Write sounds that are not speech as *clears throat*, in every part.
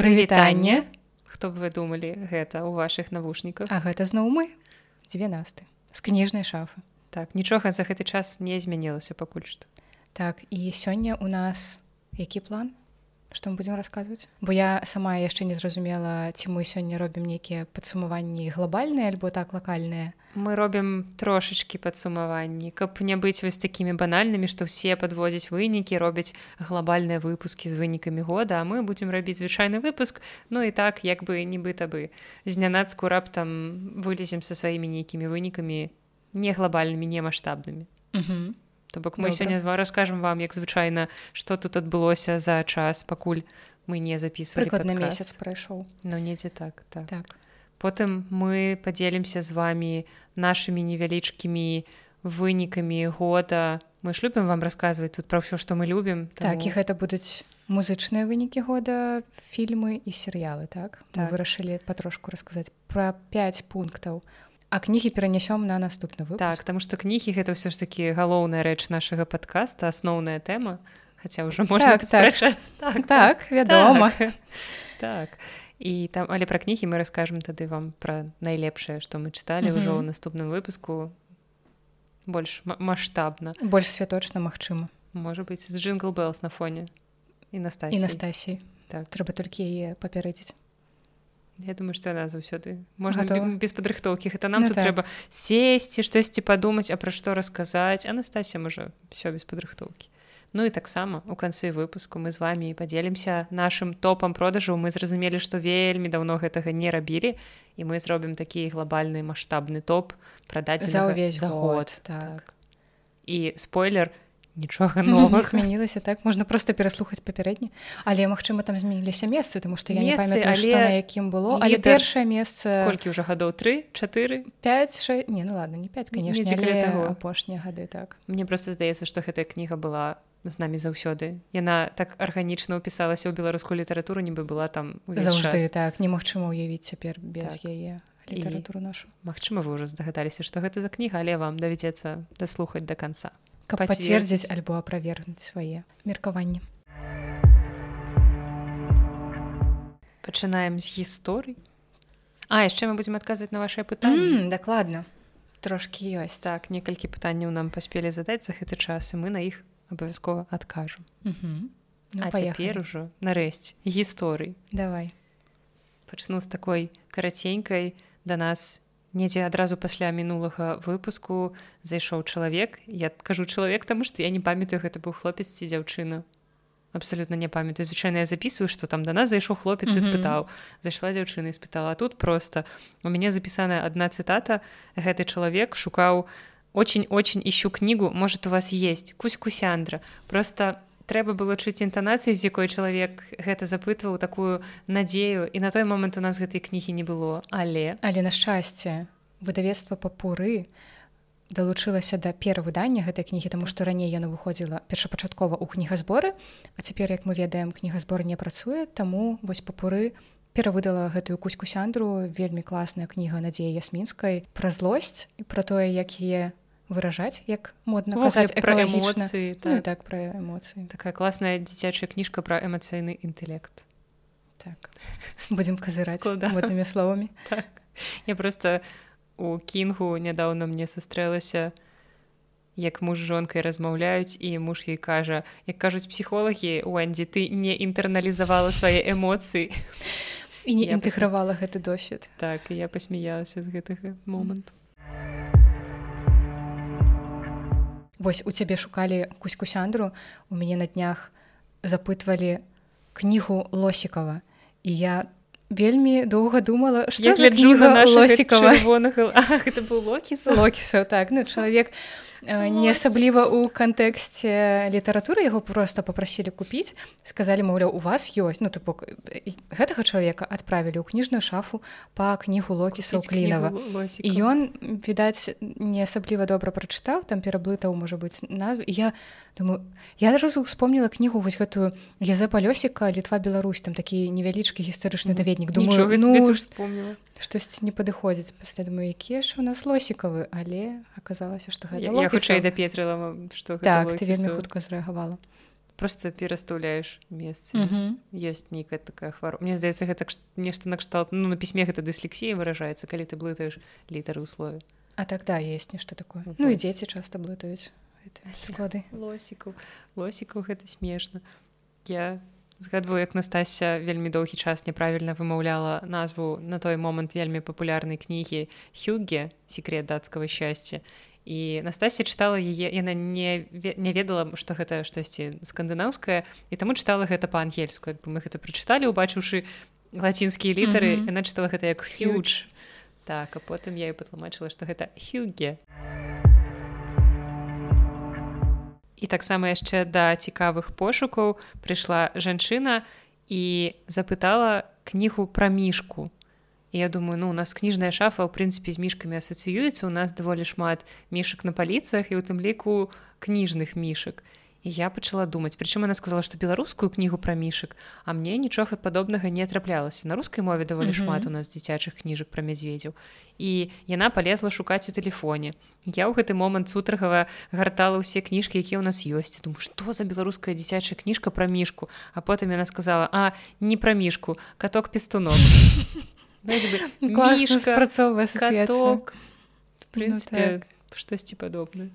прывітанне хто б вы думалі гэта ў ваших навушніках А гэта зноў мы 12 з кніжнай шафы. Так нічога за гэты час не змянілася пакуль што. Так і сёння у нас які план што мы будзем расказваць бо я сама яшчэ не зразумела ці мы сёння робім нейкія падсумаванні глобальныя альбо так лакальныя. Мы робім трошачки падсумаванні каб не быць вось такімі банальнымі што ўсе падводзяць вынікі робяць глобальныя выпускі з вынікамі года а мы будзем рабіць звычайны выпуск ну і так як бы нібыта бы. Знянацку раптам вылезем са сваімі нейкімі вынікамі не глобальнымі не маштабнымі То бок мы сёння з раскажам вам як звычайна што тут адбылося за час пакуль мы не записывали на месяц прайшоў. Ну, недзе так так, так. потым мы подзелімся з вами нашими невялічкімі вынікамі года. Мы ж любім вам расказваць тут пра ўсё што мы любім таму... так і гэта будуць музычныя вынікі года фільмы і серыялы так, так. вырашылі патрошку расказаць пра 5 пунктаў у А кнігі перанясём на наступны выпуск. так таму што кнігі гэта ўсё ж такі галоўная рэч нашага падкаста асноўная тэма хаця ўжо можна так, так. так, так. вядома. Так. так. І там але пра кнігі мы раскажам тады вам пра найлепшае што мы чыталі ўжо ў наступным выпуску. Больш маштабна. Больш святочна магчыма. Можа быць з джингл белс на фоне. І настасі і настасій. Так. Трэба толькі яе папярэдзіць Я думаю што яна заўсёды можна без падрыхтоўкі гэта нам ну, тут так. трэба сесці штосьці падумаць а пра што расказаць Анастасія можа все без падрыхтоўкі Ну і таксама у канцы выпуску мы з вами падзелімся нашим топам продажу. Мы зразумелі што вельмі даўно гэтага не рабілі і мы зробім такі глобальны маштабны топ прадаць за ўвесь за год так. так. І спойлер нічога новых змянілася так можна просто пераслухаць папярэдні але магчыма там змяніліся месцы тому что я не памятаю але... на якім было. але лідер... першае месца колькі ўжо гадоў три? Чатыры 5 не ну ладно не 5 конечно. апошнія гады так. Мне просто здаецца что гэтая кніга была з намі заўсёды яна так арганічна ўпісалася ў беларускую літаратуру нібы была там заўжды так. Немагчыма ўявіць цяпер без так. яе літаратуру нашу. Магчыма вы ўжо здагадаліся што гэта за кніга але вам давядзецца даслухаць до конца каб пацвердзіць альбо аправергнуць свае меркаванні пачынаем з гісторый а яшчэ мы будзем адказваць на ваши пытанні mm, дакладна трошки ёсць так некалькі пытанняў нам паспелі задаць за гэты час і мы на іх абавязкова адкажам mm -hmm. ну, а цяпер ужо нарэшце гісторый давай. Пачну з такой караценькай да нас недзе адразу пасля мінулага выпуску зайшоў чалавек. Я кажу чалавек таму што я не памятаю гэта быў хлопец ці дзяўчына. Абсалютна не памятаю. Звычайна я записываю что там да нас зайшоў хлопец і спытаў. Зайшла дзяўчына і спытала тут просто у мяне запісаная одна цытата. Гэты чалавек шукаў очень очень ищу кнігу. Может у вас есть? Кусь кусяндра просто трэба было чуць інтанацыю з якой чалавек гэта запытваў такую надзею. І на той момант у нас гэтай кнігі не было. Але але на шчасце выдавецтва папуры далучылася да перавыдання гэтай кнігі таму што раней яна выходзіла першапачаткова ў кнігазборы а цяпер як мы ведаем кнігазбор не працуе таму вось папуры перавыдала гэтую кузьку сяндру вельмі класная кніга надзея ясмінскай пра злосць і пра тое як е выражаць як модна казаць пра эмоцыі так. Ну, так. пра эмоцыі такая класная дзіцячая кніжка пра эмацыйны інтэект так. Будзем казыраць моднымі словамі *laughs* так. я просто у кінгу нядаўна мне сустрэлася як муж жонкай размаўляюць і муж ей кажа як кажуць псіхолагі уэндзі ты не інтэрналізавала свае эмоцыі і не інтэгравала гэты досвед. Так я пасмяялася з гэтага моманту Вось у цябе шукалі кузьку сяндру у мяне на днях запытвалі кнігу лосікава. І я вельмі доўга думала што для кніга лосікава. *laughs* это быў локіс локісаў так. Ну чалавек у не асабліва ў кантэксце літаратуры яго просто попрасілі купіць сказалі маўляў у вас ёсць ну ты бок гэтага чалавека адправілі ў кніжную шафу па кнігу локісаў клінава і ён відаць не асабліва добра прачытаў там пераблытаў можа быць назву. Я думаю я разу вспомніла кнігу вось гэтую я за палёсіка літва Беларусь там такі невялічкі гістарычны даведнік. Думаю ну, штосьці не падыходзіць пасля думаю якія ж у нас лосікавы але аказалася што гэта я, я хутчэй дапетрыла што так ты вельмі хутка зрэагавала. Просто перастаўляеш месцы. Мгм. ёсць нейкая такая хвароба Мне здаецца гэта нешта накшталт ну на пісьме гэта дыслексія выражаецца калі ты блытаеш літары ў слове. А тогда есть нешта такое. Ну, Ну і вось. дзеці часта блытаюць склады. Лосікаў лосікаў гэта смешна. Я згадваю як Настася вельмі доўгі час няправільна вымаўляла назву на той момант вельмі папулярнай кнігі хюге секрет дацкага шчасця і Настасія чытала яе яна не не ведала што гэта штосьці скандынаўскае і таму чытала гэта па-ангельску. Як бы мы гэта прачыталі убачыўшы лацінскія літары Мгм. яна чытала гэта як хюдж так а потым я і патлумачыла што гэта хюге і таксама яшчэ да цікавых пошукаў прыйшла жанчына і запытала кнігу пра мішку. І я думаю ну у нас кніжная шафа ў прынцыпе з мішкамі асацыюецца у нас даволі шмат мішак на паліцах і у тым ліку кніжных мішак і я пачала думаць прычым она сказала што беларускую кнігу пра мішак а мне нічога падобнага не траплялася на рускай мове даволі Мгм. шмат у нас дзіцячых кніжак пра мядзведзяў і яна полезла шукаць у тэлефоне я ў гэты момант сутрагава гартала ўсе кніжкі якія ў нас ёсць. Думаю што за беларуская дзіцячая кніжка пра мішку? А потым яна сказала а не пра мішку каток пестунок *laughs* спрацоўвае каток. В Ну, прынцыпе штосьці падобнае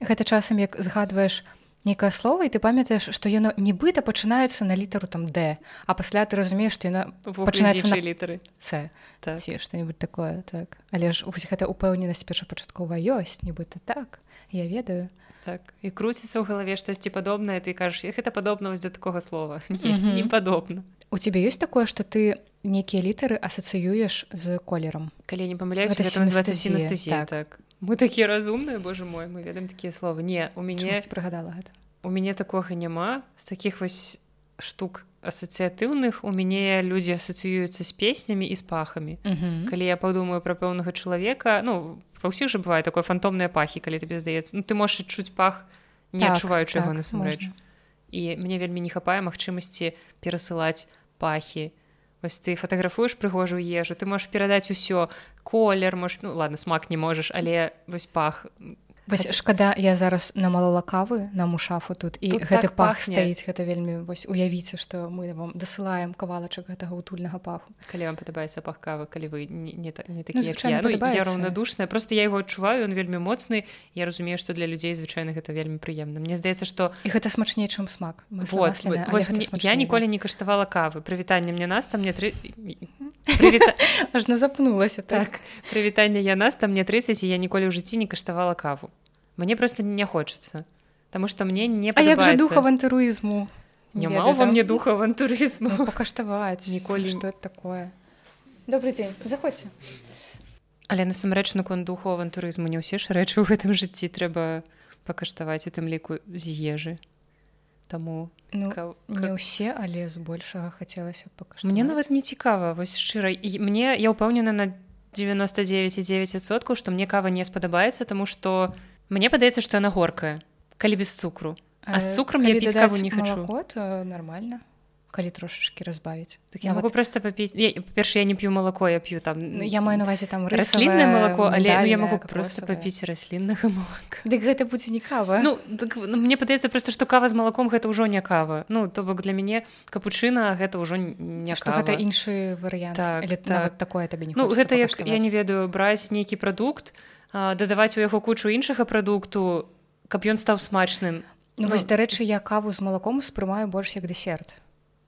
Гэта часам як згадваеш нейкае слово і ты памятаеш што яно нібыта пачынаецца на літару там Д а пасля ты разумееш што яна Пачынаецца на- літары С так. ці што-нибудь такое так. Але ж вось гэта упэўненасць першапачаткова ёсць нібыта так. Я ведаю. Так. І круціцца ў галаве штосьці падобнае ты кажаш гэта падобна вось да такога слова *laughs* не, Мгм. не падобна у цябе ёсць такое што ты нейкія літары асацыюеш з колерам калі не памыляюсь сінестазія, сінестазія так. так. Мы такія разумныя Боже мой мы ведаем такія словы не у мяне прыгадала гэта у мяне такога няма з такіх вось штук асацыятыўных у мяне людзі асацыююцца з песнямі і з пахамі калі я падумаю пра пэўнага чалавека ну ва ўсіх жа бывае такое фантомныя пахі калі табе здаецца ну ты можаш адчуць пах не Так, адчуваючы яго так, насамрэч і мне вельмі не хапае магчымасці перасылаць пахі вось ты фатаграфуеш прыгожую ежу ты можаш перадаць усё колер можаш ну ладно смак не можаш але вось пах Вось Хаця- шкада я зараз намалала кавы на мушафу тут і Тут гэты так пах пахне. стаіць гэта вельмі вось уявіце што мы вам дасылаем кавалачак гэтага утульнага паху. Калі вам падабаецца пах кавы калі вы не, не, не такі Ну, я, ну, я раўнадушная просто я его адчуваю ён вельмі моцны. Я разумею што для людзей звычайна гэта вельмі прыемна. Мне здаецца што і гэта смачней чым смак. Вот, але вось, мне- я ніколі не каштавала кавы. Прывітанне мне нас там мне тры *laughs* Прывіта... ажно запнулася так. Прывітанне я нас там мне 30 і я ніколі ў жыцці не каштавала каву мне просто не хочацца Таму што мне не А як жа падабаецца. дух авантурызму няма ва мне духа авантурызму ну, пакаштаваць Ніколі- что это такое? Добрый дзень заходзьце Але насамрэч наконт духу авантурызму не ўсе ж рэчы ў гэтым жыцці трэба пакаштаваць у тым ліку з ежы. Таму ну каў- не ўсе але збольшага хацелася пакаштаваць мне нават не цікава вось шчыра. І мне я ўпэўнена на 99,9соткаў што мне кава не спадабаецца таму што мне падаецца што яна горкая калі без цукру. А з цукрам я піць каву не хачу. малако, то нормально. Калі трошачки разбавіць. Так я могу просто папіць перш я не п'ю малако я п'ю там Ну, я маю на увазе там расліннае малако але ну, я могу рысавае, просто папіць расліннага малака Дык гэта будзе не кава. Ну, так, ну мне падаецца просто што кава з малаком гэта ўжо не кава. Ну то бок для мяне капучына гэта ўжо не што гэта іншы варыянт Так, Але так. нават такое табе не Ну гэта як я не ведаю браць нейкі прадукт а, дадаваць у яго кучу іншага прадукту каб ён стаў смачным. Ну, вось дарэчы я каву з малаком успрымаю больш як дэсерт.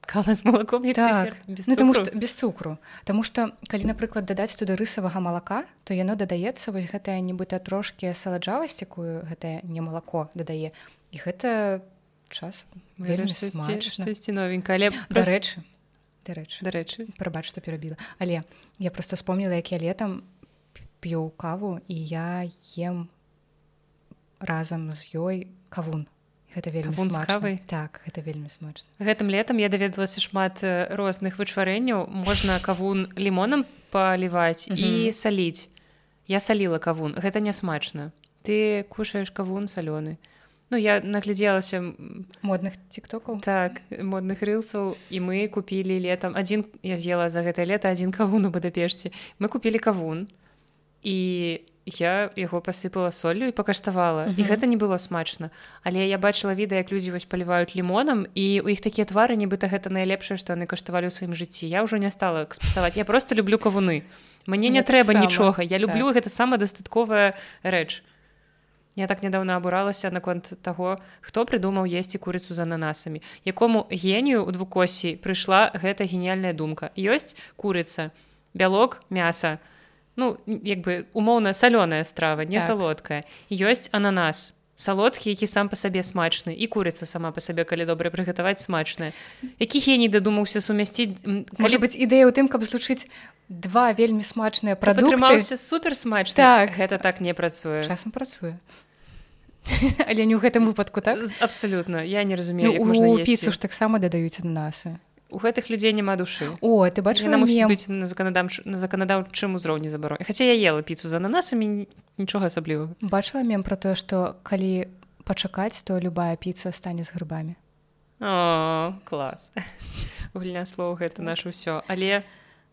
Кава з малаком як так. без ну, цукру. што без цукру. Таму што калі напрыклад дадаць туды рысавага малака то яно дадаецца вось гэтая нібыта трошки саладжавасць якую гэтае не малако дадае. І гэта час штосьці- смачна. штосьці новенька. Але дарэчы дарэчы. Дарэчы. Прабач што перабіла. Але я просто вспомнила як я летом п'ю каву і я ем разам з ёй кавун. Гэта вельмі кавай? так гэта вельмі смачна гэтым летом я даведалася шмат э, розных вычварэнняў. Можна кавун лімонам паліваць і Мгм. саліць. Я саліла кавун. Гэта не смачна. Ты кушаеш кавун салёны. Ну я наглядзелася модных тиктокаў. Так модных рылсаў і мы купілі летом адзін я з'ела за гэтае лета адзін кавун у бадапешце мы купілі кавун і я яго пасыпала соллю і пакаштавала і Мгм. гэта не было смачна. Але я бачыла відэа як людзі вось паліваюць лімонам і у іх такія твары нібыта гэта найлепшае што яны каштавалі ў сваім жыцці. Я ўжо не стала спасаваць я просто люблю кавуны. Мне не трэба таксама. нічога. Я люблю гэта самадастатковая рэч. Я так нядаўна абуралася наконт таго хто прыдумаў есці курыцу з ананасамі. Якому генію у двукосі прыйшла гэта геніяльная думка. Ёсць курыца бялок мяса ну як бы умоўна салёная страва не Так. салодкая ёсць ананас. Салодкі які сам па сабе смачны. І курыца сама па сабе калі добра прыгатаваць смачная. Які геній дадумаўся сумясціць можа калі быць ідэя ў тым каб злучыць два вельмі смачныя прадукты? атрымаўся супер смачны Так. гэта так не працуе. Часам працуе. *laughs* Але не ў гэтым выпадку так? Абсалютна я не разумею ну, у піцу ж таксама дадаюць ананасы у гэтых людзей няма душы. О ты бачыла мусіць быць на заканадаўч... на заканадаўчым узроўні забаро хаця я ела піцу з ананасамі нічога асаблівага. Бачыла мем про тое што калі пачакаць то любая піца стане з грыбамі? О, клас. *laughs* Гульня слоў гэта наше ўсё. Але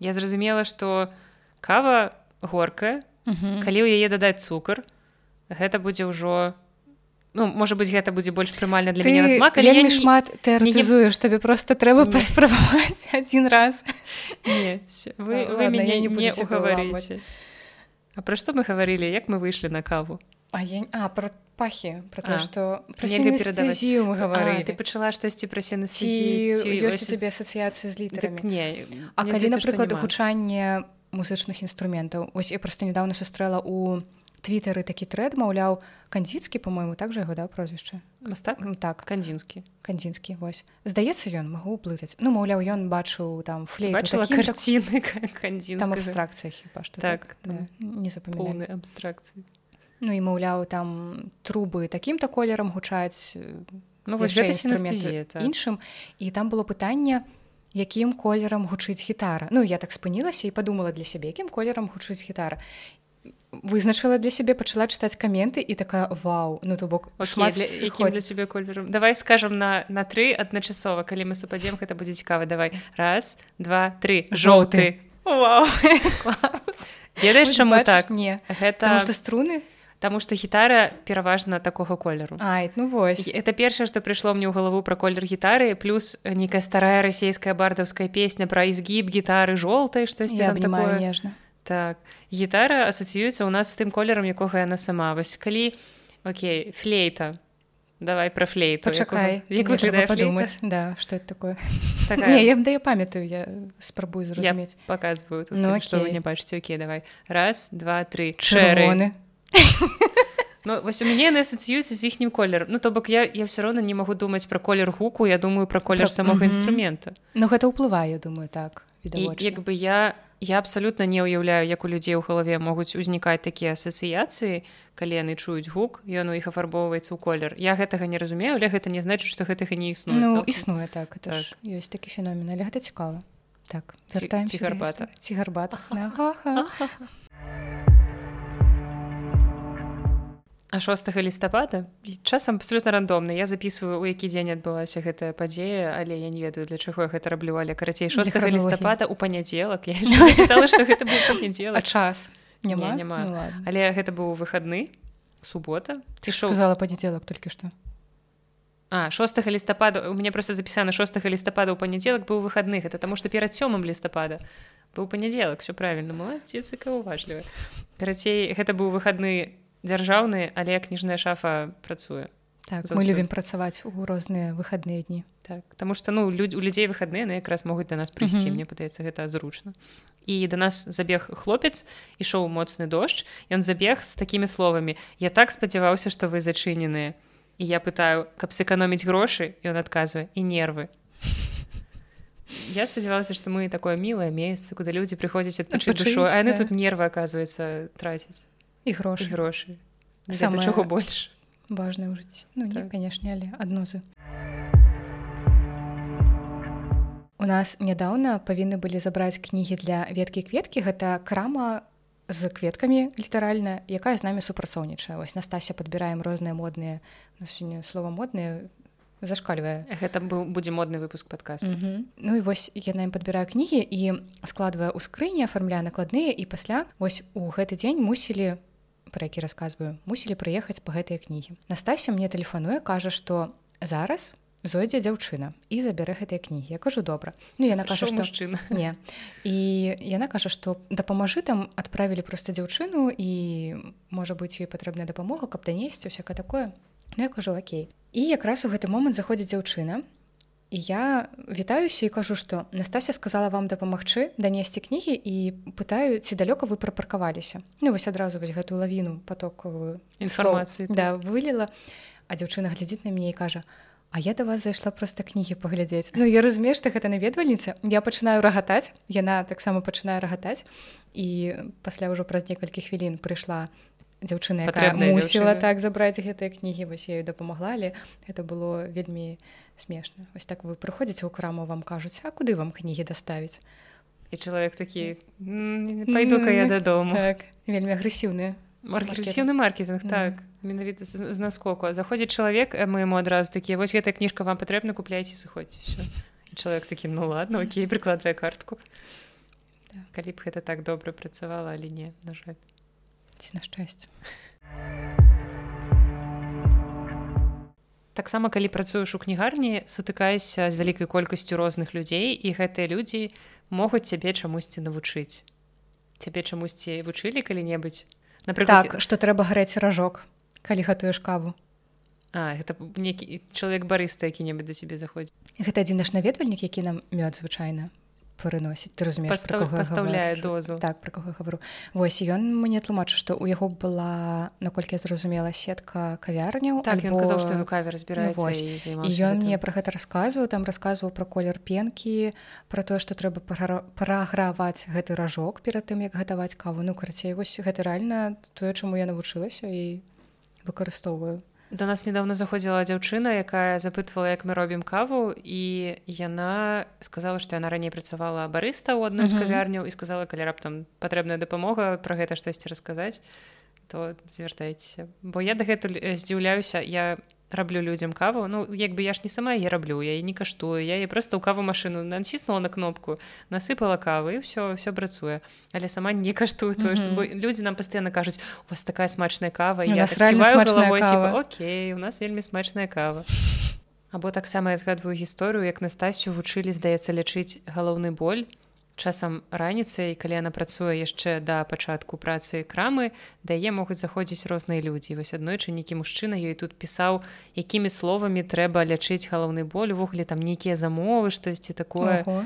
я зразумела што кава горкая. Калі ў яе дадаць цукар гэта будзе ўжо ну можа быць гэта будзе больш прымальна для ты мяне на смак але я вельмі не... шмат тэарэтызуеш табе просто трэба паспрабаваць адзін *laughs* раз. Не, вы, А, вы ладно, мяне не не, угаварыце А пра што мы гаварылі як мы выйшлі на каву? А я а про пахі про нельга перадаваць. сінестэзію мы А, гаварылі ты пачала штосьці пра ці сенасці ёсць цябе асацыяцыі з так, літарамі не А калі напрыклад гучанне музычных інструментаў ось я проста нядаўна сустрэла у твітары такі трэд маўляў кандзіцкі по-мойму так жа яго да прозвішча? Мастак? Так. Кандзінскі. Кандзінскі вось. Здаецца ён магу блытаць ну маўляў ён бачыў там флейт бачыла карціны *laughs* там абстракцыя хіба што Так, Да, не запамінаю поўны абстракцыі. Ну і маўляў там трубы такім-то колерам гучаць Ну вось гэта так. іншым. І там было пытанне якім колерам гучыць гітара. Ну я так спынілася і падумала для сябе якім колерам гучыць гітара вызначыла для сябе пачала чытаць каменты і такая вау ну то бок шмат для, якім для цябе колерам давай скажем на на тры адначасова калі мы супадзем гэта будзе цікава. Давай. Раз два три жоўты. Вау. ведаеш чаму Бачыш? так? не. Гэта што струны? Таму што гітара пераважна такога колеру. Ай ну вось. Это першае што прыйшло мне ў галаву пра колер гітары плюс нейкая старая расійская бардаўская песня пра ізгіб гітары жоўтай штосьці такое. нежна так гітара асацыюецца ў нас з тым колерам якога яна сама. Вось калі Окей флейта. Давай пра флейту. Якога- як выглядае падумаць да што это такое? Такая, не я да я памятаю я спрабую зразумець показываю тут, Ну, што вы окей. не бачыце Окей давай. Раз два три. Чырвоны *laughs* Ну вось у мяне яны асацыююцца з іхнім колерам Ну то бок я я все роўно не магу думаць пра колер гуку я думаю пра колер Пра- самога Мгм. інструмента Ну гэта ўплывае я думаю так і відавочна. як бы я я абсалютна не ўяўляю як у людзей у галаве могуць узнікаць такія асацыяцыі калі яны чуюць гук ён у іх афарбоўваецца ў колер. Я гэтага не разумею але гэта не значыць што гэтага не існуе ну існуе так это ж ёсць такі феномен але гэта цікава. Так ці гарбата? ці гарбата. *laughs* Ага. *laughs* А 6 лістапада і часам абсолютно рандомна. Я записываю у які дзень адбылася гэтая падзея але я не ведаю для чаго я гэта раблю. Але карацей 6 храналогіі. лістапада у панядзелак. Я напісала што гэта панядзелак. Час? Няма Не, няма. Ну, ладно. але гэта быў выхадны субота. Ты шоў сказала панядзелак толькі што. А 6 лістапада. У мяне просто запісана 6 лістапада ў панядзелак быў выхадны. Гэта таму што перад сёмым лістапада быў панядзелак. Все правильно малацецы уважлівы. Карацей гэта быў выхадны дзяржаўны але кніжная шафа працуе так Заўсёды. мы любім працаваць у розныя выхадныя дні. Так Таму што ну людь у людзей выхадныя на якраз могуць да нас прыйсці Мгм. мне падаецца гэта зручна. І да нас забег хлопец ішоў моцны дождж ён забег з такімі словамі я так спадзяваўся што вы зачыненыя і я пытаю каб сэканоміць грошы ён адказвае і нервы *laughs* я спадзявалася што мы такое мілае месца куды людзі прыходзяць адпачыць душу а яны тут нервы аказваецца траціць і і грошы грошы Самае- чаго больш важнае ў жыцці ну не Так. канешне але аднозы у нас нядаўна павінны былі забраць кнігі для веткі кветкі гэта крама з кветкамі літаральна якая з намі супрацоўнічае. Вось настася падбіраем розныя модныя ну, сёння слова модныя зашкальвае гэта быў будзе модны выпуск подкаста. Мгм. Ну і вось яна ім падбірае кнігі і складвае ў скрыні афармляе накладныя і пасля вось у гэты дзень мусілі про які расказваю мусілі прыехаць па гэтыя кнігі. Настасія мне тэлефануе кажа што зараз зойдзе дзяўчына і забярэ гэтыя кнігі. Я кажу добра. Ну яна кажа што мужчына? *laughs* Не. І яна кажа што дапамажы там адправілі проста дзяўчыну і можа быць ёй патрэбная дапамога каб данесці усяка такое. Ну я кажу Окей і якраз у гэты момант заходзіць дзяўчына і я вітаюся і кажу што Настася сказала вам дапамагчы данесці кнігі і пытаю ці далёка вы прапаркаваліся Ну вось адразу вось гэтую лавіну потоковую інфармацыі да выліла а дзяўчына глядзіць на мяне і кажа А я да вас зайшла проста кнігі паглядзець Ну я разумею што гэта наведвальніца. Я пачынаю рагатаць яна таксама пачынае рагатаць і пасля ўжо праз некалькі хвілін прыйшла дзяўчына мусіла так забраць гэтыя кнігі вось я дапамагла але это было вельмі смешна. Вось так вы прыходзіце ў краму вам кажуць а куды вам кнігі даставіць? І чалавек такі пайду-ка я дадому так, вельмі агрэсіўны агрэсіўны маркетинг так. Менавіта з наскоку. Заходзіць чалавек мы ему адразу такія вось гэтая кніжка вам патрэбна купляйце сыходзіць чалавек такім ну ладно *laughs* окей прыкладвае картку так. калі б гэта так добра працавала але не на жаль ці на шчасце таксама калі працуеш у кнігарні сутыкаешся з вялікай колькасцю розных людзей і гэтыя людзі могуць цябе чамусьці навучыць. Цябе чамусьці вучылі калі-небудзь? Напрыклад так, што трэба гарэць ражок калі гатуеш каву. А, гэта некі чалавек барыста які-небудзь да цябе заходзіць. Гэта адзін наш наведвальнік які нам мёд звычайна прыносіць ты разумееш Пастав, пастаўляе дозу. Так про кого гавару вось ён мне тлумачу што ў яго была наколькі я зразумела сетка кавярняў так альбо... казаў што каве разбіраецца ну, і ён мне про гэта расказваў там расказваў про колер пенкі про тое што трэба праграваць гэты ражок перад тым як гатаваць каву. Ну карацей вось гэта рэальна тое чаму я навучылася і выкарыстоўваю Да нас недавно заходзіла дзяўчына, якая запытвала, як мы робім каву і яна сказала, што яна раней працавала барыста ў адной з кавярняў і сказала, калі раптам патрэбная дапамога пра гэта штосьці расказаць, то звяртайцеся. Бо я дагэтуль здзіўляюся, я раблю людзям каву. Ну як бы я ж не сама я раблю я не каштую. Я просто ў каву машыну націснула на кнопку насыпала кавы і все все працуе але сама не каштую тое mm -hmm. людзі нам пастаянна кажуць у вас такая смачная кава я головой, типа, Окей у нас вельмі смачная кава або таксама я згадваю гісторыю як Настасю вучылі здаецца лячыць галоўны боль часам раніцай калі яна працуе яшчэ да пачатку працы крамы дае могуць заходзіць розныя людзі. Вось аднойчы нейкі мужчына ёй тут пісаў якімі словамі трэба лячыць галоўны боль увогуле там нейкія замовы штосьці такое. Ого.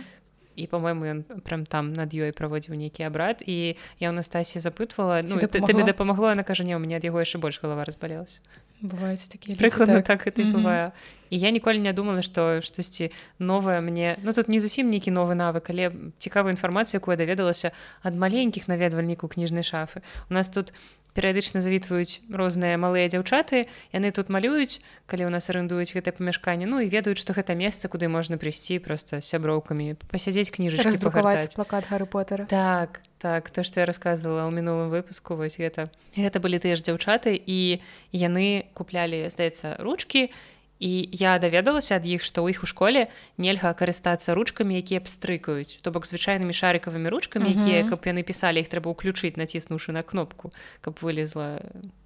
і по-мойму ён прям там над ёй праводзіў нейкі абрад. І я ў Настасі запытвала ну, табе дапамагло яна кажа не у мяне ад яго яшчэ больш галава разбалелась бываюць такія прыкладна так. это mm -hmm. бывае і я ніколі не думала што штосьці новае мне ну тут не зусім нейкі новы навык але цікавую інфармацыю якую даведалася ад маленькіх наведвальнікаў кніжнай шафы. У нас тут перыядычна завітваюць розныя малыя дзяўчаты яны тут малююць калі ў нас арендуюць гэтае памяшканне ну і ведаюць што гэта месца куды можна прыйсці просто сяброўкамі пасядзець кніжачкі раздрукаваць плакат гары потара так так то што я рассказывала ў мінулым выпуску вось гэта. Гэта былі тыя ж дзяўчаты і яны куплялі здаецца ручки і я даведалася ад іх што ў іх у школе нельга карыстацца ручкамі якія пстрыкаюць то бок звычайнымі шарыкавымі ручкамі якія каб яны пісалі іх трэба ўключыць націснуўшы на кнопку каб вылезла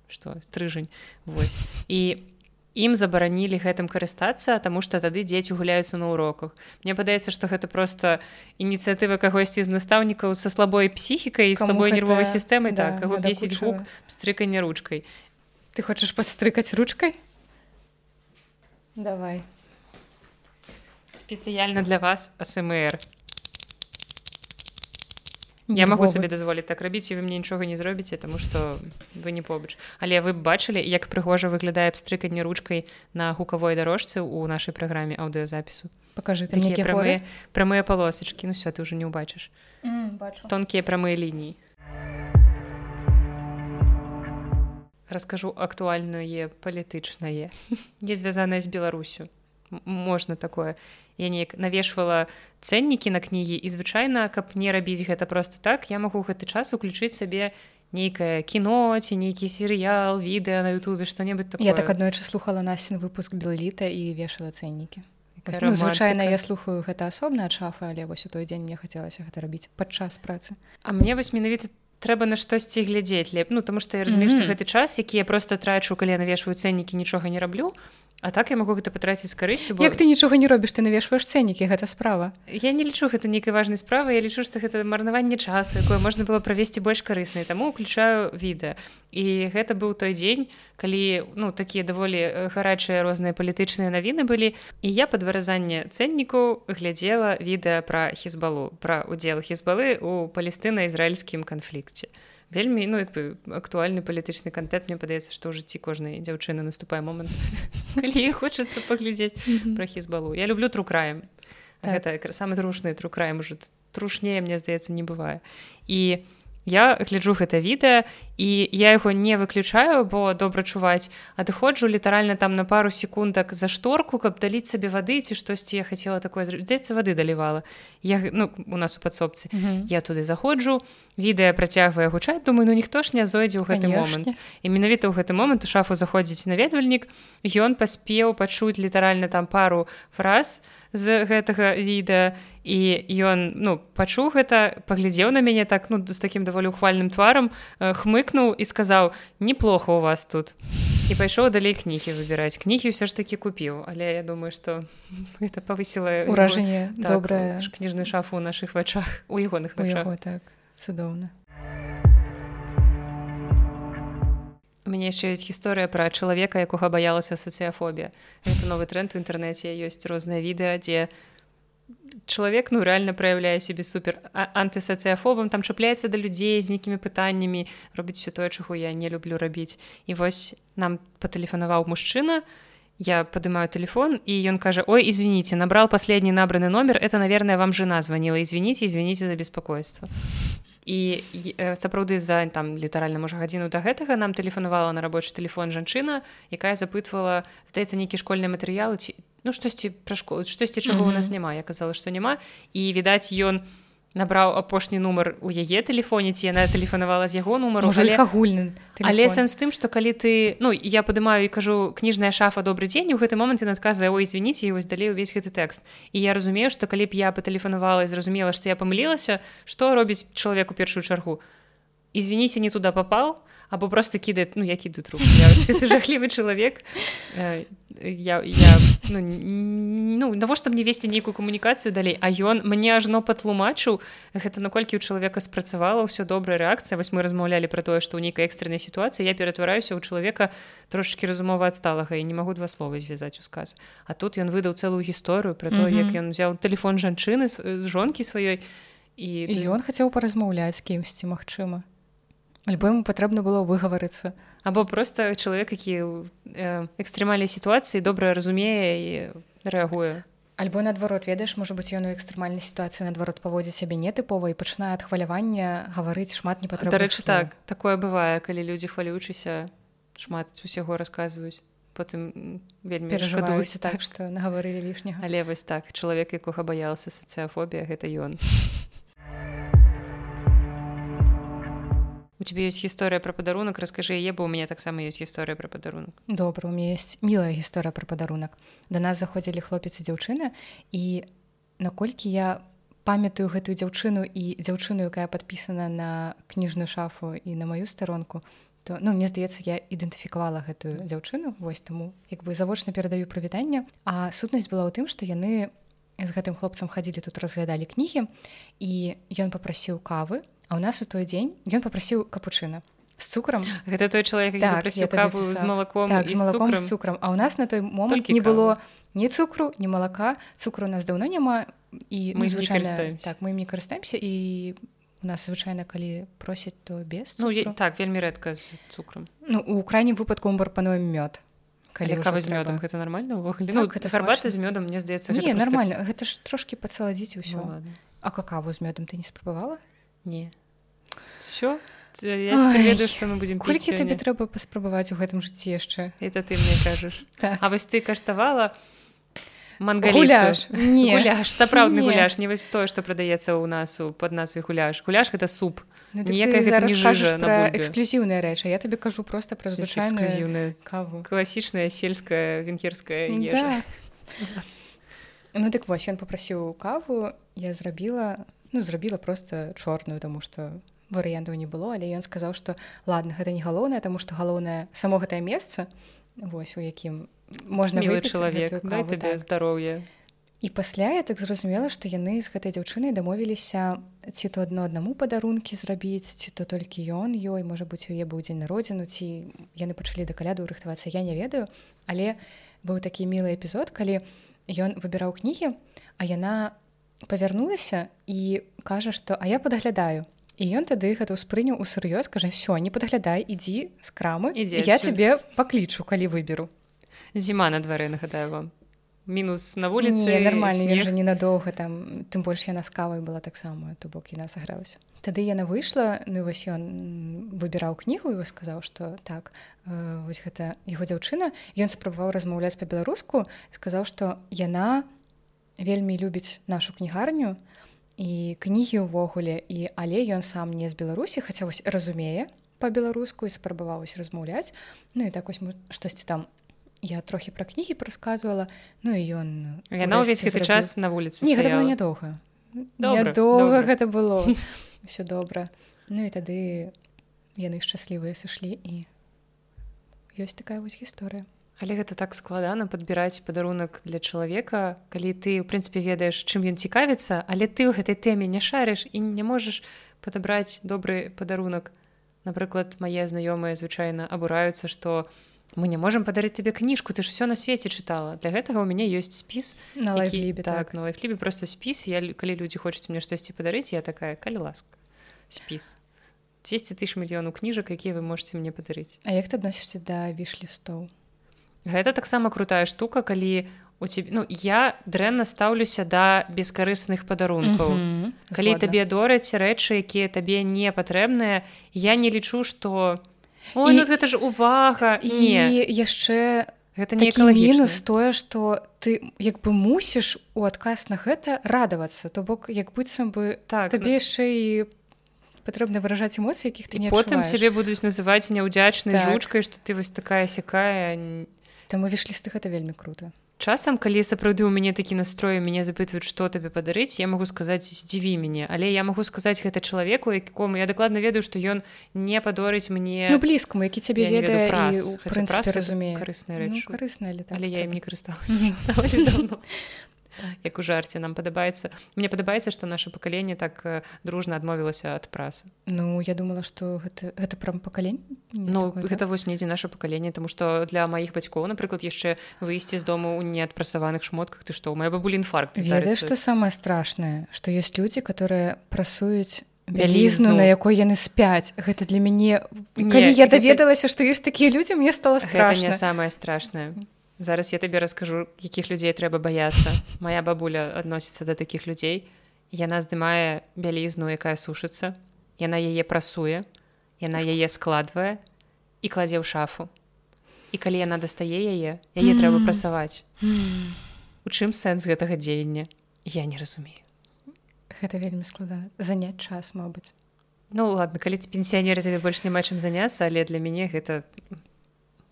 што стрыжань. Вось. І ім забаранілі гэтым карыстацца таму што тады дзеці гуляюцца на уроках. Мне падаецца што гэта просто ініцыятыва кагосьці з настаўнікаў са слабой псіхікай і слабой нервовай сістэмай. Да, так бесіць гук стрыканне ручкай. Ты хочаш падстрыкаць ручкай давай. Спецыяльна для вас асмр. Я магу сабе дазволіць так рабіць і вы мне нічога не зробіце таму што вы не побач. Але вы бачылі як прыгожа выглядае абстрыканне ручкай на гукавой дарожцы ў нашай праграме аўдыёзапісу покажы прамыя прамыя палосачкі ну все ты ўжо не ўбачыш mm, тонкія прамыя лініі раскажу актуальнае палітычнае не *laughs* звязанае з беларусю можна такое. Я неяк навешвала цэннікі на кнігі і звычайна каб не рабіць гэта просто так я магу гэты час уключыць сабе нейкае кіно ці нейкі серыял відэа на Ютубе што-небудзь я так аднойчы слухала насін выпуск белліта і вешала цэннікі. Ну, звычайна я слухаю гэта асобная шафа але вось у той дзень мне хацелася гэта рабіць падчас працы. А мне вось менавіта трэба на штосьці глядзець леп ну тому что я разумею mm -hmm. что гэты час які я просто трачу калі я навешваю цэннікі нічога не раблю А так я могу гэта патраціць з карысцю бо... як ты нічога не робіш ты навешваеш цэннікі гэта справа. Я не лічу гэта нейкай важнай справы я лічу што гэта марнаванне часу якое можна было правесці больш карыснай таму уключаю відэа. І гэта быў той дзень калі ну такія даволі гарачыя розныя палітычныя навіны былі і я пад выразанне цэннікаў глядзела відэа пра хізбалу пра удзел хізбалы у палестына-ізраільскім канфлікце вельмі ну як бы актуальны палітычны контент мне падаецца што ў жыцці кожнай дзяўчыны наступае момант *laughs* калі хочацца паглядзець пра хізбалу. Я люблю трукраем так. гэта самы трушны трукраем уже трушнее мне здаецца не бывае. І я гляджу гэта відэа і я яго не выключаю бо добра чуваць. Адыходжу літаральна там на пару секундак за шторку каб даліць сабе вады ці штосьці я хацела такое здаецца вады далівала. Я ну у нас у падсобцы. Mm -hmm. я туды заходжу відэа працягвае гучаць. Думаю ну ніхто ж не зойдзе ў гэты момант. І менавіта ў гэты момант у шафу заходзіць наведвальнік. Ён паспеў пачуць літаральна там пару фраз з гэтага відэа. І ён ну пачуў гэта паглядзеў на мяне так ну з таким даволі ухвальным тварам хмык хмыкнуў і сказаў неплохо у вас тут і пайшоў далей кнігі выбіраць кнігі ўсё ж таки купіў але я думаю что *laughs* это павысіла ўражанне так, добрая кніжную шафу ў наших вачах *laughs* у ягоных так цудоўна мяне яшчэ ёсць гісторыя пра чалавека якога баялася сацыяфобія это новы тренд у інтэрнэце ёсць розныя відэа дзе чалавек ну реально праяўляе сябе супер антысацыяфобам там чапляецца да людзей з нейкімі пытаннямі робіць все тое чаго я не люблю рабіць і вось нам патэлефанаваў мужчына я падымаю телефон і ён кажа ой извините набрал последний набраны номер это наверное вам жена звонила. Извините извините за беспокойство і сапраўды за там літаральна можа гадзіну да гэтага нам тэлефанавала на рабочий телефон жанчына якая запытвала здаецца нейкі школьныя матэрыялы ці ну штосьці пра школу штосьці чаго mm -hmm. у нас няма я казала што няма і відаць ён набраў апошні нумар у яе тэлефоне ці яна тэлефанавала з яго нумару агульны але сэнс тым што калі ты ну я падымаю і кажу кніжная шафа добрый дзень у гэты момант ён адказвае ой звініце вось далей увесь гэты тэкст. І я разумею што калі б я патэлефанавала і зразумела што я памылілася што робіць чалавек у першую чаргу? Извиніце не туда попал або просто кідае ну які тут рух жахлівы чалавек я, я ну, ну навошта мне весці нейкую камунікацыю далей а ён мне ажно патлумачыў гэта наколькі ў чалавека спрацавала ўсё добрая рэакцыя вось мы размаўлялі пра тое што ў нейкай экстрэннай сітуацыі я ператвараюся ў чалавека трошки разумова адсталага і не магу два словы звязаць у сказ. А тут ён выдаў цэлую гісторыю пра то як ён взяў телефон жанчыны жонкі сваёй і ён хацеў паразмаўляць з кімсьці магчыма альбо ему патрэбна было выгаварыцца або просто чалавек які э, экстрэмальнай сітуацыі добра разумее і рэагуе альбо наадварот ведаеш можа быць ён у экстрэмальнай сітуацыі наадварот паводзі сябе нетыпова і пачынае ад хвалявання гаварыць шмат не патрэбна так такое бывае калі людзі хвалючыся шмат усяго расказваюць. Потым вельмі перажываюць так што нагаварылі лішняга. Але вось так чалавек якога баялася сацыяфобія гэта ён у тебе есть гісторыя про падарунак расскажы яе бо у мяне таксама ёсць гісторыя про падарунак добра у меня есть мілая гісторыя про падарунак да нас заходзілі хлопец і дзяўчына і наколькі я памятаю гэтую дзяўчыну і дзяўчыну якая подпісана на кніжную шафу і на маю старонку то ну мне здаецца я ідэнтыфікавала гэтую дзяўчыну вось таму як бы завочна перадаю прывітанне. А сутнасць была ў тым што яны з гэтым хлопцам хадзілі тут разглядалі кнігі і ён попрасіў кавы А ў нас у той дзень ён попрасіў капучына з цукрам гэта той чалавек так, каву з малаком так, з малаком з цукрам А ў нас на той момант Толькі не было ні цукру ні малака цукру у нас даўно няма і мы звычайна так мы не карыстаемся і у нас звычайна калі просяць то без ну, я, так вельмі рэдка з цукрам Ну у крайнім выпадку мы прапануем мёд кава з мёдам гэта нормально ўвогуле ну, гэта гарбата з мёдам мне здаецца нормально просто... гэта ж трошки пацаладзіць усё ну, а какаву з мёдам ты не спрабавала не. Все ведаю что мы будем колькі табе трэба паспрабаваць у гэтым жыцці яшчэ это ты мне кажаш так. А вось ты каштавала мангаляж *laughs* не. Гуляш. Сапраўдны гуляш. Не вось тое што прадаецца ў нас у под назвай гуляш. Гуляш гэта суп. Ну, эксклюзіўная рэч я табе кажу просто пра звычайную каву. Класічная сельская венкерская да. ну дык вось ён попрасіў каву я зрабіла ну зрабіла просто чорную тому что варыянтаў не было але ён сказаў што ладно гэта не галоўнае таму што галоўнае само гэтае месца вось у якім можна чалавек так. здароўе і пасля я так зразумела што яны з гэтай дзяўчынай дамовіліся ці то адно аднаму падарункі зрабіць ці то толькі ён ёй можа быць у яе быў дзень народзіну ці яны пачалі да каляду рыхтавацца я не ведаю. Але быў такі мілы эпізод калі ён выбіраў кнігі а яна павярнулася і кажа што а я падаглядаю і ён тады гэта ўспрыняў усур'ёз кажа все не падглядай ідзі з крамы ідзе я цябе паклічу калі выберу зіма на дварэ нагадаю вам. Мінус на вуліцы нормально же ненадоўга там тым больш яна з кавай была таксама то бок яна сагралася. Тады яна выйшла ну вось ён выбіраў кнігу і сказаў что так э, вось гэта яго дзяўчына. Ён спрабаваў размаўляць па-беларуску сказаў что яна вельмі любіць нашу кнігарню і кнігі ўвогуле і але ён сам не з беларусі хаця вось разумее по-беларуску і спрабаваўся размаўляць. Ну і так вось штосьці там я трохі пра кнігі прасказвала ну і ён яна ўвесь гэты час на вуліцы не гэта нядоўга. Доўга гэта было. *laughs* Все добра. Ну і тады яны шчаслівыя сышлі і ёсць такая вось гісторыя але гэта так складана падбіраць падарунак для чалавека калі ты ў прынцыпе ведаеш чым ён цікавіцца але ты ў гэтай тэме не шарыш і не можаш падабраць добры падарунак. Напрыклад мае знаёмыя звычайна абураюцца што у мы не можем падарыць тебе кніжку ты ж все на свеце чытала для гэтага у мяне ёсць спіс на лайфлібе так, так. на лайфлібе просто спіс. Я калі людзі хочуць мне штосьці падарыць я такая калі ласка спіс 200 тысяч мільёнаў кніжак якія вы можете мне падарыць. А як ты адносішся да вішлістоў гэта таксама крутая штука калі у тебе ну я дрэнна стаўлюся да бескарысных падарункаў mm -hmm. калі Згодна. табе дораць рэчы якія табе не патрэбныя я не лічу что у Ой, і, ну, гэта ж увага і не. яшчэ гэта не мінус тое што ты як бы мусіш у адказ на гэта радавацца то бок як быццам бы так табе ну яшчэ і патрэбна выражаць эмоцыі якіх ты не потым цябе будуць называць няўдзячнай так. жучкай што ты вось такая сякая там вішлісты гэта вельмі круто. Часам калі сапраўды у мяне такі настрой мяне запытваюць што табе падарыць я магу сказаць здзіві мяне але я магу сказаць гэта чалавеку якому я дакладна ведаю што ён не падорыць мне. Ну, блізкаму які цябе ведае разумее карысная рэч ну, карысная але я ім не карысталася як у жарце нам падабаецца мне падабаецца што наше пакаленне так э, дружна адмовілася ад прасы Ну я думала что гэта гэта прям Ну такое, гэта так? вось недзе наше пакаленне тому что для маіх бацькоў напрыклад яшчэ выйсці з дому ў неадпрасаваных шмотках ты што моя бабуль інфаркт ведаеш что самое страшное что есть людзі которые прасуюць бялізну на якой яны спяць гэта для мяне калі я даведалася што ёсць такія людзі мне стало страшно. самое страшное. Зараз я табе раскажу якіх людзей трэба баяцца моя бабуля адносіцца да такіх людзей яна здымае бялізну якая сушыцца яна яе прасуе яна яе складвае і кладзе ў шафу. І калі яна дастае яе яе mm. трэба прасаваць. Mm. у чым сэнс гэтага дзеяння? Я не разумею. Гэта вельмі складана. Заняць час мабыць. Ну ладно калі ці пенсіянеры табе больш няма чым заняцца але для мяне гэта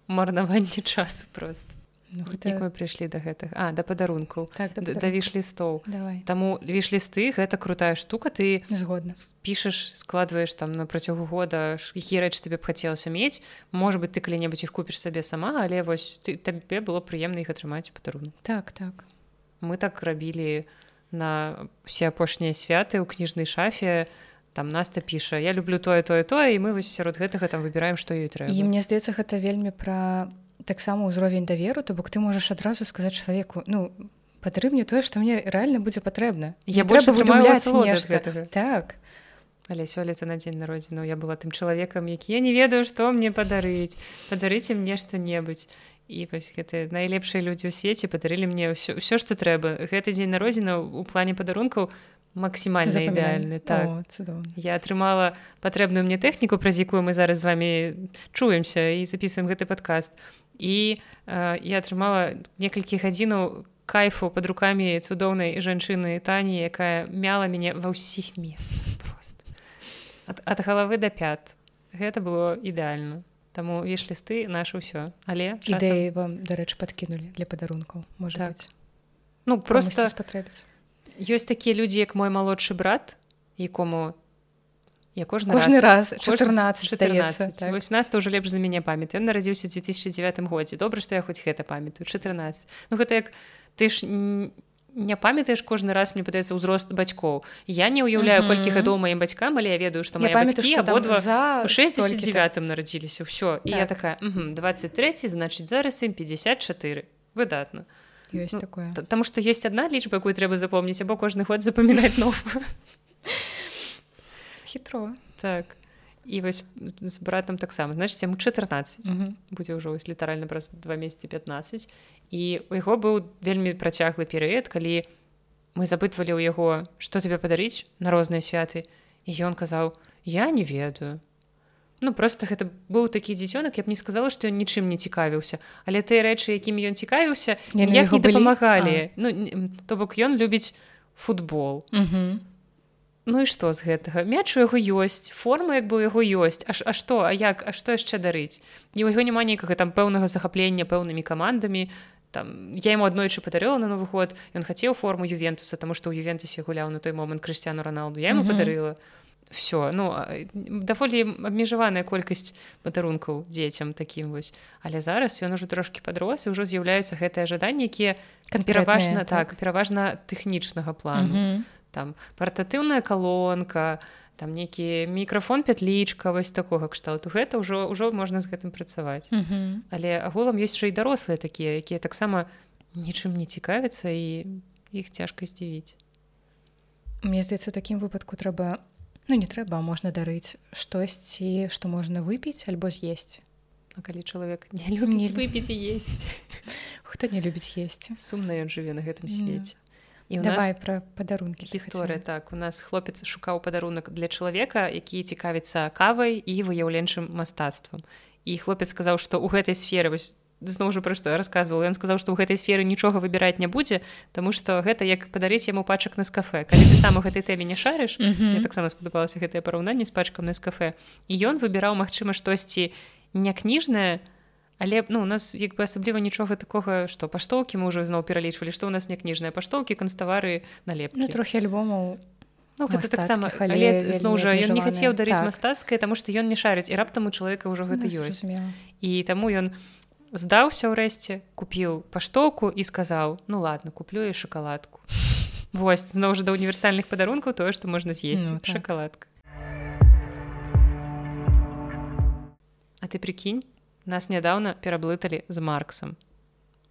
марнаванне *laughs* часу просто Ну, гэта... як мы прыйшлі да гэтых? А да падарункаў. Так, да, да віш лістоў таму віш лісты гэта крутая штука. Ты згодна. пішаш складваеш там на працягу года які рэч тебе б хацелася мець. Можа быть ты калі-небудзь іх купіш сабе сама але вось ты табе было прыемна іх атрымаць падарунок так так. Мы так рабілі на усе апошнія святы ў кніжнай шафе. Там наста піша я люблю тое тое тое і мы вось сярод гэтага там выбіраем што ёй трэба. І мне здаецца гэта вельмі пра таксама ўзровень даверу то бок ты можаш адразу сказаць чалавеку ну падры мне тое што мне рэальна будзе патрэбна я выдумляць нешта. так. Але сёлета на дзень народзіну я была тым чалавекам які я не ведаю што мне падарыць. Падарыце мне што-небудзь і вось гэты найлепшыя людзі ў свеце падарылі мне ўсё ўсё што трэба. Гэты дзень народзіна у плане падарункаў максімальна ідэальны так. О, я атрымала патрэбную мне тэхніку праз якую мы зараз з вами чуемся і записываем гэты падкаст і э, я атрымала некалькі гадзінаў кайфу под руками цудоўнай жанчыны тані якая мяла мяне ва ўсіх просто. Ад, ад галавы да пят. Гэта было ідэальна таму веш лісты наше ўсё але ідэі часам... вам дарэч подкінулі для падарункаў можа так. ну просто спатрэбіцца ёсць такія людзі як мой малодшы брат якому я кожны, кожны раз, раз 14 здаецца, так. вось нас то ўжо лепш за мяне памят ён нарадзіўся 2009 годзе добра што я хоць гэта памятаю 14 ну гэта як ты ж не памятаеш кожны раз мне падаецца ўзрост бацькоў я не ўяўляю Мгм. колькі гадоў маім бацькам але я ведаю што мои памятаю, абодва за у столькі-то. 69 нарадзіліся ўсё і я Так. такая "Мгм, 23 значыць зараз ім 54 выдатна ёсць Ну, такое. Таму што ёсць адна лічба, якую трэба запомніць, або кожны год запамінаць *laughs* новую. Хітро так. І вось з братам таксама значыць яму 14 Мгм. будзе ўжо вось літаральна праз два месяцы 15 і у яго быў вельмі працяглы перыяд калі мы запытвалі ў яго што тебе падарыць на розныя святы? І ён казаў я не ведаю ну просто гэта быў такі дзіцёнак я б не сказала што ён нічым не цікавіўся але тыя рэчы якімі ён цікавіўся як не дапамагалі ну то бок ён любіць футбол. Мгм. Ну і што з гэтага? Мяч у яго ёсць форма як бы яго ёсць. А, ш- а што? А як? А што яшчэ дарыць? І у яго няма нейкага там пэўнага захаплення пэўнымі камандамі. Там я ему аднойчы падарыла на новы год ён хацеў форму ювентуса таму што ў ювентусе гуляў на той момант крысціану роналду. Я ему Мгм. падарыла. Все ну даволі абмежаваная колькасць падарункаў дзецям такім вось. Але зараз ён ужо трошки падрос і ўжо з'яўляюцца гэтыя жаданні якія пераважна Канкрэтныя, так пераважна тэхнічнага плану. Мгм. Там партатыўная калонка там нейкі мікрафон пятлічка вось такога кшталту. Гэта ўжо ўжо можна з гэтым працаваць. Мгм. але агулам ёсць жа і дарослыя такія якія таксама нічым не цікавяцца і іх цяжка здзівіць. Мне здаецца у такім выпадку трэба ну не трэба а можна дарыць штосьці што можна выпіць альбо з'есці А калі чалавек не любіць Не- выпіць і есць. Хто не любіць есці сумна ён жыве на гэтым свеце і давай нас пра падарункі гісторыя так у нас хлопец шукаў падарунак для чалавека які цікавіцца кавай і выяўленчым мастацтвам і хлопец сказаў што ў гэтай сферы вось зноў жа пра што я рассказывал ён сказаў што ў гэтай сферы нічога выбіраць не будзе Таму што гэта як падарыць яму пачак на кафе калі ты сам у гэтай тэме не шарыш Мгм. мне таксама спадабалася гэтае параўнанне з пачкам на кафе і ён выбіраў магчыма штосьці не кніжнае але ну у нас як бы асабліва нічога такога што паштоўкі мы ўжо зноў пералічвалі што ў нас не кніжныя паштоўкі канставары налепкі. Ну трохі альбомаў Ну, гэта таксама але зноў жа ён не хацеў дарыць Так. мастацкае таму што ён не шарыць і раптам у чалавека ўжо гэта Ну, ёсць. І таму ён здаўся ўрэшце купіў паштоўку і сказаў ну ладно куплю і шакаладку *laughs* Вось зноў жа да універсальных падарункаў тое што можна з'есці. Ну, так. шакаладка. А ты прикінь нас нядаўна пераблыталі з марксам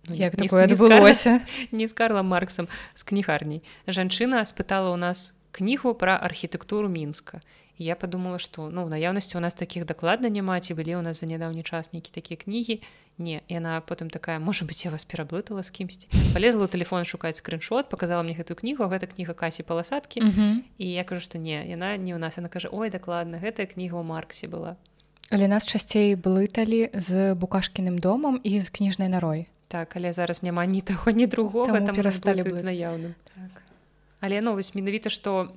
Ну, як не- такое не Карла- адбылося *laughs* не з Карлам Марксам з кнігарняй жанчына спытала ў нас кнігу пра архітэктуру мінска І я подумала что ну наяўнасці у нас таких дакладна няма ці былі у нас за нядаўні час нейкі такія кнігі не яна потым такая можа быть я вас пераблытала з кімсьці полезла ў телефон шукаць скриншот показала мне гэтую кнігу а гэта кніга касі паласадкі Мгм. і я кажу что не яна не ў нас. Она кажа ой дакладна гэтая кніга ў марксе была але нас часцей блыталі з букашкіным домам і з кніжнай нарой так але зараз няма ні таго ні другога там перасталі блытаць. наяўным так. Але ну вось менавіта што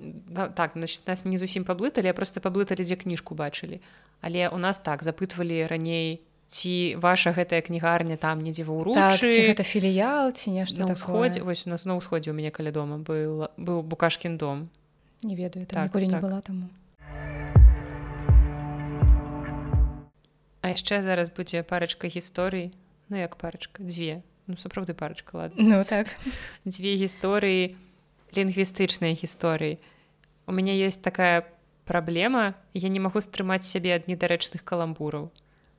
так значит нас не зусім паблыталі просто паблыталі дзе кніжку бачылі але у нас так запытвалі раней ці ваша гэтая кнігарня там недзе ва так, ўручы гэта філіял ці нешта на ўсходзе вось у нас на ўсходзе у мяне каля дома был быў букашкін дом не ведаю Так, ніколі не так. была таму А яшчэ зараз будзе парачка гісторый ну як парачка дзве. Ну сапраўды парачка ладно ну так. Дзве гісторыі лінгвістычныя гісторыі. У мяне ёсць такая праблема я не магу стрымаць сябе ад недарэчных каламбураў.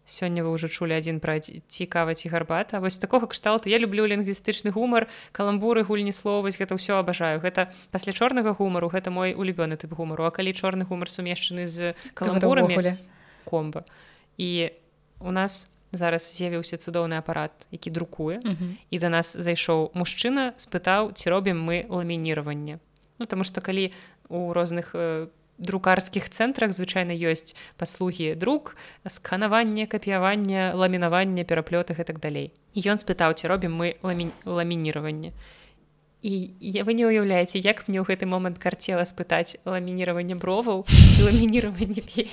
Сёння вы ўжо чулі адзін пра ці- цікава ці гарбата. Вось такога кшталту. Я люблю лінгвістычны гумар каламбуры гульні словаць гэта ўсё абажаю. Гэта пасля чорнага гумару гэта мой улюбёны тып гумару. А калі чорны гумар сумешчаны з каламбурамі? комба і у нас зараз з'явіўся цудоўны апарат які друкуе. Мгм. і да нас зайшоў мужчына спытаў ці робім мы ламініраванне Ну таму што калі у розных э, друкарскіх цэнтрах звычайна ёсць паслугі друк сканаванне капіявання ламінавання пераплётах і так далей. І ён спытаў ці робім мы ламі... ламініраванне і я вы не ўяўляеце як мне ў гэты момант карцела спытаць ламініраванне броваў ці ламініраванне вей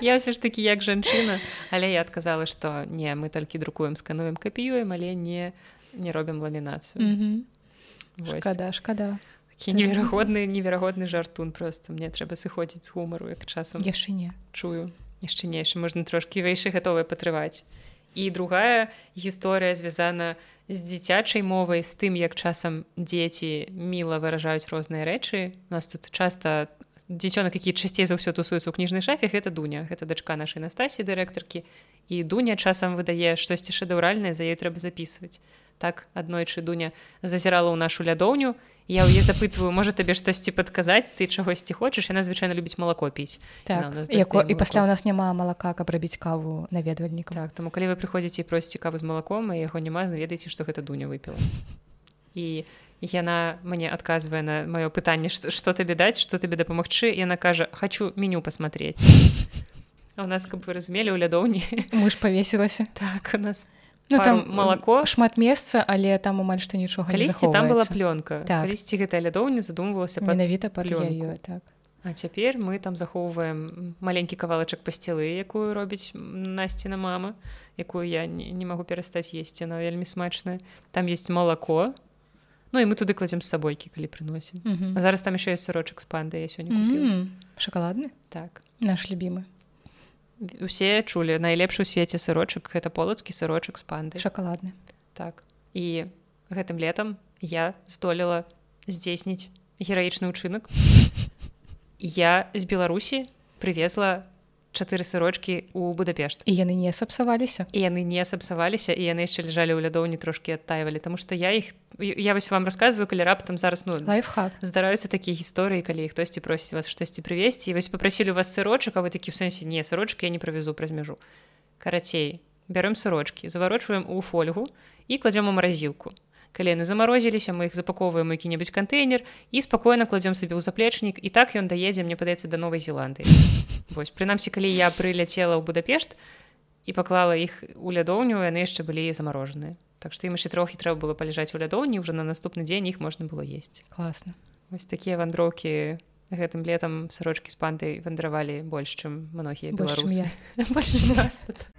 я ўсё ж такі як жанчына але я адказала што не мы толькі друкуем скануем капіюем але не не робім ламінацыю Мгм. Вось. шкада шкада неверагодны неверагодны жартун просто. Мне трэба сыходзіць з гумару як часам яшчэ не чую. Яшчэ не яшчэ можна трошкі вейшы гатовыя патрываць і другая гісторыя звязана з дзіцячай мовай з тым як часам дзеці міла выражаюць розныя рэчы. У нас тут часта дзіцёнак які часцей за ўсё тусуецца ў кніжнай шафе гэта дуня гэта дачка нашай настасі дырэктаркі. І дуня часам выдае штосьці шэдэўральнае за ёй трэба записывать так аднойчы дуня зазірала ў нашу лядоўню я ў е запытваю можа табе штосьці падказаць ты чагосьці хочаш яна звычайна любіць малако піць так, яко, і пасля у нас няма малака каб рабіць каву наведвальніка так таму калі вы прыходзіце прос цікавы з малаком і яго няма ведаеце што гэта дуня выпіла і яна мне адказвае на маё пытанне што табе даць што табе дапамагчы яна кажа хочу меню посмотреть *laughs* у нас каб вы разумелі ў лядоўні мы ж павесілася *laughs* так у нас ну, там малако шмат месца але там амаль што нічога калісьці там была плёнка. Так. калісьці гэтая лядоўня задумвалася менавіта пад ёю так. А цяпер мы там захоўваем маленькі кавалачак пасцілы якую робіць насціна мама якую я не, не магу перастаць есці на вельмі смачная. Там есть малако. Ну і мы туды кладзем з сабойкі калі прыносім. Mm -hmm. зараз там еще ёсць сырочак з пандай я сёння mm -hmm. шакаладны? Так. Наш любімы усе чулі найлепшы ў свеце сырочак гэта полацкі сырочак з пандай. Шакаладны. Так. І гэтым летом я здолела здзейсніць гераічны ўчынак. *laughs* Я з беларусі привезла чатыры сырочки у будапешт і яны не сапсаваліся і яны не сапсаваліся і яны яшчэ ляжалі ў лядоўні трошки адтаивалі тому что я іх я вось вам рассказываю калі раптам зараз ну лайфхак. Здараюцца такія гісторыі калі хтосьці просіць вас штосьці прывесці вось попрасілі вас сырочак а вы такі ў сэнсе не сырочки я не правезу праз мяжу карацей бярем сырочки заварочваем у фольгу і кладзем у маразілку калі яны замарозіліся мы іх запаковваем які-небудзь кантэйнер і спакойна кладзем сабе ў заплечнік і так ён даедзе мне падаецца да новай зеландыі. *laughs* Вось прынамсі калі я прыляцела ў будапешт і паклала іх у лядоўню яны яшчэ былі замарожаныя. Так што ім яшчэ трохі трэба было паляжаць у лядоўні ўжо на наступны дзень іх можна было есці класна. Вось такія вандроўкі гэтым летам сарочкі з пандай вандравалі больш чым многія беларусы *laughs*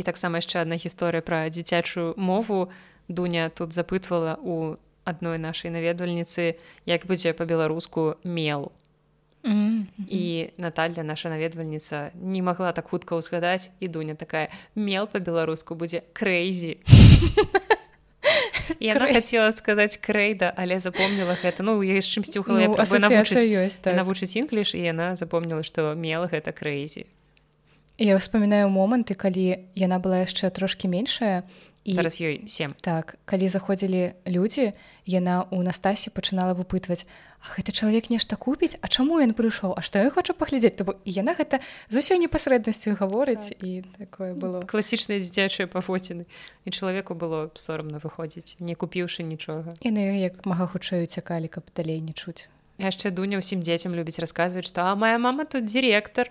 і таксама яшчэ адна гісторыя пра дзіцячую мову. Дуня тут запытвала у адной нашай наведвальніцы як будзе па-беларуску мел mm -hmm. і Наталья наша наведвальніца не магла так хутка ўзгадаць і дуня такая мел па-беларуску будзе крэйзі яна хацела сказаць крэйда але запомніла гэта ну я з чымсьці ў галаве навучыць інкліш і яна запомніла што мел гэта крэйзі Я ўспамінаю моманты, калі яна была яшчэ трошкі меншая і зараз ёй сем так калі заходзілі людзі яна ў настасі пачынала выпытваць гэты чалавек нешта купіць А чаму ён прыйшоў А што ён хоча паглядзець то і яна гэта з усёй непасрэднасцю гаворыць так. і такое было. Класічныя дзіцячыя пафоціны і чалавеку было сорамна выходзіць не купіўшы нічога яны як мага хутчэй уцякалі каб далей не чуць яшчэ дуня ўсім дзецям любіць расказваць што а моя мама тут директор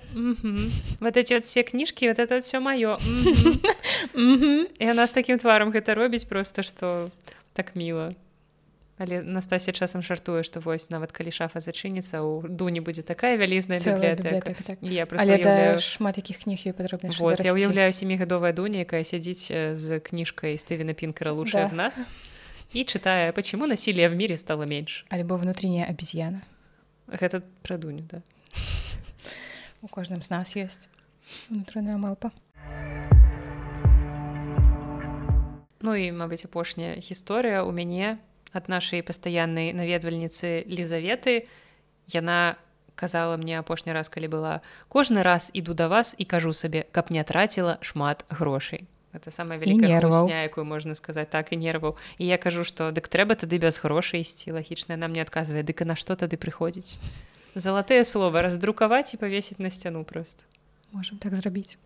вот эти вот все кніжкі вот это все маё яна з такім тварам гэта робіць просто что так міла але Настасія часам жартуе што вось нават калі шафа зачыніцца у дуні будзе такая вялізная бібліятэка так. я уяўляю... шмат якіх кніг падробна вот, я уяўляю семігадовая дуня якая сядзіць з кніжкай стывена пінкера лучше да. нас и читая, почему насилие в мире стало меньше. Альбо внутренняя обезьяна. Это про Дуню, да. У каждом из нас есть внутренняя малпа. Ну і мабыць апошняя гісторыя у мяне ад нашай пастаяннай наведвальніцы лізаветы яна казала мне апошні раз калі была кожны раз іду да вас і кажу сабе каб не траціла шмат грошай это самая вялікая хусня, якую можна сказаць так і нерваў і я кажу што дык трэба тады без грошай ісці лагічна нам не адказвае дык на што тады прыходзіць залатыя слова раздрукаваць і павесіць на сцяну просто. Можем так зрабіць.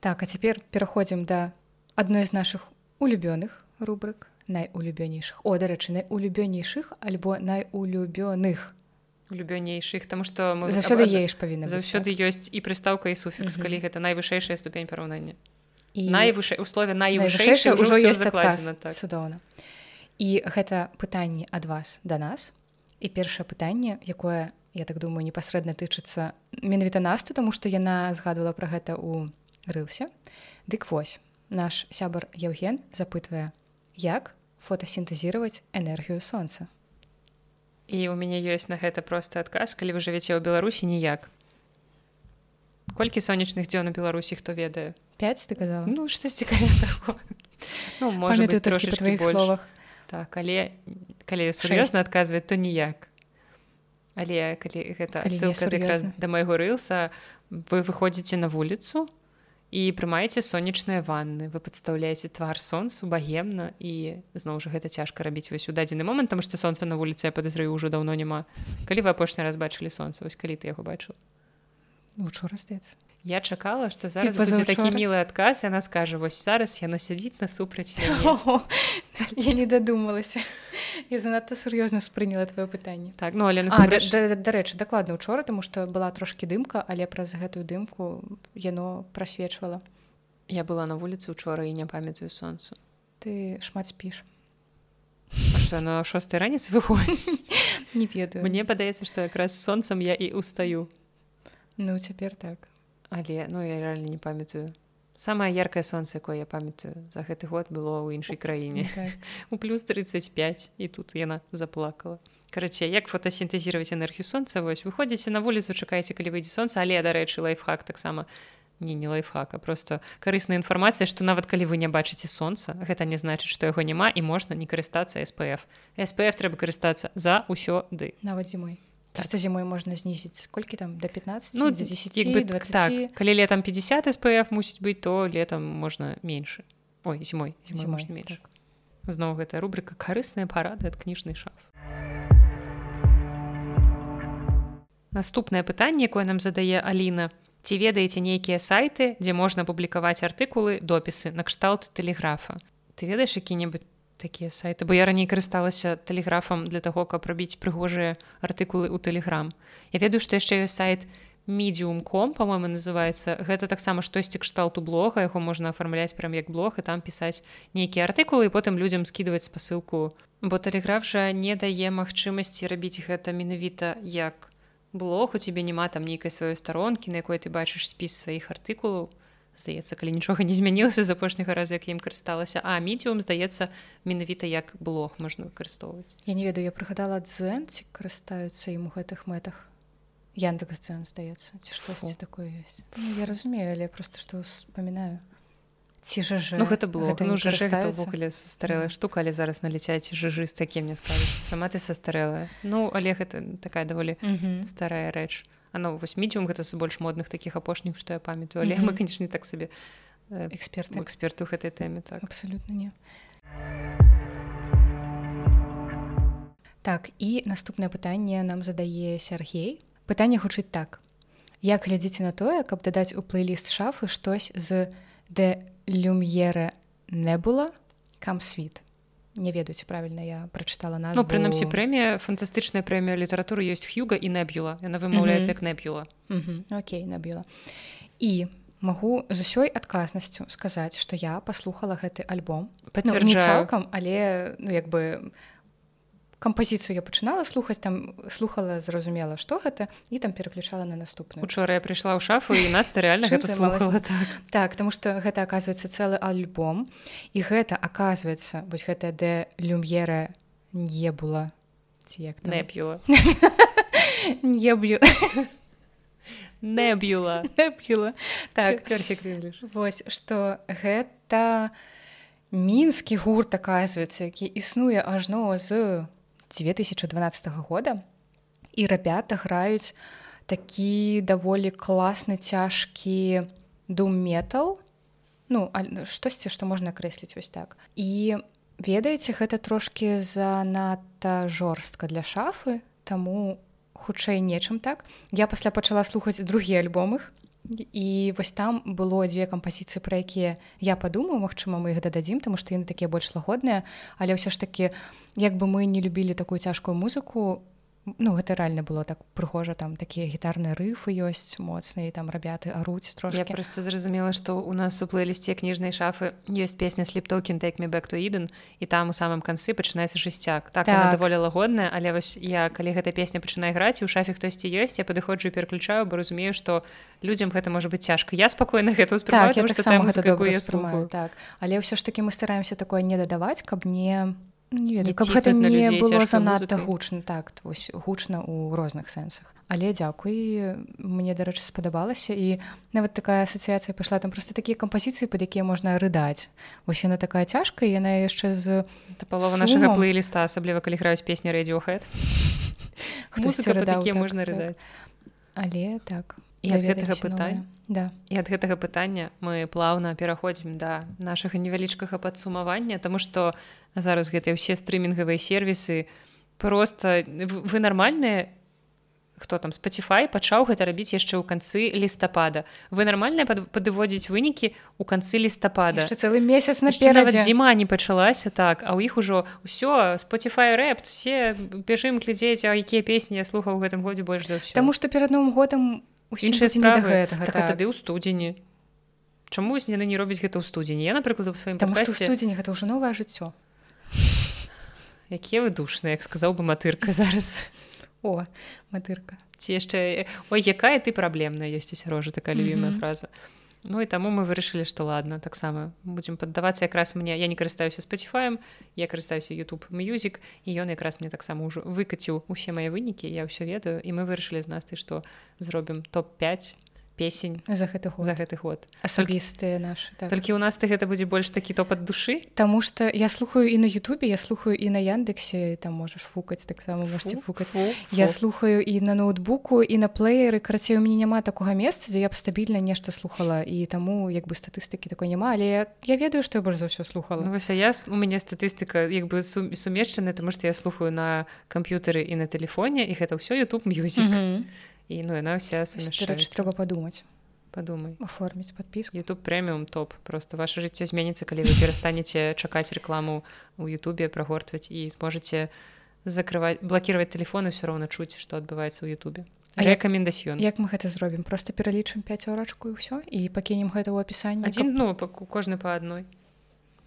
Так а цяпер пераходзім да адной з наших улюбёных рубрык найулюбёнейшых. О дарэчы найулюбёнейшых альбо найулюбёных любёнейшых тому что мы заўсёды еш павінна заўсёды ёсць і прыстаўка і суфікс калі гэта найвышэйшая ступень параўнання і найвышэй услове найвышэйшая ўжо ёсць так. цудоўна і гэта пытанне ад вас да нас. І першае пытанне якое я так думаю непасрэдна тычыцца менавіта насту тому што яна згадывала пра гэта ў рылсе. Дык вось наш сябар Яўген запытвае як фотасінтэзировать энергію сонца і у мяне ёсць на гэта просто адказ калі вы жывеце ў беларусі ніяк колькі сонечных дзён у беларусі хто ведае 5 ты казала ну што цікаве *laughs* ну можа быть, трошки твоих словах. Так але калі сур'ёзна адказваць то ніяк але калі гэта да майго рылса. Вы выходзіце на вуліцу і прымаеце сонечныя ванны. Вы падстаўляеце твар сонцу багемна і зноў жа гэта цяжка рабіць вось у дадзены момант там што сонца на вуліцы я падазраю ўжо даўно няма. Калі вы апошні раз бачылі сонца? Вось калі ты яго бачыў учора стаецца Я чакала што зараз будзе такі мілы адказ яна скажа вось зараз яно сядзіць насупраць *laughs* я не дадумалася я занадта сур'ёзна спрыняла твоё пытанне так ну але дарэчы дакладна учора тому што была трошки дымка але праз гэтую дымку яно прасвечвала я была на вуліцы учора і не памятаю сонцу ты шмат спіш на шостой ранец выходзіць *laughs* не ведаю. Мне падаецца што якраз сонцам я і устаю. Ну цяпер так але ну я реально не памятаю. Самое яркое солнце якое я памятаю за гэты год было ў іншай краіне. так. *laughs* у плюс 35 і тут яна заплакала. Карацей як фотосінтэзировать энергію солнца вось выходзіце на вуліцу чакаеце калі выйдзе солнце але дарэчы лайфхак таксама не не лайфхака просто карысная інфармацыя што нават калі вы не бачыце солнца гэта не значыць што яго няма і можна не карыстацца спф спф трэба карыстацца за ўсё ды. Нават зімой Просто зімой можна знізіць колькі там до 15 ну, 10 бы, 20 так, калі летом 50 спф мусіць быць то летом можна менш ой зімой зімой, зімой менш так. зноў гэтая рубрика карысная парады ад кніжнай шаф наступнае пытанне якое нам задае Аліна ці ведаеце нейкія сайты дзе можна публікаваць артыкулы допісы накшталт тэлеграфа ты ведаеш які-небудзь такія сайты бо я раней карысталася тэлеграфам для таго каб рабіць прыгожыя артыкулы ў тэлеграм я ведаю што яшчэ ёсць сайт медиумком по-моему называется гэта таксама штосьці кшталту блога яго можна афармляць прям як блог і там пісаць нейкія артыкулы і потым людзям скидываць спасылку. Бо тэлеграф жа не дае магчымасці рабіць гэта менавіта як блог. У цябе няма там нейкай сваёй старонкі на якой ты бачыш спіс сваіх артыкулаў здаецца калі нічога не змянілася з апошняга разу як ім карысталася. А медіум здаецца менавіта як блог можна выкарыстоўваць. Я не ведаю я прыгадала дзэн ці карыстаюцца ім у гэтых мэтах. Яндекс дзэн здаецца ці штосьці такое ёсць. Ну, я разумею але просто што успамінаю. Ці жа ну, гэта было. ну, жывогуле састарэлая штука але зараз наліцяць жыжы з такім мне скажуць сама ты састарэлая ну але гэта такая даволі старая рэч. а оно вось медиум гэта з больш модных таких апошніх што я памятаю. Але mm -hmm. мы конечно так сабе эксперты. эксперту гэтай тэме так. Абсолютно не. Так і наступнае пытанне нам задае Сергей пытанне гучыць так. Як глядзіце на тое каб дадаць у плейліст шафы штось з де люм'ера не было не ведаюць правільна я прачытала нас ну, прынамсі прэмія фантастычная прэмія літаратуры ёсць х'юга і наб'юла яна вымаўляецца як наб'юла Окей наб'юла і магу з усёй адказнасцю сказаць што я паслухала гэты альбом. Ну, цалкам але ну як бы кампазіцыю я пачынала слухаць там слухала зразумела што гэта і там пераключала на наступную. Учора я прыйшла ў шафу і нас рэальна слухала так. Так тому что гэта аказваецца цэлы альбом і гэта аказваецца вось гэтая де люм'ера не было ці як не п'юла *laughs* не б'ю *laughs* не б'юла *laughs* п'юла так вось што гэта мінскі гурт аказваецца які існуе ажно з 2012 года і рабята граюць такі даволі класны цяжкі дум метал ну штосьці што можна крэсліць вось так? І ведаеце гэта трошки занадта жорстка для шафы таму хутчэй нечым так. Я пасля пачала слухаць другі альбом іх і вось там было дзве кампазіцыі пра якія я падумаю Мачыма мы іх дададзім тому што яны такія больш лагодныя. Але ўсё ж таки як бы мы не любілі такую цяжкую музыку ну гэта рэальна было так прыгожа там такія гітарныя рыфы ёсць моцныя там рабяты аруць трошки я просто зразумела што у нас у плейлісце кніжнай шафы ёсць песня сліптокен take me back to Eden і там у самым канцы пачынаецца жысцяк. Так, так. даволі лагодная але вось я калі гэта песня пачынае граць у шафе хтосьці ёсць я падыходжу пераключаю бо разумею што людзям гэта можа быць цяжка. Я спакойна гэта так, так. Але ўсё ж таки мы стараемся такое не дадаваць каб не не ведаю, каб гэта не было занадта гучна так вось гучна ў розных сэнсах але дзякуй мне дарэчы спадабалася і нават такая асацыяцыя пайшла там просто такія кампазіцыі пад якія можна рыдаць вось яна такая цяжкая яна яшчэ з палова нашага плейліста асабліва калі граюць песні радиохэд можна рыдаць але так і ад гэтага пытання да. і ад гэтага пытання мы плаўна пераходзім да нашага невялічкага падсумавання тому что у зараз гэтыя ўсе стрымінгавыя сервісы просто вы нармальныя хто там Spotify пачаў гэта рабіць яшчэ ў канцы лістапада вы нармальна падыводзіць вынікі у канцы лістапада цэлы месяц наперад зіма не пачалася так а ў іх ужо ўсё Spotify рэпт все пяжым глядзець а якія песні я слухаў у гэтым годзе больш за ўсё Таму што перад новым годам іншыя справы. гэтага так, так. тады ў студзені Чаму яны не робяць гэта ў студзені я напрыклад у сваім студзені гэта ўжо новае жыццё. Якія вы душныя як сказаў бы матырка зараз. О матырка. Ці яшчэ ой якая ты праблемная ёсць у сярожа такая любімая mm -hmm. фраза Ну і таму мы вырашылі што ладно таксама будзем паддавацца якраз мне я не карыстаюся спаціфаем я карыстаюся youtube мюзік і ён якраз мне таксама ўжо выкаціў усе мае вынікі я ўсё ведаю і мы вырашылі з нас ты што зробім топ-5 песень за гэты год. за гэты год асабістыя наши так. толькі у нас ты гэта будзе больш такі топ ад душы Таму что я слухаю і на Ютубе я слухаю і на яндексе там можаш фукаць таксама можете фукаць фу, фу. я слухаю і на ноутбуку і на плееры карацей у мяне няма такога месца дзе я б стабільна нешта слухала і таму як бы статыстыкі такой няма але я, я ведаю што я больш за ўсё слухала ну, я у мяне статыстыка як бы сумешчана тому что я слухаю на камп'ютары і на телефоне і гэта ўсё YouTube мюзік mm -hmm і ну яна вся трэба падумаць подумай. Оформіць подпіску youtube прэміум топ. Просто ваше жыццё зменіцца калі вы перастанеце *laughs* чакаць рекламу у Ютубе прагортваць і зможаце закрываць блокировать телефоны все роўна чуць што адбываецца ў Ютубе. Рэкамендасьён як мы гэта зробім? Просто пералічым пяцёрачку і ўсё і пакінем гэта ў апісанні адзін ну кожны па адной.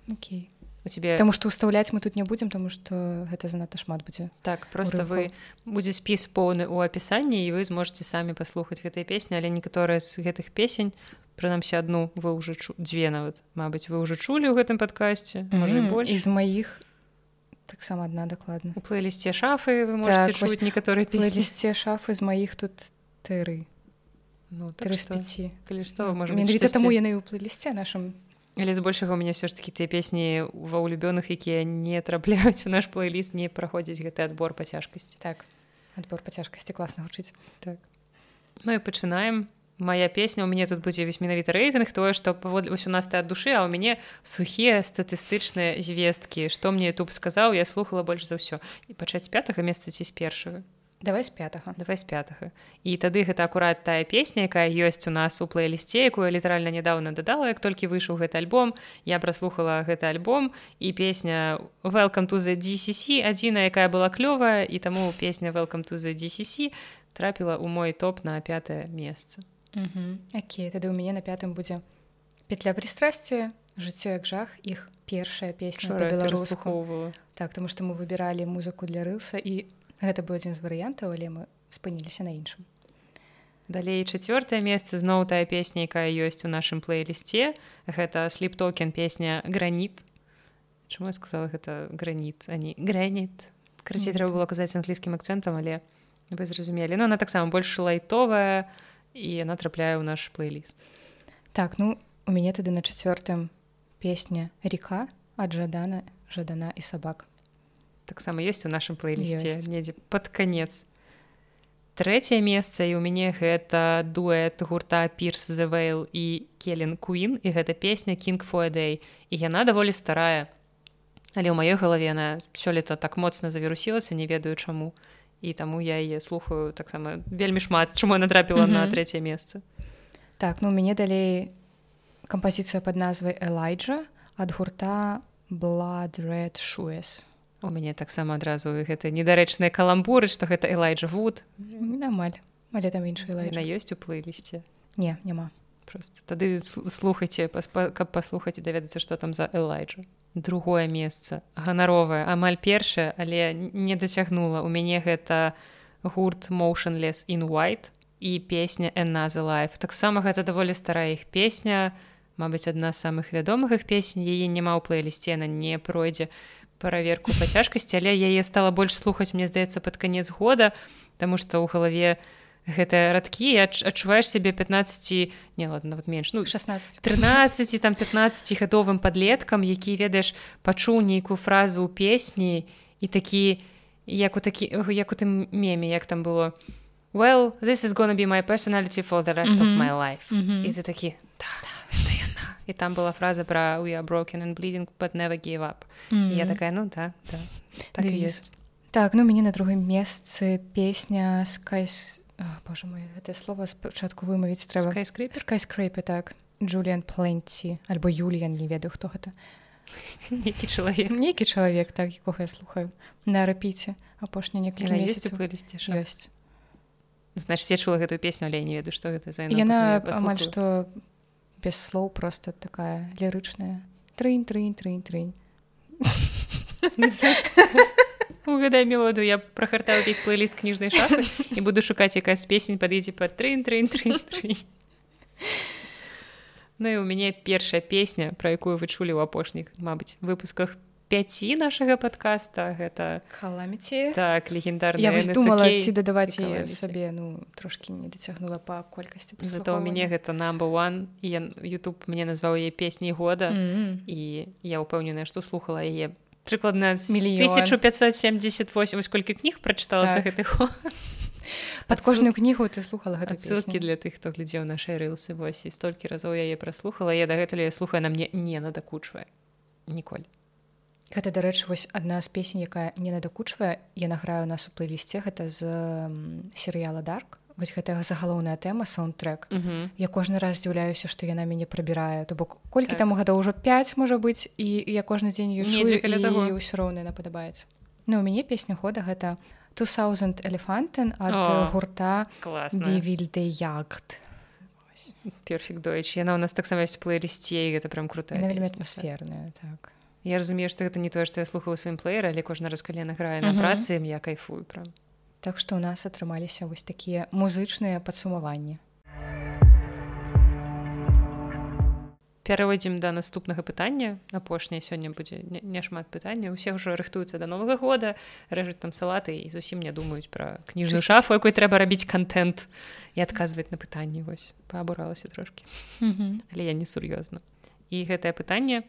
Окей у тебе Таму што ўстаўляць мы тут не будзем тому что гэта занадта шмат будзе так просто вы будзе спіс поўны ў апісанні і вы зможете самі паслухаць гэтай песні але некаторыя з гэтых песень прынамсі адну вы ўжо чу... дзве нават Мабыць вы ўжо чулі ў гэтым падкасці можа mm -hmm. з маіх таксама адна дакладна у плейлісце шафы вы можете так, чуць некаторыя плейлісце шафы з маіх тут тэры ну, так што, калі што ну, можа таму яны ў плейлісце нашым Але збольшага у мяне ўсё ж такі тыя песні ва ўлюбёных якія не трапляюць у наш плейліст не праходзіць гэты адбор па цяжкасці так адбор па цяжкасці класна гучыць так. Ну і пачынаем моя песня у мяне тут будзе весь менавіта рэйтынг тое што паводле вось у нас ты ад душы а ў мяне сухія статыстычныя звесткі што мне тут сказаў я слухала больш за ўсё і пачаць пятага месца ці з першага давай з пятага давай з пятага і тады гэта акурат тая песня якая ёсць у нас у плейлісце якую літаральна нядаўна дадала як толькі выйшаў гэты альбом. Я праслухала гэты альбом і песня welcome to the DCC адзіна якая была клёвая і таму песня welcome to the DCC трапіла ў мой топ на пятое месца. Окей тады у мяне на пятым будзе петля прыстрасці жыццё як жах іх першая песня беларуску так тому что мы выбіралі музыку для рылса і гэта быў адзін з варыянтаў але мы спыніліся на іншым. Далей чацвёртае месца зноў тая песня якая ёсць у нашым плейлісце. Гэта сліптокен песня граніт чаму я сказала гэта граніт а не граніт красці трэба было казаць англійскім акцэнтам але вы зразумелі. Но ну, она таксама больш лайтовая і яна трапляе ў наш плейліст. Так ну у мяне тады на чацвёртым песня река ад жадана жадана і сабак таксама ёсць у нашым плейлісце недзе под конец. Трэцяе месца і у мяне гэта дуэт гурта пірс завейл і келен куін і гэта песня king фоday і яна даволі старая. Але ў маёй галаве на сёлета так моцна завірусілася не ведаю чаму і таму я яе слухаю таксама вельмі шмат чаму надрапіла mm -hmm. на трэцяе месца так ну у мяне далей кампазіцыя под назвай элайджа ад гурта blood red шуэс у мяне таксама адразу гэта недарэчныя каламбуры што гэта элайджа вуд. Амаль але там іншая на ёсць у плейлісце не няма. Просто тады слухайце каб паслухаць і даведацца што там за элайджа. Другое месца ганаровае. Амаль першае але не дацягнула. У мяне гэта гурт motionless in white і песня энназа life. Таксама гэта даволі старая іх песня Мабыць адна з самых вядомых іх песень. Яе няма ў плейлісце яна не пройдзе праверку па цяжкасці але яе стала больш слухаць мне здаецца под конец года тому что ў галаве гэтыя радкі адчуваеш сябе 15 не ладно вот менш ну 16 13 там 15 гадовым подлеткам які ведаеш пачуў нейкую фразу ў песні і такі як у такі як у тым меме як там было well this is gonna be my personality for the rest mm -hmm. of my life mm -hmm. і ты такі да, да, і там была фраза про we are broken and bleeding but never give up mm -hmm. я такая ну да, да. так есть так ну мяне на другім месцы песня скайс Боже мой гэтае слово спачатку вымавіць трэба скайскрейпы так. Джуліан пленці альбо Юліян не ведаю хто гэта нейкі чалавек нейкі чалавек так якога я слухаю на рэпіце апошні некалькі месяцаў вылезці ёсць значит я чула гэтую песню але не ведаю што гэта за яна амаль што без слоў просто такая лірычная трынь трынь трынь трынь. Угадай мелодыю я прахартаю увесь плейліст кніжнай шафы і буду шукаць якая з песень пад'едзе под трын трын трын Ну і у мяне першая песня пра якую вы чулі ў апошніх Мабыць выпусках пяці нашага подкаста гэта халаміці так легендар я думала ці дадаваць сабе ну трошки не дацягнула па колькасці зато у мяне гэта number one і YouTube мне назваў яе песні года. Mm -hmm. і я ўпэўненая што слухала яе прыкладна мільён. 1578 колькі кніг прачытала так. за гэты ход под кожную кнігу ты слухала ссылки для тых хто глядзеў нашай рылсы вось і столькі разоў яе праслухала. Я дагэтуль я слухаю на мне не надакучвае. Ніколь гэта дарэчы вось адна з песень якая не надакучвае. Я награю нас у плейлісце. Гэта з серыяла дарк вось гэтая загалоўная тэма саундтрек mm -hmm. я кожны раз здзіўляюся што яна мяне прабірае. То бок колькі так. таму гада ўжо 5 можа быць і я кожны дзень ўсё роўна яна падабаецца. Ну у мяне песня года гэта 2000 элефантен ад О, гурта вільды ягт перфік дойч яна у нас таксама ёсць плейлісце гэта прям крутая вельмі атмасферная так Я разумею што гэта не тое што я слухаю сваім плеер але кожны раз калі награе на працы я кайфую прям. Так што ў нас атрымаліся вось такія музычныя падсумаванні. Пераводзім да наступнага пытання апошняе сёння будзе няшмат пытання усе ўжо рыхтуюцца да новага года рэжуць там салаты і зусім не думаюць пра кніжную шафу якой трэба рабіць контент і адказваць на пытанні вось паабуралася трошки. Але я не сур'ёзна і гэтае пытанне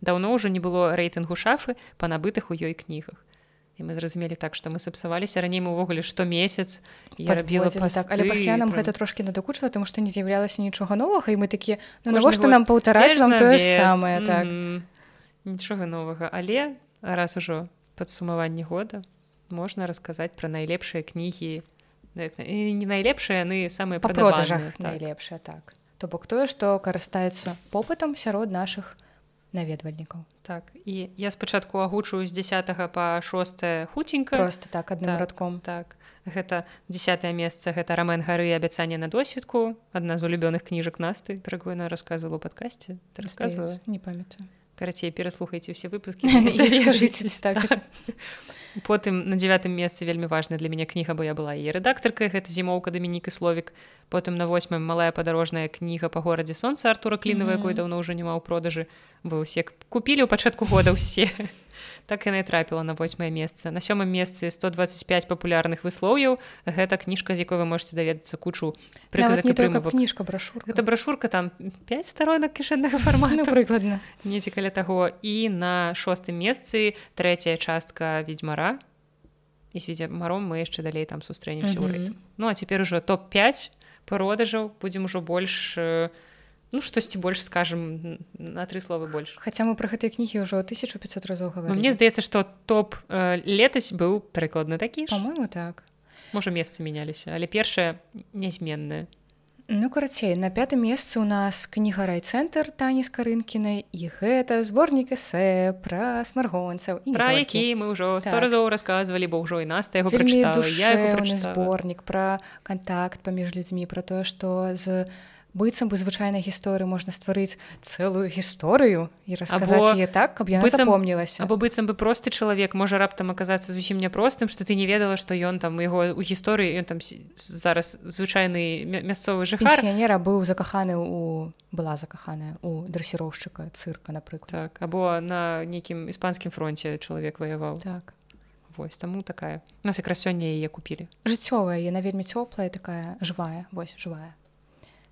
даўно ўжо не было рэйтынгу шафы па набытых у ёй кнігах і мы зразумелі так што мы сапсаваліся раней мы увогуле штомесяц я рабіла так. але пасля нам гэта трошки надакучыла тому што не з'яўлялася нічога новага і мы такі ну, навошта нам паўтараць вам тое ж самае? Так. Нічога новага. Але раз ужо падсумаванне года можна расказаць пра найлепшыя кнігі ну, не найлепшыя яны самыя па продажах так. найлепшыя так. То бок тое што карыстаецца попытам сярод наших наведвальнікаў. Так і я спачатку агучую з 10 по 6 хуценька. Просто так адным так, радком. так. Гэта десятое месца гэта рамен гары абяцанне на досведку. Адна з улюбёных кніжак насты прыгойна рассказывала у падкасці рассказывала не памятаю. Карацей пераслухайце все выпуски *laughs* так. Потым на девятым месцы вельмі важна для мяне кніга бо я была і рэдактаркай гэта зімоўка дамінік і словік потым на восьмым малая падарожная кніга па горадзе сонца артура клінава якой даўно ўжо няма ў продажы. Вы ўсе купілі ў пачатку года ўсе *laughs* так яна і трапіла на восьмае месца. На сёмым месцы 125 папулярных выслоўяў. Гэта кніжка з якой вы можете даведацца кучу кніжка брашур это брашурка там 5 старонак кішэннага фармату прыкладна. Недзе каля таго. І на шостым месцы трэцяя частка ведьзьмара і сведзе маром мы яшчэ далей там сустрэнемся mm -hmm. ну а цяпер ужо топ-5 продажаў. Будзем ужо больш у ну штосьці больш скажем на тры словы больш. Хаця мы про гэтыя кнігі ўжо 1500 разоў говорим Мне здаецца что топ э, летась быў прыкладна такі по-моему так. Можа месцы мяняліся але першае нязменная Ну карацей на пятым месцы у нас кніга райцэнтр тані з карынкінай і гэта зборнік эсэ пра смаргонцаў і пра які мы ўжо сто так. разоў расказвалі бо ўжо і нас яго зборнік пра кантакт паміж людзьмі пра тое што з быццам бы звычайнай гісторыі можна стварыць цэлую гісторыю і расказаць яе так каб яна запомнілася. або быццам бы просты чалавек можа раптам аказацца зусім няпростым што ты не ведала што ён там яго у гісторыі ён там зараз звычайны мясцовы жыхарнера быў закаханы у была закаханая у дрэсіроўшчыка цырка напрыклад. Так або на нейкім іспанскім фронте чалавек ваяваў. Так. Вось таму такая. Нас якраз сёння яе купілі. Жыццёвая яна вельмі цёплая такая жывая вось жывая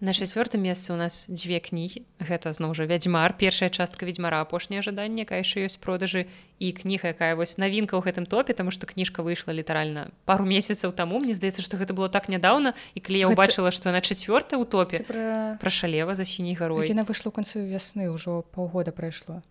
На чацвёртым месцы у нас дзве кнігі. Гэта зноў жа вядзьмар першая частка ведьзьмара апошняе жаданне якая яшчэ ёсць продажы і кніга якая вось навінка ў гэтым топе тому что кніжка выйшла літаральна пару месяцаў таму. Мне здаецца што гэта было так нядаўна і калі я ўбачыла што на чацвёрта ў топе пра... пра шалева за сіняй гарой. Яна выйшла ў канцу вясны ўжо паўгода прайшло.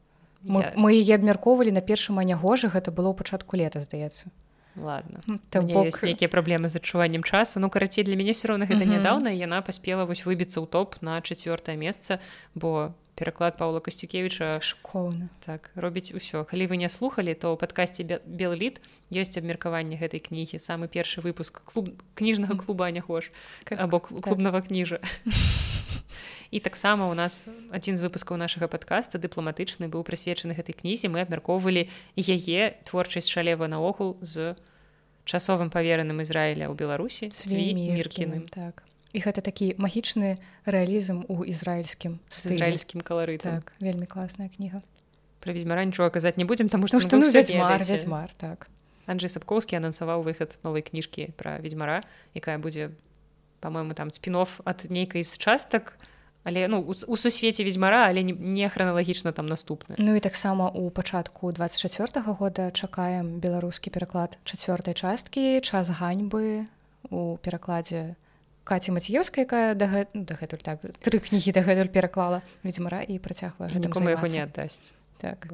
Мы, я... мы яе абмяркоўвалі на першым анягожы гэта было ў пачатку лета здаецца ладно. Бок... нейкія праблемы з адчуваннем часу ну карацей для мяне все роўна гэта mm -hmm. нядаўна яна паспела вось выбіцца ў топ на чацвёртае месца бо пераклад павла касцюкевича шкоўна так робіць усё. Калі вы не слухали то ў падкасці белліт ёсць абмеркаванне гэтай кнігі. Самы першы выпуск клуб кніжнага клуба не хош або клубнага так. кніжа *laughs* і таксама у нас адзін з выпускаў нашага падкаста дыпламатычны быў прысвечаны гэтай кнізе. Мы абмяркоўвалі яе творчасць шалева наогул з часовым павераным Ізраіля ў беларусі міркіным так. І гэта такі магічны рэалізм у ізраільскім з ізраільскім каларытам. Так, вельмі класная кніга. Пра ведьзьмара нічога казаць не будзем таму што што ну, вядзьмар, вядзьмар так. Анджей сапкоўскі анансаваў выхад новай кніжкі пра ведьзьмара якая будзе по-моему там спінов ад нейкай з частак але ну у сусвеце ведьзьмара але не храналагічна там наступна Ну і таксама у пачатку 24 -го года чакаем беларускі пераклад чацвёртай часткі час ганьбы у перакладзе каці маціеўская якая дагэтуль так тры кнігі дагэтуль пераклала. Ведьзьмара і працягвае гэтым яго не аддасць. Так.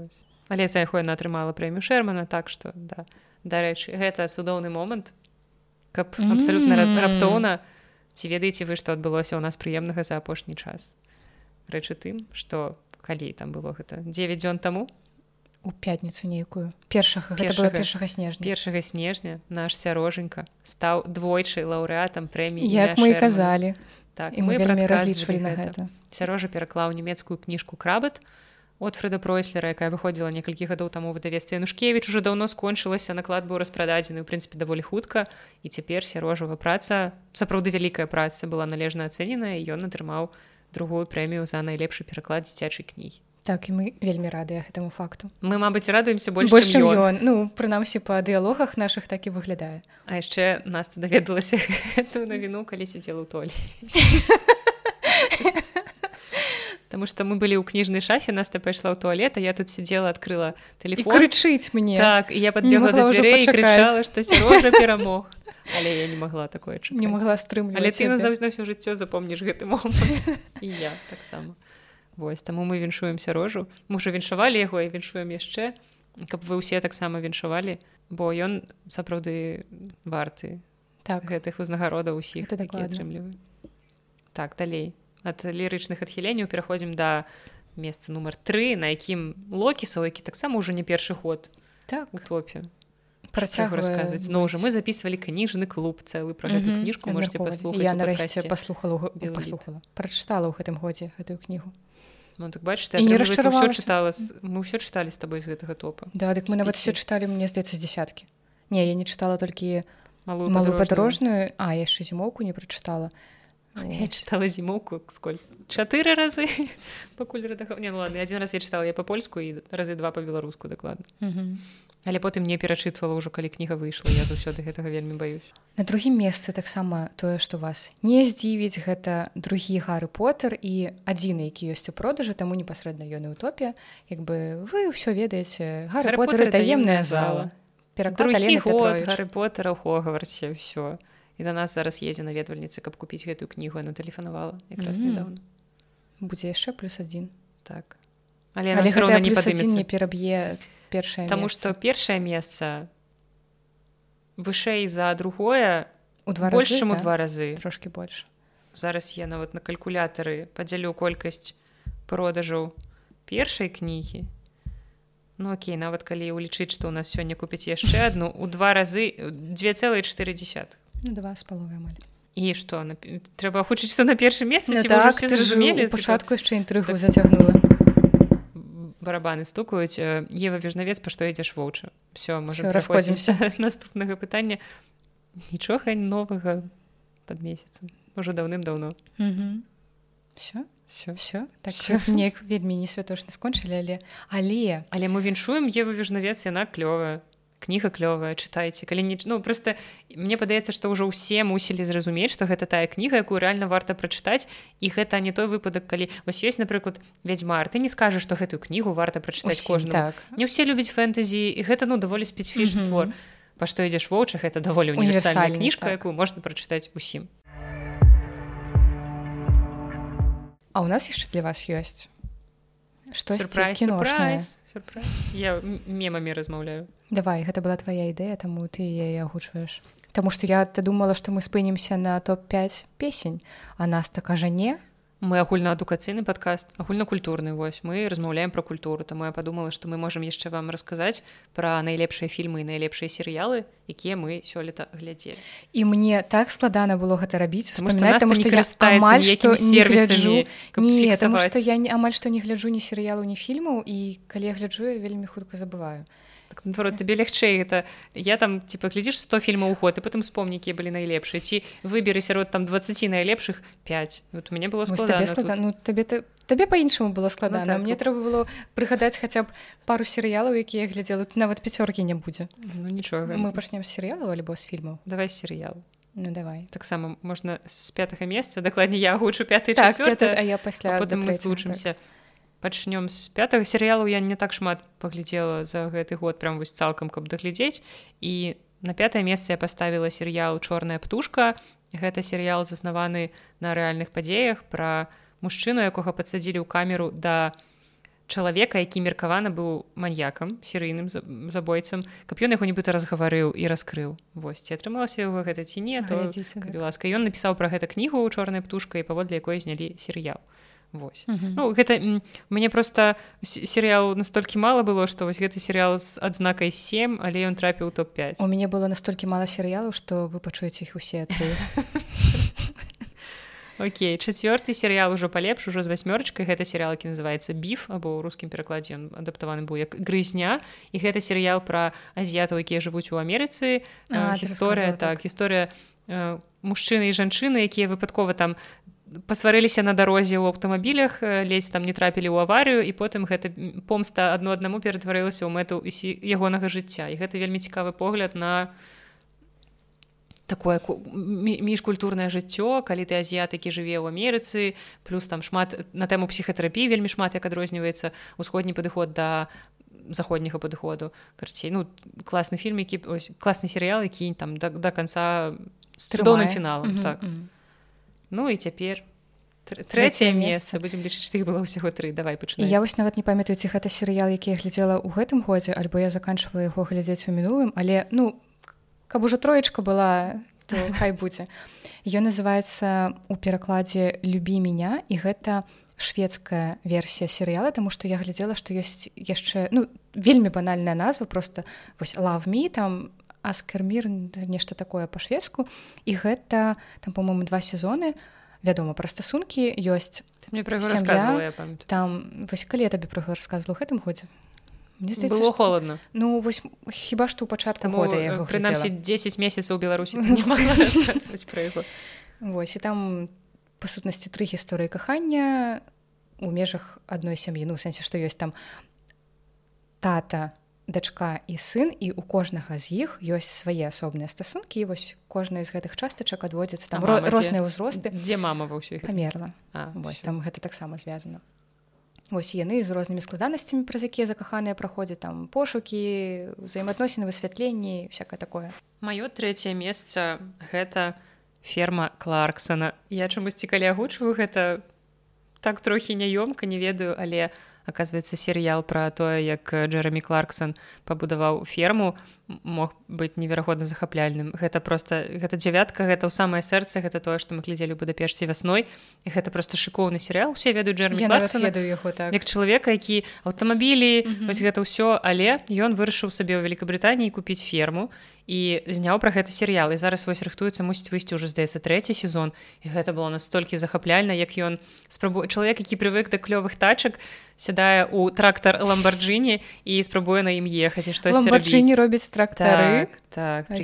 Але за яго яна атрымала прэмію шермана так что да. Дарэчы гэта цудоўны момант каб абсалютна mm -hmm. раптоўна ці ведаеце вы што адбылося ў нас прыемнага за апошні час? Рэчы тым што калі там было гэта? 9 дзён таму? У пятніцу нейкую. Першага першага, першага снежня. Першага снежня наш сярожанька стаў двойчы лаўрэатам прэміі як мы казалі. Так і мы разлічвалі на гэта. сярожа пераклаў нямецкую кніжку крабат у от фреда пройслера якая выходзіла некалькі гадоў таму выдавестве нушкевич уже даўно скончылася наклад быў распрададзены у прынцыпе даволі хутка. І цяпер сярожава праца сапраўды вялікая праца была належна ацэненая ён атрымаў другую прэмію за найлепшы пераклад дзіцячай кнігі. Так і мы вельмі радыя гэтаму факту. Мы мабыць радуемся больш больш ён. ён. Ну прынамсі па дыялогах наших так і выглядае. А яшчэ нас даведалася *laughs* навіну калі сидзела ў толі *laughs* Таму што мы былі ў кніжнай шафе наста пайшла ў туалета я тут сидела открыла телефон. крычыць мне. Так я подбегла да дзвярэй крычала што сярожа перамог але я не могла такое чакаць. не могла стрым але ты назаўсна ўсё жыццё запомніш гэты момант і я таксама Вось таму мы віншуемся рожу мы ўжо віншавалі яго і віншуем яшчэ каб вы ўсе таксама віншавалі бо ён сапраўды варты так. гэтых узнагародаў усіх атрымліваю так далей ад лірычных адхіленняў пераходзім да месца нумар тры на якім локісаў які таксама ўжо не першы год так. у топе. Працягу расказваць зноў жа мы записывалі кніжны клуб цэлы про гэту кніжку можете паслухаць я нарэшце паслухала паслухала прачытала ў гэтым годзе гэтую кнігу Ну, так бач не расчаравала чытала мы ўсё чыталі з табой з гэтага топа. Да дык мы нават все чыталі мне здаецца дзясяткі не я не чытала толькі малую малую падарожную а яшчэ зімоўку не прачытала я *laughs* чытала зімоўку сколь чатыры разы *laughs* пакуль не, ну, ладно, один раз я чытала я па-польску і разы два па-беларуску дакладна але потым мне перачытвала ўжо калі кніга выйшла я заўсёды гэтага вельмі баюсь. На другім месцы таксама тое што вас не здзівіць гэта другі гары поттер і адзіны які ёсць у продажы таму непасрэдна ён і утопія як бы вы ўсё ведаеце гары поттер таемная зала. Гары поттера хогаварце ўсё і да нас зараз едзе наведвальніца каб купіць гэтую кнігу. Она тэлефанавала якраз mm -hmm. недавно будзе яшчэ плюс адзін. Так. Але, але не, не пераб'е першае Таму што першае месца вышэй за другое у два больш чым у два разы. Трошки больш. Зараз я нават на калькулятары падзялю колькасць продажаў першай кнігі. Ну окей нават калі ўлічыць што ў нас сёння купіць яшчэ *laughs* адну у два разы 2,4 ну, два з паловай амаль. І што на... трэба хутчыць што на першым месцы ну, так, зразумелі пачатку яшчэ інтрыгу так... зацягнула барабаны стукаюць Ева вежнавец па што ідзеш воўча все можа расходзімся наступнага пытання нічога новага под месяцам уже даўным-даўно все все все так неяк вельмі не святочна скончылі але але. Але мы віншуем Ева вежнавец яна клёвая кніга клёвая чытайце калі ніч ну просто мне падаецца што ўжо ўсе мусілі зразумець што гэта тая кніга якую рэальна варта прачытаць і гэта не той выпадак калі вось ёсць напрыклад вядзьмар ты не скажаш што гэтую кнігу варта прачытаць кожны так. Не ўсе любяць фэнтэзі і гэта ну даволі спецыфічны твор. Па што ідзеш воўчах это даволі універсальная кніжка так. якую можна прачытаць усім. А ў нас яшчэ для вас ёсць что я мемамі размаўляю давай гэта была твоя ідэя таму ты яе агучваеш Таму што я ты думала што мы спынімся на топ-5 песень а нас так кажа не. Мы агульнаадукацыйны падкаст агульнакультурны вось. Мы размаўляем пра культуру. Таму я подумала што мы можемм яшчэ вам расказаць пра найлепшыя фільмы і найлепшыя серыялы якія мы сёлета глядзелі. І мне так складана было гэта рабіць таму што я амаль што не гляджу. не таму што я амаль што не гляджу ні серыялу ні фільмаў і калі я гляджу я вельмі хутка забываю так, наоборот табе лягчэй это. Я там типа глядзіш 100 фільмаў уход і потым вспомні якія былі найлепшыя ці выберы сярод там 20 найлепшых 5 вот у мяне было складана, складана. Ну, табе ты табе по-іншаму было складана ну, так. мне трэба было прыгадаць хаця б пару серыялаў якія глядзела нават пяцёркі не будзе ну нічога мы пачнем серыялу альбо з фільмаў давай серыял Ну давай. Таксама можна з пятага месца дакладней я гучу пяты так, а я пасля потым мы злучымся так пачнём з пятого серыялу. Я не так шмат паглядзела за гэты год прям вось цалкам каб даглядзець. І на пятое месца я паставіла серыял чорная птушка гэта серыял заснаваны на рэальных падзеях пра мужчыну якога падсадзілі ў камеру да чалавека які меркавана быў маньякам серыйным забойцам каб ён яго нібыта разгаварыў і раскрыў. Восьці атрымалася яго гэта ці не то ласка ён напісаў пра гэта кнігу ў чорная птушка і паводле якой знялі серыял Вось. Uh -huh. Ну гэта мне просто серыял настолькі мала было што вось гэты серыял з адзнакай 7 але ён трапіў топ-5 у мяне было настолькі мала серыялаў што вы пачуеце іх усе Окей чацвёрты серыял ужо палепш ужо з васьмёрачкай гэта серыялкі называется біф або ў рускім перакладзе ён адаптаваны быў як грызня і гэта серыял пра азіятаў якія жывуць у Амерыцы гісторыя так гісторыя э, мужчыны і жанчыны якія выпадкова там пасварыліся на дарозе ў аўтамабілях ледзь там не трапілі ў аварыю і потым гэта помста адно аднаму ператварылася ў мэту ягонага жыцця. І гэта вельмі цікавы погляд на такое міжкультурнае жыццё калі ты азіятыкі жыве ў Амерыцы плюс там шмат на тэму псіхатэрапіі вельмі шмат як адрозніваецца усходні падыход да заходняга падыходу карцей. Ну класны фільм які класны серыял які там да, да конца з цудоўным фіналам mm -hmm, так. mm -hmm. Ну і цяпер трэцяе месца. будзем лічыць ты было ўсяго тры. Давай пачынаць. Я вось нават не памятаю ці гэта серыял які я глядзела ў гэтым годзе альбо я заканчвала яго глядзець у мінулым. Але ну каб ужо троечка была то *laughs* хай будзе. Ён называется у перакладзе любі меня і гэта шведская версія серыяла тому што я глядзела што ёсць яшчэ ну вельмі банальная назва просто вось лавмі там аскермір нешта такое па-шведску. І гэта там по-моему два сезоны вядома пра стасункі ёсць мне там вось калі я табе пра расказвала гэтым годзе? Было холодно. Ну вось хіба што ў пачатку года прынамсі 10 месяцаў беларусі *laughs* Вось і там па сутнасці тры гісторыі кахання у межах адной сям'і. Ну сэнсе што ёсць там тата дачка і сын і у кожнага з іх ёсць свае асобныя стасункі і вось кожная з гэтых частачак адводзіцца там ро розныя ўзросты. Дзе мама ва ўсё памерла. вось там гэта таксама звязана. Вось яны з рознымі складанасцямі праз якія закаханыя праходзяць там пошукі ўзаемаадносіны высвятленні всякое такое. Маё трэцяе месца гэта ферма кларксона я чамусьці калі агучваю гэта так трохі няёмка не ведаю але у оказывается серыял про тое як джерамі кларксон пабудаваў ферму мог быць неверагодна захапляльным гэта просто гэта дзявятка гэта ў самае сэрца гэта тое што мы глядзелі будапешце вясной і гэта просто шыкоўны серыял усе ведаюць джермі ведаю яго так. як чалавека які аўтамабілі mm -hmm. вось гэта ўсё але ён вырашыў сабе ў Вкабрытаніі купіць ферму. і зняў пра гэта серыял. І зараз вось рыхтуецца мусіць выйсці ўжо здаецца трэці сезон. І гэта было настолькі захапляльна як ён спрабуе чалавек які прывык да клёвых тачак сядае у трактар ламбарджині і спрабуе на ім ехаць і што не робіць трактары. Так, так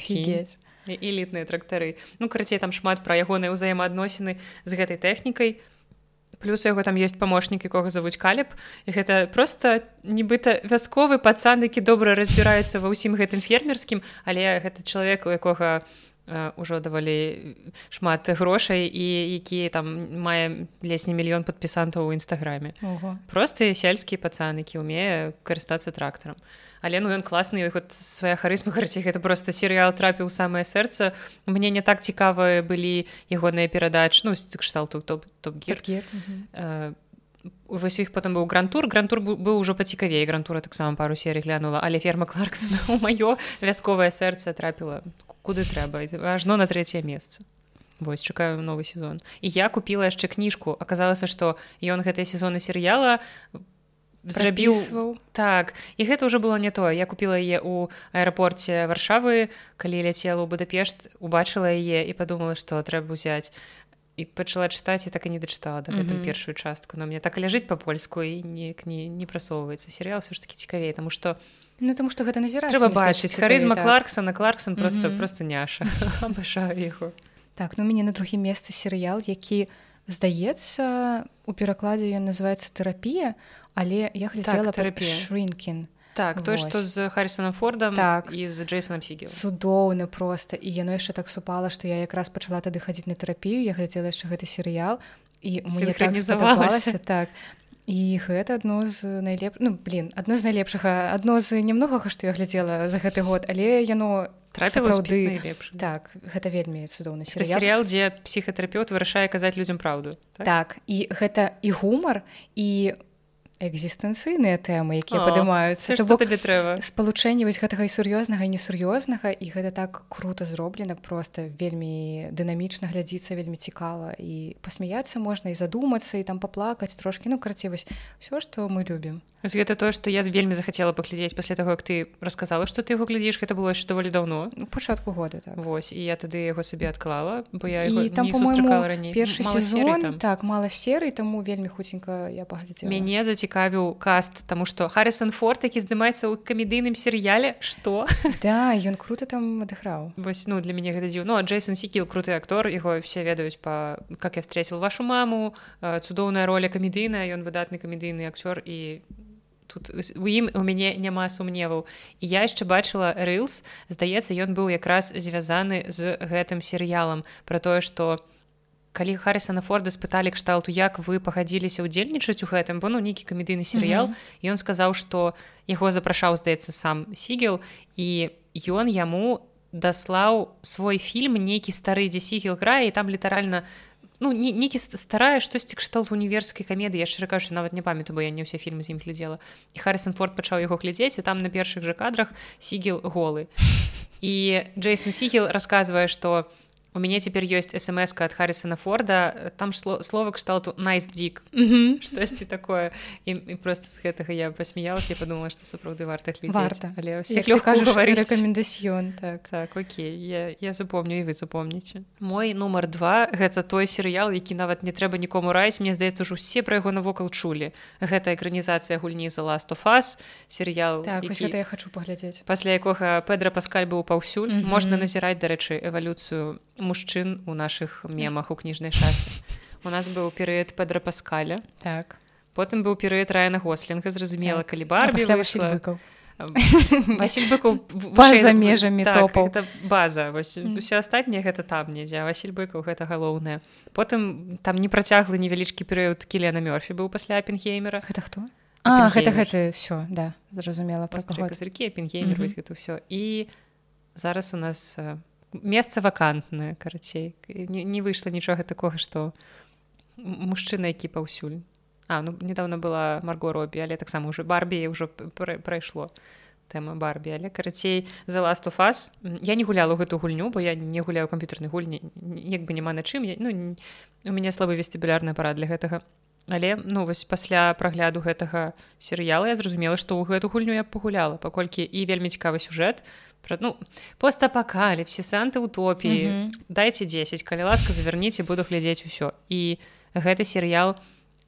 элітныя трактары. Ну карацей там шмат пра ягоныя ўзаемаадносіны з гэтай тэхнікай плюс яго там ёсць памочнік якога завуць калеб. І гэта просто нібыта вясковы пацан які добра разбіраецца ва ўсім гэтым фермерскім але гэта чалавек у якога ўжо давалі шмат грошай і які там мае лесні мільён падпісантаў у нстаграме просты сельскі пацан які ўмее карыстацца трактарам але ну ён класны ход свая харызма гарці *laughs* гэта просто серыял трапіў самае сэрца мне не так цікавыя былі ягоныя перадач ну кшталту топ топ-гер вось іх потым быў грантур грантур быў ужо пацікавей грантура таксама пару серый глянула але ферма кларксона *laughs* у маё вясковае сэрца трапіла куды трэба ажно на трэцяе месца. Вось чакаю новы сезон. І я купила яшчэ кніжку. Аказалася што ён гэтыя сезоны серыяла зрабіў так і гэта ўжо было не тое. Я купила яе у аэрапорце варшавы калі ляцела ў будапешт убачыла яе і подумала што трэба ўзяць. І пачала чытаць і так і не дачытала да гэтым mm -hmm. першую частку. Но мне так ляжыць па-польску і неяк не не прасоўваецца. Серыял все ж таки цікавей тому что Ну, тому что гэта назіра трэба бачыць. харызма так. кларксона кларксон просто mm -hmm. просто няша. *laughs* Абашаю яго. Так ну мяне на другім месцы серыял які здаецца у перакладзе ён называется тэрапія але я глядзела так, шринкін так той што з харрисоном фордам так. і з джейсоном сігі цудоўна просто і яно яшчэ так супала што я якраз пачала тады хадзіць на тэрапію я глядзела яшчэ гэты серыял і мне так спадабалася так. І гэта адно з найлеп ну блин адно з найлепшага адно з немногага што я глядзела за гэты год. Але яно трапілаўды лепш так гэта вельмі цудоўны серыял. дзе псіхатэрапеўт вырашае казаць людзям праўду так? так і гэта і гумар і у экзістэнцыйныя тэмы якія падымаюцца. табе трэба спалучэнне вось гэтага і сур'ёзнага і несур'ёзнага і гэта так круто зроблена просто вельмі дынамічна глядзіцца вельмі цікава. І пасмяяцца можна і задумацца і там паплакаць трошки ну карці вось все што мы любім. Гэта то што я вельмі захацела паглядзець пасля таго як ты расказала што ты яго глядзіш. Гэта было яшчэ даволі даўно. Ну, пачатку года так. Вось і я тады яго сабе адклала бо я і там раней. першы сезон так мала серый таму вельмі хуценька я паглядзела. Мяне зацікавіў каст таму што Харрисон форт які здымаецца ў камедыйным серыяле што *laughs* да ён круто там адыграў вось ну для мяне гэта дзіў ну Джейсон сікіл круты актор яго все ведаюць па как я встретил вашу маму цудоўная роля камедыйная ён выдатны камедыйны акцёр і тут у ім у мяне няма сумневаў і я яшчэ бачыла рылс здаецца ён быў якраз звязаны з гэтым серыялам. Про тое что калі харрисона форда спыталі кшталту як вы пагадзіліся удзельнічаць у гэтым бо ну нейкі камедыйны серыял mm -hmm. ён сказаў что яго запрашаў здаецца сам сігел і ён яму даслаў свой фільм нейкі стары дзе сігел грае і там літаральна ну не некі старая штосьці кшталт універскай камеды я шчыра кажу нават не памятаю бо я не ўсе фільмы з ім глядзела і харрисон форд пачаў яго глядзець і там на першых жа кадрах сігел голы і джейсон сігел расказвае што у у мяне цяпер ёсць смс ад харрисона форда. Там шло слова кшталту найсдзік штосьці такое? І, і просто з гэтага я посмяялась я подумала что сапраўды варта. Варта але рекомендацыён так так. Окей я, я запомню і вы запомніце мой нумар два гэта той серыял які нават не трэба нікому раіць мне здаецца ж усе пра яго навокал чулі. Гэта экранізацыя гульні за last of us серыял так, які... я хочу паглядзець. пасля якога педра паскаль быў паўсюль. Mm -hmm. можна назіраць дарэчы эвалюцыю мужчын у наших мемах у кніжнай шафе. У нас быў перыяд падра паскаля. Так. Потым быў перыяд раяна гослінга зразумела так. калі барбі выйшла Васіль быкаў за межамі так, это база. Вось mm. усе астатнія гэта там недзе Васіль быкаў гэта галоўнае потым там не працяглы невялічкі перыяд кілена мёрфі быў пасля апенгеймера гэта хто? А, гэта гэта все да зразумела пастрыкі апенгеймер mm -hmm. гэта ўсё. І зараз у нас месца вакантнае карацей. Не, не выйшла нічога такога што мужчына які паўсюль. А ну недавно была марго робі але таксама уже барбі ўжо прайшло тэма барбі. Але карацей за of us я не гуляла гэту гульню бо я не гуляю камп'ютарнай гульні як бы няма на чым. Я ну у мяне слабы вестыбулярны апарат для гэтага. Але ну вось пасля прагляду гэтага серыяла я зразумела што ў гэту гульню я пагуляла паколькі і вельмі цікавы сюжэт ну постапакаліпсі санты утопіі mm -hmm. дайце 10 калі ласка завярніце буду глядзець усё. І гэты серыял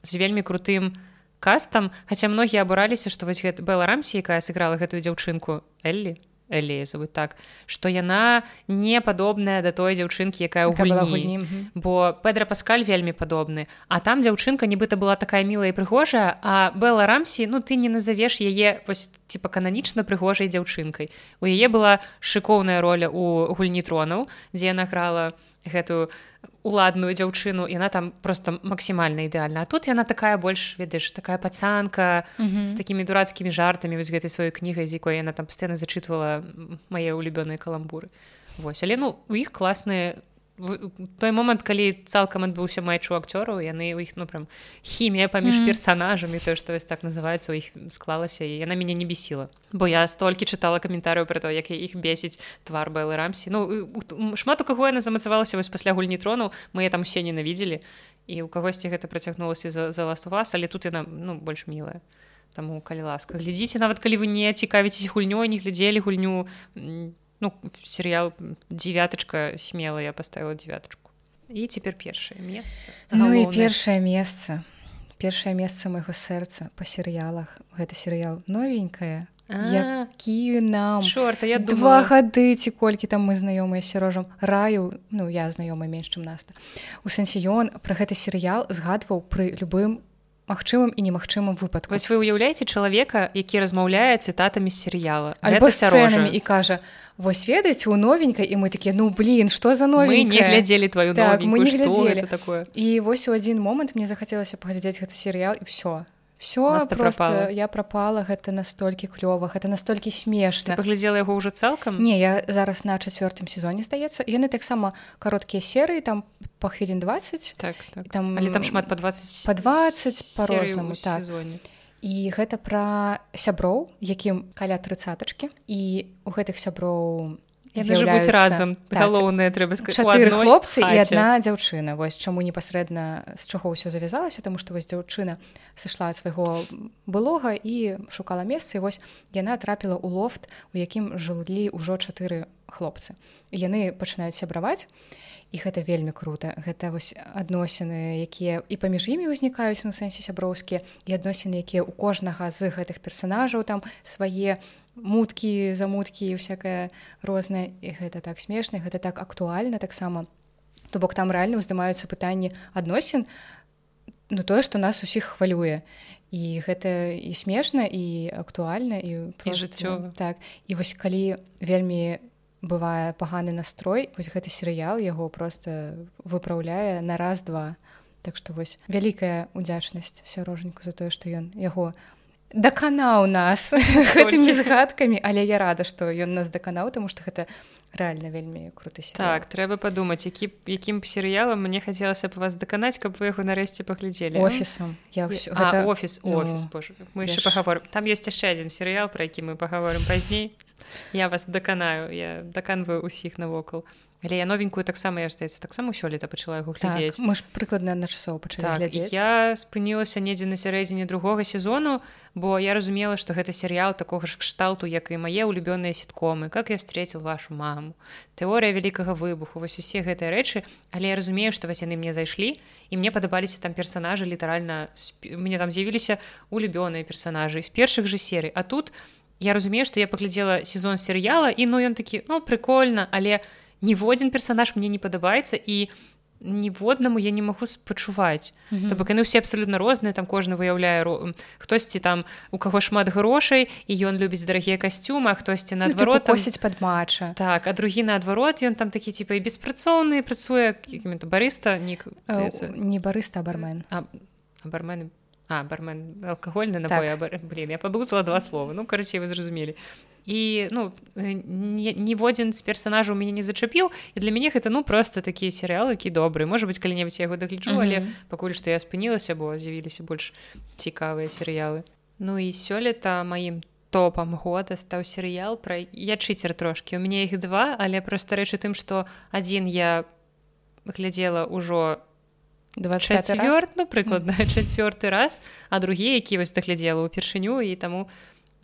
з вельмі крутым кастам хаця многія абураліся што вось гэта была рамсі якая сыграла гэтую дзяўчынку Эллі Элі зовут так што яна не падобная да той дзяўчынкі якая ў гульні. бо Педра паскаль вельмі падобны. А там дзяўчынка нібыта была такая мілая і прыгожая а Бла рамсі ну ты не назавеш яе вось типа кананічна прыгожай дзяўчынкай. У яе была шыкоўная роля у гульні тронаў дзе яна грала гэтую уладную дзяўчыну яна там просто максімальна ідэальна а тут яна такая больш ведаеш такая пацанка mm -hmm. з такімі дурацкімі жартамі вось гэтай сваёй кнігай з якой яна там пастаянна зачытвала мае улюбёныя каламбуры Вось але ну у іх класныя той момант калі цалкам адбыўся матч у акцёраў яны ў іх ну прям хімія паміж mm -hmm. персонажамі то што вось так называется у іх склалася і яна мяне не бесіла бо я столькі чытала каментарыяў пра то як іх бесіць твар Бэлы рамсі. Ну шмат у каго яна замацавалася вось пасля гульні трону мы там усе ненавідзелі і у кагосьці гэта працягнулася за, за ласт у вас але тут яна ну больш мілая. Таму калі ласка глядзіце нават калі вы не цікавіцесь гульнёй не глядзелі гульню ну серыял девяточка смела я поставила девяточку. І цяпер першае месца ну і першае месца першае месца майго сэрца па серыялах гэта серыял новенькая які нам шорта я два гады ці колькі там мы знаёмыя сярожам раю ну я знаёмы менш чым наста. У сэнсе ён пра гэты серыял згадваў пры любым магчымым і немагчымым выпадку. Вось вы ўяўляеце чалавека які размаўляе цытатамі серыяла альбо сцэнамі і кажа вось ведаеце у новенькай і мы такія ну блин что за нові не глядзелі твою так, мы не глядзелі. такое? І вось у адзін момант мне захацелася паглядзець гэты серыял і все все просто пропала. я пропала гэта настолькі клёва гэта настолькі смешна. Паглядзела яго ўжо цалкам? Не я зараз на чацвёртым сезоне здаецца. Яны таксама кароткія серыі там по хвілін 20 так, так. там але там шмат по 20 по 20 по-рознаму так і гэта пра сяброў якім каля трыцатачкі. І у гэтых сяброў жывуць разам. Так, галоўнае трэба чатыры хлопцы хаце. і адна дзяўчына. Вось чаму непасрэдна з чаго ўсё завязалася тому што вось дзяўчына сышла ад свайго былога і шукала месцы вось яна трапіла ў лофт у якім жыллі ўжо чатыры хлопцы. Яны пачынаюць сябраваць. і гэта вельмі круто гэта вось адносіны якія і паміж імі ўзнікаюць ну сэнсе сяброўскія і адносіны якія у кожнага з гэтых персонажаў там свае у муткі замуткі всякое рознае. І гэта так смешна гэта так актуальна таксама. То бок там рэальна ўздымаюцца пытанні адносін ну тое што нас усіх хвалюе. І гэта і смешна і актуальна і жыццё так. І вось калі вельмі бывае паганы настрой вось гэты серыял яго просто выпраўляе на раз-два. Так што вось вялікая удзячнасць сярожаньку за тое што ён яго даканаў нас *laughs* гэтымі згадкамі. Але я рада што ён нас даканаў тому что гэта рэальна вельмі круты сериал. так трэба падумаць які якім серыялам мне хацелася б вас даканаць каб вы яго нарэшце паглядзелі офісам. Я ўсё, гэта... офіс ну, офіс Боже, мы яшчэ паговорым. Там ёсць яшчэ адзін серыял про які мы паговорым пазней я вас даканаю я даканваю усіх навокал Але я новенькую таксама я здаецца таксама сёлета пачала яго глядзець. так, мы ж прыкладна на часоў пачала так, я спынілася недзе на сярэдзіне другога сезону бо я разумела што гэта серыял такога ж кшталту як і мае улюбёныя сеткомы как я встретил вашу маму тэорыя вялікага выбуху вось усе гэтыя рэчы. Але я разумею што вас яны мне зайшлі і мне падабаліся там персонажы літаральна мне там з'явіліся улюбёныя персонажы з першых же серый. А тут я разумею што я паглядзела сезон серыяла і ну ён такі ну прикольно але я ніводзін персонаж мне не падабаецца і ніводнаму я не магу спачуваць mm -hmm. То бок яны ўсе абсалютна розныя там кожны выяўляе хтосьці там у каго шмат грошай і ён любіць дарагія касцюмы хтосьці наадварот ну, косіць пад матча так а другі наадварот ён там такі типа і беспрацоўны працуе барыста не не барыста бармен. А бармен бармен алкагольны напой так. блин я падутала два слова. Ну карацей вы зразумелі і ну ніводзін з персонажаў мяне не зачапіў і для мяне гэта ну просто такія серыялы які добры можа быть калі-небудзь я яго дагляджу mm -hmm. але пакуль што я спынілася бо з'явіліся больш цікавыя серыялы. Ну і сёлета маім топам года стаў серыял пра я чыцер трошкі у мяне іх два але просто рэч у тым што адзін я глядзела ўжо 24 напрыкладна чацвёрты раз а другі які вось даглядзела ўпершыню і таму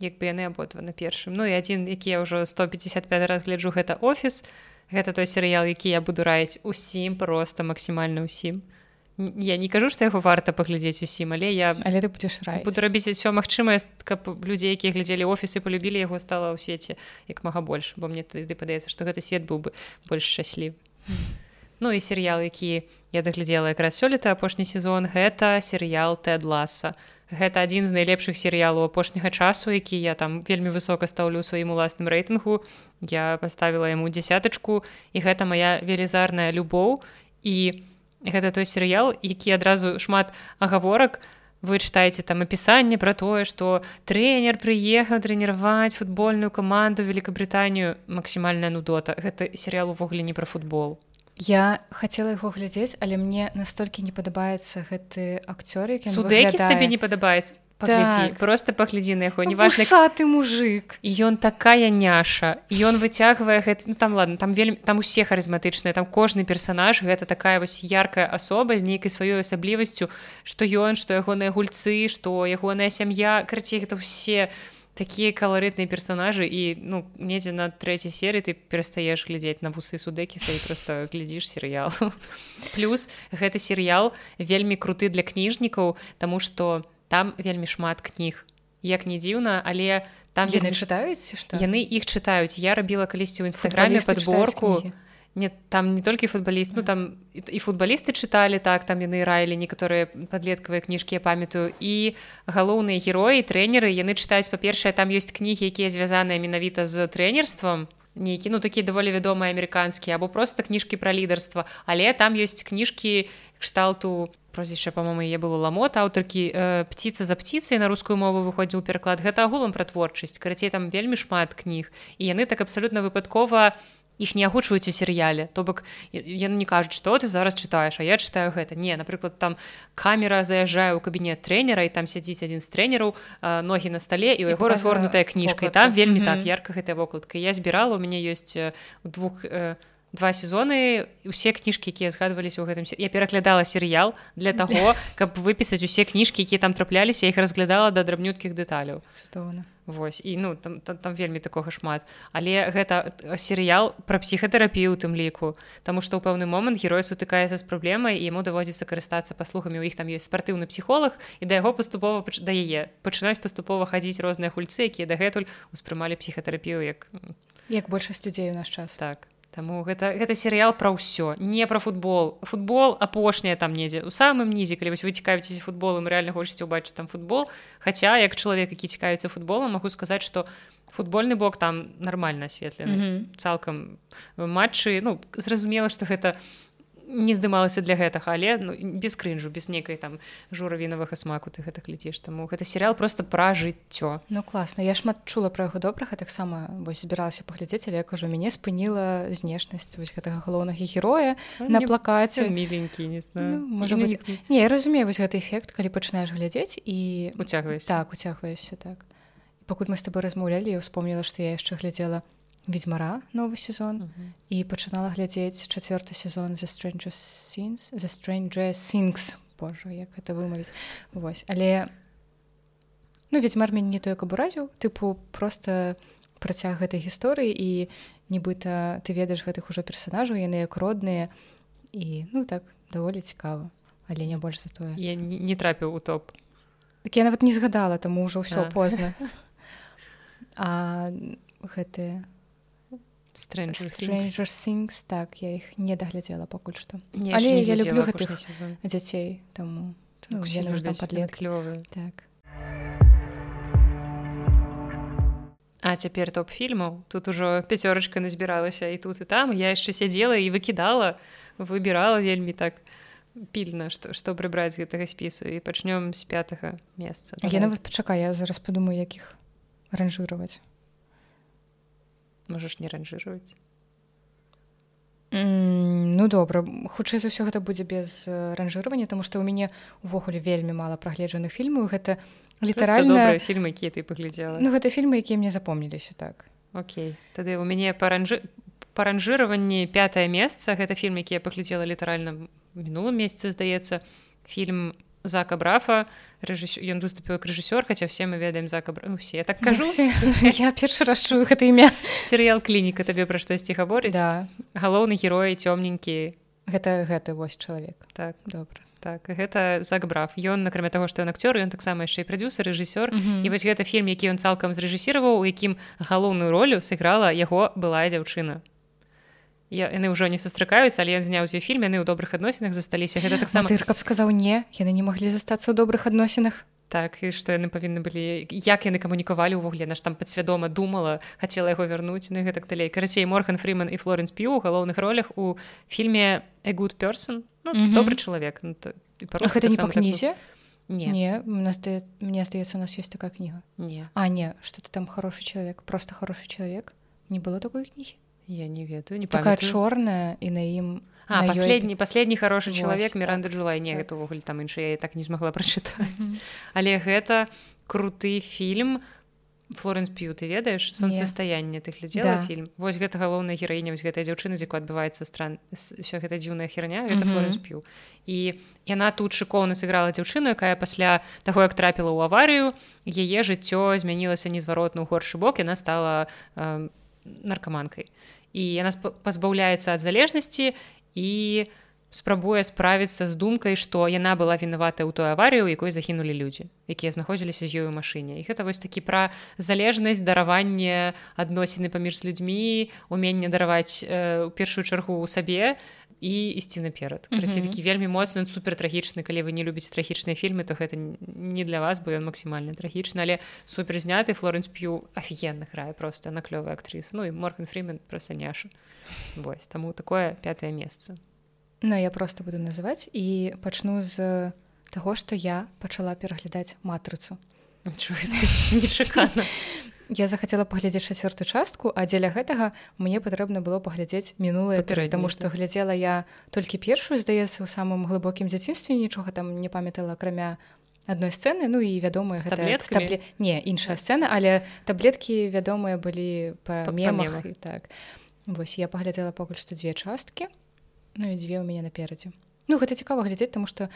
як бы яны абодва на першым Ну і адзін які я ўжо 155 раз гляджу гэта офіс гэта той серыял які я буду раіць усім просто максімальна ўсім я не кажу што яго варта паглядзець усім але я але ты будзеш раіць. буду рабіць все магчымае каб людзей якія глядзелі офісы полюбілі яго стала ў свеце як мага больш бо мне тады падаецца што гэты свет быў бы больш шчаслів Ну і серыял які я даглядзела якраз сёлета апошні сезон гэта серыял тед ласа гэта адзін з найлепшых серыялаў апошняга часу які я там вельмі высока стаўлю сваім уласным рэйтынгу. Я паставіла яму дзясятачку і гэта моя велізарная любоў. І гэта той серыял які адразу шмат агаворак. Вы чытаеце там апісанне пра тое што трэнер прыехаў трэніраваць футбольную каманду Великабрытанію максімальная нудота. Гэта серыял увогуле не пра футбол Я хацела яго глядзець але мне настолькі не падабаецца гэты акцёр судэкі табе не падабаецца? Паглядзі, так. просто паглядзі на яго неважна ты мужик. Ён такая няша ён выцягвае гэта ну, там ладно там вельмі там усе харызматычныя там кожны персонаж гэта такая вось яркая асоба з нейкай сваёй асаблівасцю што ён што ягоныя гульцы што ягоная сям'я карці гэта ўсе такія каларытныя персонажы і ну недзе на трэцяй серыі ты перастаеш глядзець на вусы судэкіса і просто глядзіш серыял *laughs* плюс гэты серыял вельмі круты для кніжнікаў тому что у там вельмі шмат кніг як не дзіўна але там яны чытаюць што яны іх чытаюць я рабіла калісьці ў нстаграме подборку не там не толькі футбаліст ну там і футбалісты чыталі так там яны раілі некаторыя падлеткавыя кніжкі я памятаю і галоўныя героі трэнеры яны чытаюць па-першае там ёсць кнігі якія звязаныя менавіта з трэнерствам нейкі ну такі даволі вядомыя амерыканскія або просто кніжкі пра лідарства але там ёсць кніжкі кшталту прозвішча по-моему я было ламот аўтаркі э, птица за птицай на рускую мову выходзіў пераклад гэта агулам пра творчасць карацей там вельмі шмат кніг. І яны так абсалютна выпадкова іх не агучваюць у серыяле. То бок яны не кажуць што ты зараз чытаеш а я чытаю гэта не напрыклад там камера заязджае ў кабінет трэнера і там сядзіць адзін з трэнераў э, ногі на стале і у яго разгорнутая кніжка. І там вельмі mm -hmm. так ярка гэтая вокладка. Я збірала у мяне ёсць двух э, два сезоны усе кніжкі якія згадваліся ў гэтым я пераглядала серыял для *laughs* таго каб выпісаць усе кніжкі якія там трапляліся іх разглядала да драбнюткіх дэталяў Вось і ну там, там, там вельмі такога шмат але гэта серыял пра псіхатэрапію тым ліку Таму што ў пэўны момант герой сутыкаецца з праблемай і яму даводзіцца карыстацца паслугамі. У іх там ёсць спартыўны псіхолог і да яго паступова да яе пачынаюць паступова хадзіць розныя гульцы якія дагэтуль успрымалі псіхатэрапію як як большасць людзей у наш час. так Таму гэта, гэта серыял пра ўсё не пра футбол. Футбол апошняе там недзе у самым нізе калі вось вы цікавіцеся футболам рэальна хочаце ўбачыць там футбол. Хаця як чалавек які цікавіцца футболам магу сказаць што футбольны бок там нармальна асветлены mm -hmm. цалкам матчы ну зразумела што гэта не здымалася для гэтага але ну, без крынжу без нейкай там журавінавага смаку ты гэтых ліцеш таму гэта серыял просто пра жыццё. Ну класна. Я шмат чула пра яго добрага таксама вось збіралася паглядзець але я кажу мяне спыніла знешнасць вось гэтага галоўнага героя ну, на плакаце. міленькі не знаю. Ну, можа быть не... не я разумею вось гэты эфект калі пачынаеш глядзець і уцягваюсь так уцягваюся так. Пакуль мы з тобой размаўлялі я ўспомніла што я яшчэ глядзела ведьзьмара новы сезон mm -hmm. і пачынала глядзець чацвёрты сезон за stranger scenes за stranger sings Боже як это вымавіць Вось але ну ведьзьмар мяне не тое каб уразіў тыпу просто працяг гэтай гісторыі і нібыта ты ведаеш гэтых ужо персонажаў яны як родныя і ну так даволі цікава. Але не больш за тое. Я не, не трапіў у топ. Так я нават не згадала таму ўжо ўсё позна. *laughs* А гэтыя Stranger, Stranger Things так я іх не даглядзела пакуль што але я люблю гэтых дзяцей таму ну, падлетлёвы так. А цяпер топ фільмаў тут ужо пяцёрачка назбіралася і тут і там. Я яшчэ сядзела і выкідала выбірала вельмі так пільна што што прыбраць гэтага спісу і пачнём з пятага месца я нават пачакаю я зараз падумаю якіх ранжыраваць можаш не ранжыраваць? Mm, ну добра. Хутчэй за ўсё гэта будзе без ранжыравання тому што ў мяне увогуле вельмі мала прагледжаных фільмаў. Гэта літаральна фільмы якія ты паглядзела? Ну гэта фільмы якія мне запомніліся так. Окей. Тады у мяне паранжы паранжыраванні пятое месца. Гэта фільм які я паглядзела літаральна мінулым месяцы здаецца. Фільм зака брафа рэжысёр ён выступіў як рэжысёр хаця все мы ведаем зака усе я так кажу *laughs* я першы рашую гэта імя серыял клініка табе пра штосьці гаворыць да. Галоўны герой цёмненькі гэта гэты вось чалавек так. Добра так гэта закбрав ён акрамя таго што ён акцёр ён таксама яшчэ і прадюсер рэжысёр mm -hmm. і вось гэта фільм які ён цалкам зрэжысіраваў у якім галоўную ролю сыграла яго былая дзяўчына я яны ўжо не сустракаюцца але ён зняў з ёй фільм яны ў добрых адносінах засталіся. Гэта таксама ты каб сказаў не яны не маглі застацца ў добрых адносінах? Так і што яны павінны былі як яны камунікавалі ўвогуле наш там падсвядома думала хацела яго вярнуць ну гэтак далей. Карацей морган фрыман і флоренс п'ю у галоўных ролях у фільме good person ну, mm -hmm. добры чалавек ну, гэта не па кнізе? не, не. нас мне здаецца у нас ёсць такая кніга. Не. А не что ты там хороший чалавек просто хороший чалавек. Не было такой кнігі я не ведаю не такая чорная і на ім а на последний ёй... последний хороший чалавек міранда Джулай. Не гэта увогуле там іншая я так не змагла *laughs* прачытаць mm -hmm. але гэта круты фільм Флоренс п'ю ты ведаеш сонцестаянне ты глядзела да. фільм вось гэта галоўная гераіня вось гэтая дзяўчына з якой адбываецца стран все гэта дзіўная херня это mm -hmm. Флоренс п'ю і яна тут шыкоўна сыграла дзяўчыну якая пасля таго як трапіла ў аварыю яе жыццё змянілася незваротна ў горшы бок яна стала э, наркаманкай. і яна пазбаўляецца ад залежнасці і у спрабуе справіцца з думкай што яна была вінавата ў той аварыю якой загінулі людзі якія знаходзіліся з ёю машыне і гэта вось такі пра залежнасць дараванне адносіны паміж людзьмі умение дараваць э, у першую чаргу ў сабе і ісці наперад. -hmm. такі вельмі моцны супер трагічны. Калі вы не любіце трагічныя фільмы то гэта не для вас бо ён максімальна трагічны. Але супер зняты флоренс п'ю офігенна грае просто на клёвая актрыса Ну і морган фрімен просто няша. Вось таму такое пятое месца. Ну я просто буду называць і пачну з таго, што я пачала пераглядаць матрыцу. Нечакана. *laughs* Я захацела паглядзець чацвёртую частку, а дзеля гэтага мне патрэбна было паглядзець мінулае таму што глядзела я толькі першую, здаецца, у самым глыбокім дзяцінстве нічога там не памятала акрамя адной сцэны ну і вядомыя таблеткабле... не іншая сцэна, але таблеткі вядомыя былі па мемах і так. Вось я паглядзела пакуль што дзве часткі ну і дзве ў мяне наперадзе ну гэта цікава глядзець тому что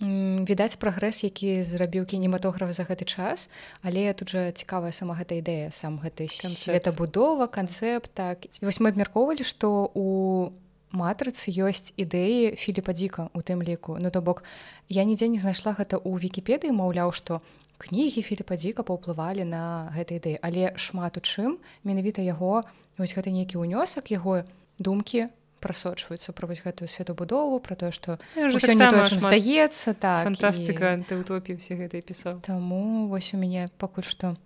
відаць прагрэс які зрабіў кінематограф за гэты час але тут жа цікавая сама гэта ідэя сам гэты светабудова канцэпт так. Вось мы абмяркоўвалі што у матрыцы ёсць ідэі філіпа дзіка у тым ліку. Ну то бок я нідзе не знайшла гэта ў вікіпедыі маўляў што кнігі філіпа дзіка паўплывалі на гэтай ідэі. Але шмат у чым менавіта яго вось гэта нейкі ўнёсак яго думкі прасочваюцца пра вось гэтую светабудову про тое што здаецца так фантастыка і... ты утопіў все гэта пісаў. Таму вось у мяне пакуль што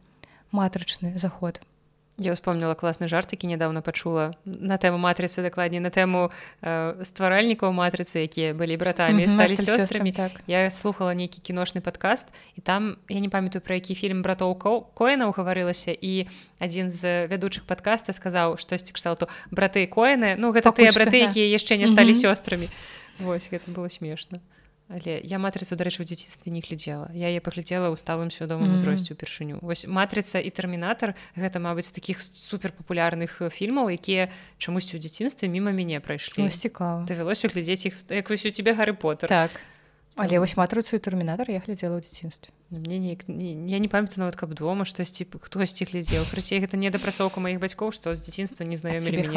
матрычны заход Я вспомнила класны жарт які нядаўна пачула на тэму матрыцы дакладней на тэму э, стваральнікаў матрыцы якія былі братамі mm -hmm, сталі сёстрамі так. Я слухала нейкі кіношны падкаст і там я не памятаю пра які фільм братоў коена гаварылася і адзін з вядучых падкаста сказаў штосьці кшталту браты коены ну гэта тыя браты якія яшчэ не сталі mm -hmm. сёстрамі Вось гэта было смешна Але я матрыцу дарэчы у дзяцінстве не глядзела я я паглядзела ў сталым свядомым узросце ўпершыню вось матрыца і тэрмінатар гэта мабыць такіх суперпапулярных фільмаў якія чамусьці ў дзяцінстве міма мяне прайшлі цікава давялося глядзець іх як вось у тебе гары потер так. Але вось матрыцу і тэрмінатар я глядзела ў дзяцінстве мне не, не я не памятаю нават каб дома штосьці хтосьці глядзеў працей гэта не дапрацоўка маіх бацькоў што з дзяцінства не знаёмілі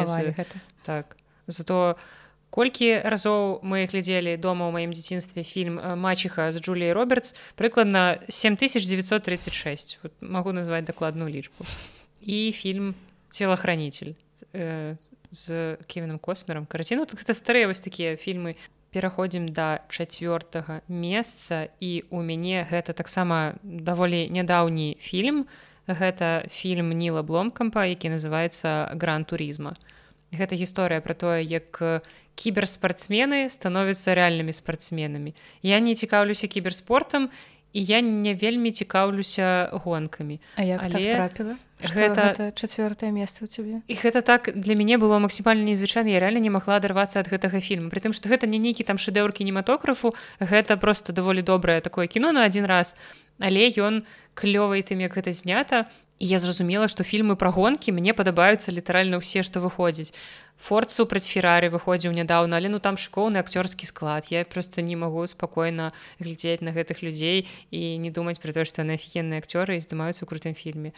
так. Зато у колькі разоў мы глядзелі дома ў маім дзяцінстве фільм э, мачыха з Джуліяй Робертс прыкладна 7936 вот, магу назваць дакладную лічбу. І фільм целохранитель э, з кевіным коснером карціну так это старыя вось такія фільмы пераходзім да чацвёртага месца і у мяне гэта таксама даволі нядаўні фільм гэта фільм ніла бломкампа які называется гран турызма гэта гісторыя про тое як кіберспартсмены становятся рэальнымі спартсменамі я не цікаўлюся кіберспортам і я не вельмі цікаўлюся гонкамі. Але трапіла? Гэта чацвёртае месца у цябе? І гэта так для мяне было максімальна незвычайна я реально не магла адарвацца ад гэтага фільма. Притым што гэта не нейкі там шэдэўр кінематографу гэта просто даволі добрае такое кіно на адзін раз. Але ён клёвай тым як гэта знята і я зразумела што фільмы пра гонкі мне падабаюцца літаральна ўсе што выходзіць форт супраць феррары выходзіў нядаўна але ну там шкоўны акцёрскі склад. Я просто не магу спакойна глядзець на гэтых людзей і не думаць пра то што на афігенныя акцёры і здымаюцца ў крутым фільме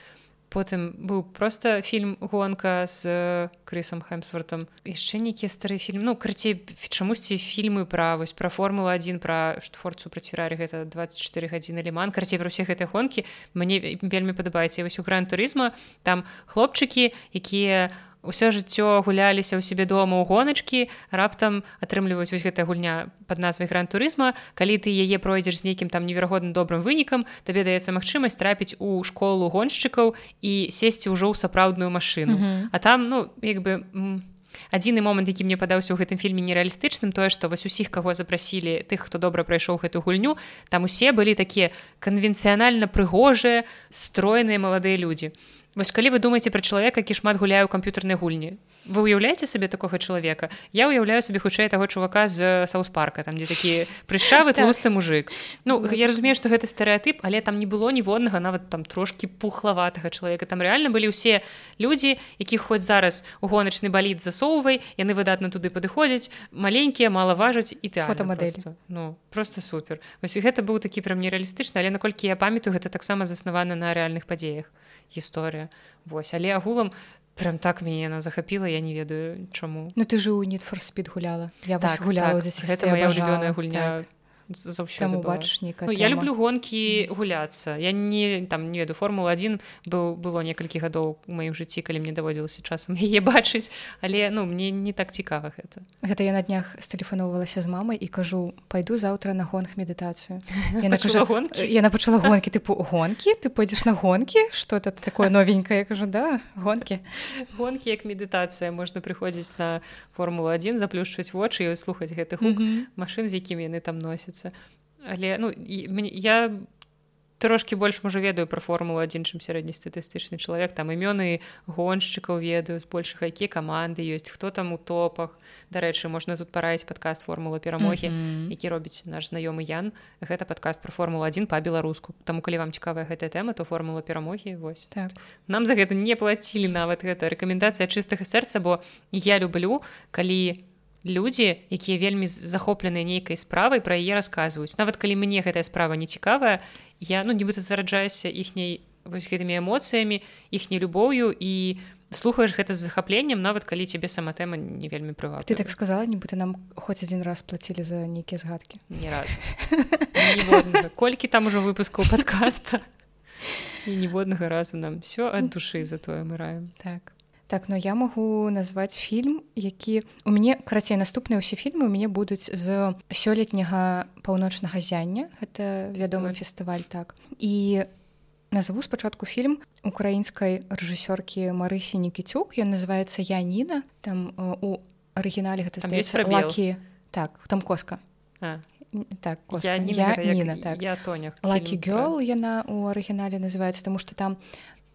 потым быў просто фільм гонка з крысам хэмсвартам. Яшчэ нейкія стары фільм ну карцей чамусьці фільмы пра вось пра формула один пра што форт супраць феррары гэта 24 гадзіны ліман карцей пра ўсе гэтыя гонкі мне вельмі падабаецца. Вось у гран турызма там хлопчыкі якія у ўсё жыццё гуляліся ў сябе дома ў гоначкі раптам атрымліваюць вось гэтая гульня под назвай гран турызма калі ты яе пройдзеш з нейкім там неверагодным добрым вынікам табе даецца магчымасць трапіць у школу гоншчыкаў і сесці ўжо ў сапраўдную машыну. Mm -hmm. а там ну як бы адзіны момант які мне падаўся ў гэтым фільме нереалістычным тое што вось усіх каго запрасілі тых хто добра прайшоў гэту гульню там усе былі такія канвенцыянальна прыгожыя стройныя маладыя людзі Вось калі вы думаеце пра чалавека, які шмат гуляе ў камп'ютарнай гульні. Вы ўяўляеце сабе такога чалавека. Я ўяўляю сабе хутчэй таго чувака з саўспарка, там дзе такі прышавы тлусты мужик. Ну я разумею, што гэта стэеатып, але там не было ніводнага нават там трошкі пухлаватага чалавека. Там рэальна былі ўсе людзі, якіх хоць зараз у гоначны баліт засоўвай, яны выдатна туды падыходзяць, маленькія, мала важаць і ты фотомадэль. Ну просто супер. Вось гэта быў такі прям нереалістычны, але наколькі я памятаю, гэта таксама заснавана на рэальных падзеях гісторыя. Вось але агулам прям так мяне яна захапіла я не ведаю чаму. Ну ты жыў нетфорспід гуляла. Я так, гуляла так, гэта моя гульня. так заўсёды бач ну, я люблю гонкі гуляцца. Я не там не веду формула один быў было некалькі гадоў у маім жыцці калі мне даводзілася часам яе *laughs* бачыць. Але ну мне не так цікава гэта. Гэта я на днях стэлефаноўвалася з мамай і кажу пайду заўтра на гонах медытацыю *laughs* яна кажа гонкі? Яна пачала гонкі тыпу гонкі? Ты пойдзеш на гонкі? Что это такое новенькое я кажу да гонкі *laughs* гонкі як медытацыя. Можна прыходзіць на формулу один заплюшчваць вочы і слухаць гэтых mm -hmm. машин з якімі яны там носяцца здаецца але ну я трошки больш можа ведаю пра формулу адзін чым сярэднестатыстычны чалавек. Там імёны гоншчыкаў ведаю з большых які каманды ёсць хто там у топах. Дарэчы можна тут параіць падкаст формула перамогі mm -hmm. які робіць наш знаёмы Ян. Гэта падкаст про формулу один па-беларуску. Таму калі вам цікавая гэтая тэма то формула перамогі вось. Так. нам за гэта не плацілі нават гэта рэкамендацыя чыстага сэрца бо я люблю калі я людзі якія вельмі захопленыя нейкай справай пра яе расказваюць. Нават калі мне гэтая справа не цікавая я ну нібыта зараджаюся іхняй вось гэтымі эмоцыямі іхняй любоўю і слухаеш гэта з захапленнем нават калі цябе сама тэма не вельмі прыва ты так сказала нібыта нам хоць адзін раз плацілі за нейкія згадкі. Не раз колькі там ужо выпускаў падкаста? Ніводнага разу нам. Все ад душы затое мы раем так так но я магу назваць фільм які у мяне карацей наступныя ўсе фільмы у мяне будуць з сёлетняга паўночнага зяння это вядомы фестываль так. І назову спачатку фільм украінскай рэжысёркі марысі нікіцюк. Ён называется я ніна там у арыгінале гэта лакі так там коска а. Так я, я, я, ніна так. Я тоня лакі гёл яна у арыгінале называется тому что там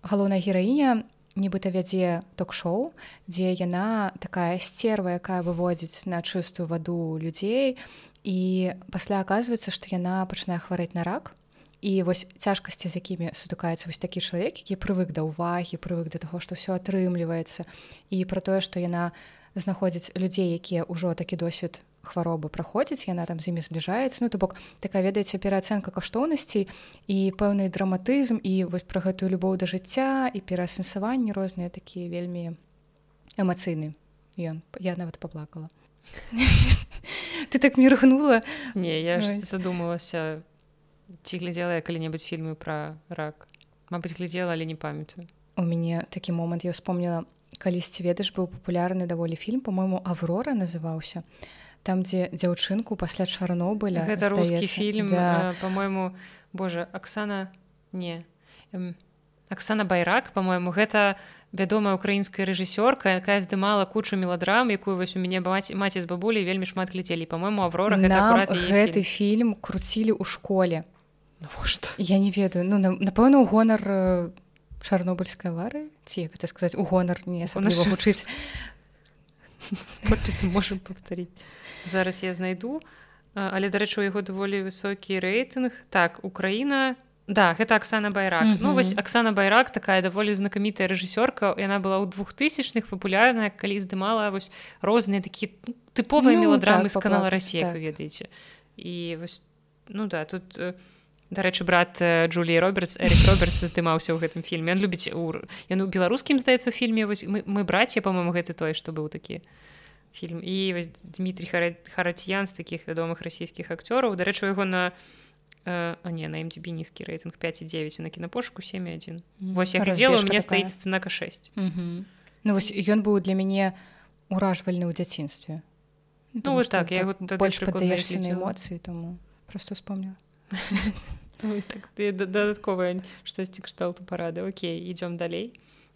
галоўная гераіня нібыта вядзе ток-шоу дзе яна такая сцерва якая выводзіць на чыстую ваду людзей. І пасля аказваецца што яна пачынае хварэць на рак. І вось цяжкасці з якімі сутыкаецца вось такі чалавек які прывык да ўвагі прывык да таго што ўсё атрымліваецца. І пра тое што яна знаходзіць людзей якія ўжо такі досвед хваробы праходзіць яна там з імі збліжаецца ну то бок такая ведаеце пераацэнка каштоўнасцей і пэўны драматызм і вось пра гэтую любоў да жыцця і пераасэнсаванні розныя такія вельмі эмацыйны. Ён я нават паплакала. *laughs* Ты так міргнула. Не я ж задумалася ці глядзела я калі-небудзь фільмы пра рак. Мабыць глядзела але не памятаю. У мяне такі момант я вспомніла калісьці ведаш быў папулярны даволі фільм по-мойму аврора называўся там дзе дзяўчынку пасля чарнобыля гэта рускі фільм да. по-мойму Боже Аксана не Аксана байрак по-мойму гэта вядомая украінская рэжысёрка якая здымала кучу меладрам якую вось у мяне маці маці з бабулей вельмі шмат глядзелі. По-мойму аврора гэты фільм. круцілі ў школе Навошта? я не ведаю. Ну напэўна ў гонар чарнобыльскай авары ці это сказаць у гонар не вучыць можем повторить зараз я знайду. Але дарэчы у яго даволі высокі рэйтынг. Так Украіна да гэта Аксана байрак. Mm -hmm. ну вось Аксана байрак такая даволі знакамітая рэжысёрка. Яна была ў двухтысячных папулярная калі здымала вось розныя такі ну, тыповыя ну, меладрамы так, з канала Росія так. ведаеце. І вось ну да тут э, дарэчы брат Джулі Робертс Эрик Робертс здымаўся ў гэтым фільме. Ён любіць ур яну беларускім здаецца фільме вось мы, мы браце по-моему гэты той што быў такі фільм. І вось Дмітрий харатьян з такіх вядомых расійскіх акцёраў. Дарэчы яго на а не на MDB нізкі рэйтынг 5,9 на кінапошку 71 вось я глядзела у меня стаіць ценака 6 ну вось ён быў для мяне уражвальны ў дзяцінстве. Ну вот так я больш падаешся на эмоцыі тому просто вспомнила *laughs* так, дадатковая штосьці кшталту парады. Окей ідём далей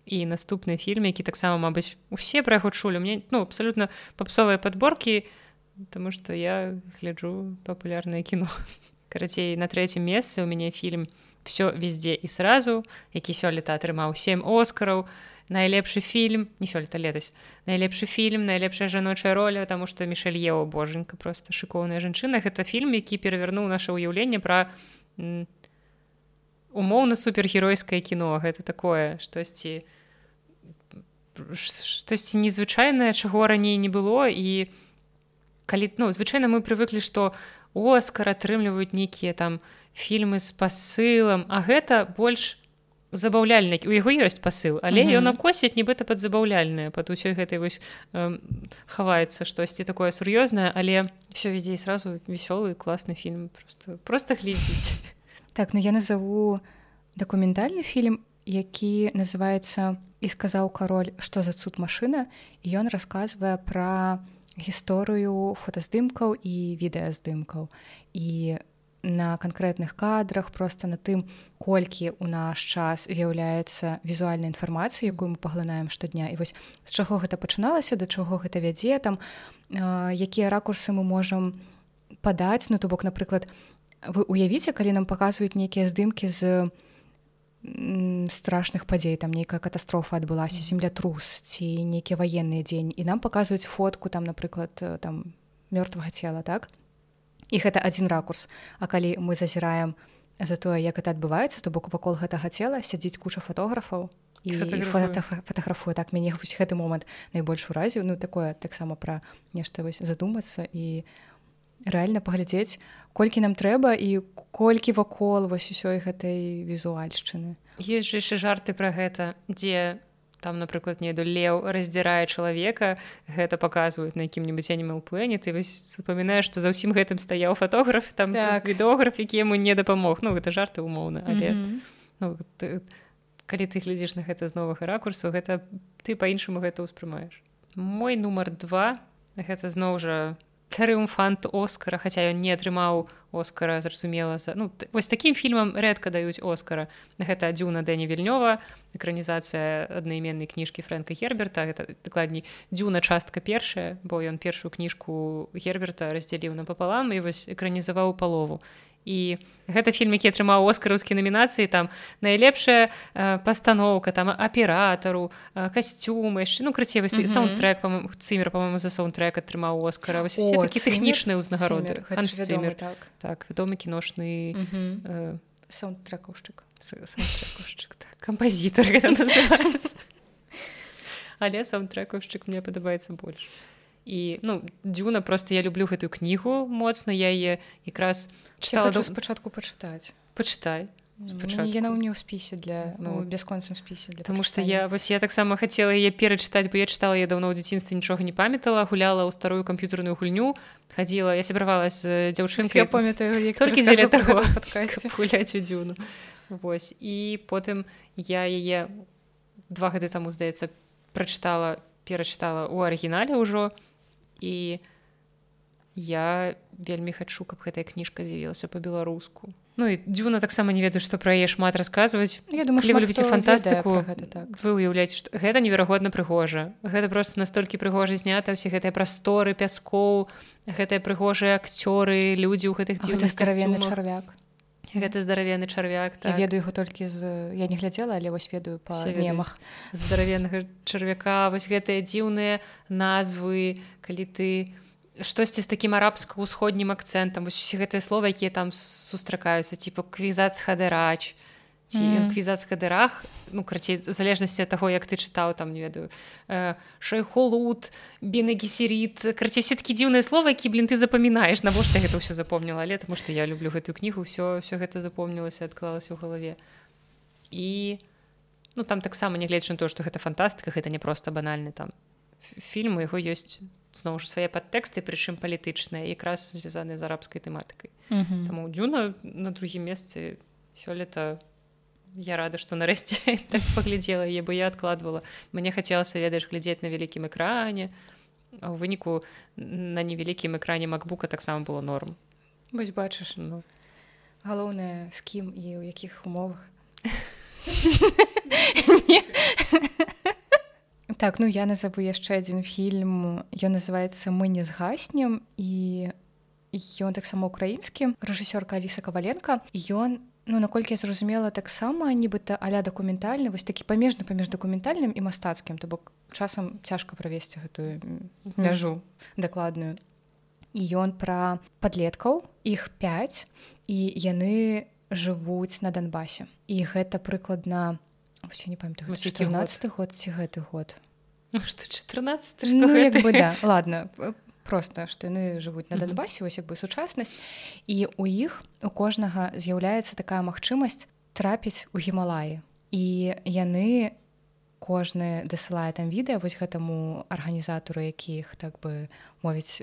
і наступны фільм які таксама мабыць усе пра яго чулі мне ну абсалютна папсовыя подборкі Таму што я гляджу папулярнае кіно *laughs* карацей на трэцім месцы у мяне фільм все везде і сразу які сёлета атрымаў сем оскараў найлепшы фільм не сёлета летась найлепшы фільм найлепшая жаночая роля тому что мішель ева боженька просто шыкоўная жанчына гэта фільм які перавярнуў наше ўяўленне пра умоўна супергеройскае кіно. Гэта такое штосьці штосьці незвычайнае чаго раней не было. І калі ну звычайна мы прывыклі што оскар атрымліваюць нейкія там фільмы з пасылам а гэта больш забаўляльны у яго ёсць пасыл але ён акосіць нібыта пад забаўляльнае пад усёй гэтай вось э, хаваецца штосьці такое сур'ёзнае але все вядзе сразу вясёлы класны фільм. Просто просто глядзіць так ну я назову дакументальны фільм які называется і сказаў кароль што за цуд машына і ён расказвае пра гісторыю фотаздымкаў і відэаздымкаў. І на канкрэтных кадрах просто на тым колькі у наш час з'яўляецца візуальная інфармацыя якую мы паглынаем штодня. І вось з чаго гэта пачыналася да чаго гэта вядзе там якія ракурсы мы можам падаць. Ну то бок напрыклад вы уявіце калі нам паказваюць нейкія здымкі з страшных падзей там нейкая катастрофа адбылася землятрус ці нейкі ваенны дзень і нам паказваюць фотку там напрыклад там мёртвага цела так? І гэта адзін ракурс. А калі мы зазіраем за тое як это адбываецца то бок вакол гэтага цела сядзіць куча фотографаў і фотаграфую так мяне вось гэты момант найбольш уразіў. Ну такое таксама пра нешта вось задумацца і рэальна паглядзець колькі нам трэба і колькі вакол вось усёй гэтай візуальшчыны есть жа яшчэ жарты пра гэта дзе там напрыклад неду леў раздзірае чалавека гэта паказваюць на якім-небудзь анімал плэне ты вось запамінаеш што за ўсім гэтым стаяў фатограф там так. відограф які яму не дапамог ну гэта жарты умоўна але mm -hmm. ну, ты, калі ты глядзіш на гэта з новага ракурсу гэта ты па-іншаму гэта ўспрымаеш мой нумар два гэта зноў жа трыумфант оскара хаця ён не атрымаў оскара зразумела за ну вось такім фільмам рэдка даюць оскара. Гэта дзюна дэні вільнёва экранізацыя аднайменнай кніжкі фрэнка герберта гэта дакладней дзюна частка першая бо ён першую кніжку герберта раздзяліў напапалам і вось экранізаваў палову і гэта фільм які атрымаў оскараўскі намінацыі там найлепшая э, пастаноўка там аператару э, касцюмы яшчэ ну крыце вось mm -hmm. саундтрек цымер па-моему за саундтрек атрымаў оскара вось усе такі тэхнічныя ўзнагароды. Так. так вядомы кіношны mm -hmm. э, саундтрекаўшчык так, кампазітар *laughs* але саундтрекаўшчык мне падабаецца больш і ну дзюна просто я люблю гэтую кнігу моцна я яе якраз чытала до спачатку пачытаць пачытай яна ў мне ў спісе для ну, бясконцым спісе для потому что я вось я таксама хацела яе перачытаць бо я чытала я даўно ў дзяцінстве нічога не памятала гуляла ў старую камп'ютарную гульню хадзіла я сябравала з дзяўчынкай я памятаю толькі дзеля таго гуляць у дзюну Вось і потым я яе два гады таму здаецца прачытала перачытала ў арыгінале ўжо і я вельмі хачу каб гэтая кніжка з'явілася по-беларуску Ну і дзюна таксама не ведаю што пра яе шмат расказваць. Я думаю вы любіце фантастыку гэта, так. вы уяўляеце што гэта неверагодна прыгожа. Гэта просто настолькі прыгожа знята ўсе гэтыя прасторы пяскоў гэтыя прыгожыя акцёры людзі ў гэтых дзіўных старавенны чарвяк гэта здаравены чарвяк так. ведаю яго толькі з я не глядзела але вось ведаю па мемах. здаравеннага чарвяка вось гэтыя дзіўныя назвы калі ты штосьці з такім арабска-ўсходнім акцэнтам. Вось усе гэтыя словы якія там сустракаюцца типа квізац хадэрач ці mm. квізац хадарах ну крацей у залежнасці ад таго як ты чытаў там не ведаю э, шайхолут бенегісеріт крацей все-таки дзіўныя словы які блин ты запамінаеш навошта гэта ўсё запомніла але таму што я люблю гэтую кнігу все все гэта запомнілася адклалася ў галаве і ну там таксама нягледзячы то што гэта фантастыка гэта не просто банальны там фільм у яго ёсць зноў ж свае падтэксты прычым палітычныя якраз звязаныя з арабскай тэматыкай mm -hmm. таму дзюна на другім месцы сёлета я рада што нарэшце *laughs* так паглядзела я бы я адкладвала мне хацелася ведаеш глядзець на вялікім экране. У выніку на невялікім экране макбука таксама было норм. Вось бачыш ну галоўнае з кім і ў якіх умовах. *laughs* Так ну я назову яшчэ адзін фільм. Ён называется мы не згаснем і ён таксама украінскі. Рэжысёрка аліса каваленко ён Ну наколькі я зразумела таксама нібыта аля дакументальны вось такі памежны паміж дакументальным і мастацкім то бок часам цяжка правесці гэтую мяжу дакладную і ён пра падлеткаў іх 5 і яны жывуць на Донбасе і гэта прыкладна не памятаю 14 год. ці гэты год. Ну, 14 ну, бы, да. *laughs* ладно просто што яны жывуць на донбасе вось як бы сучаснасць. І у іх у кожнага з'яўляецца такая магчымасць трапіць у гімалаі. І яны кожны дасылае там відэа вось гэтаму арганізатару якіх так бы мовіць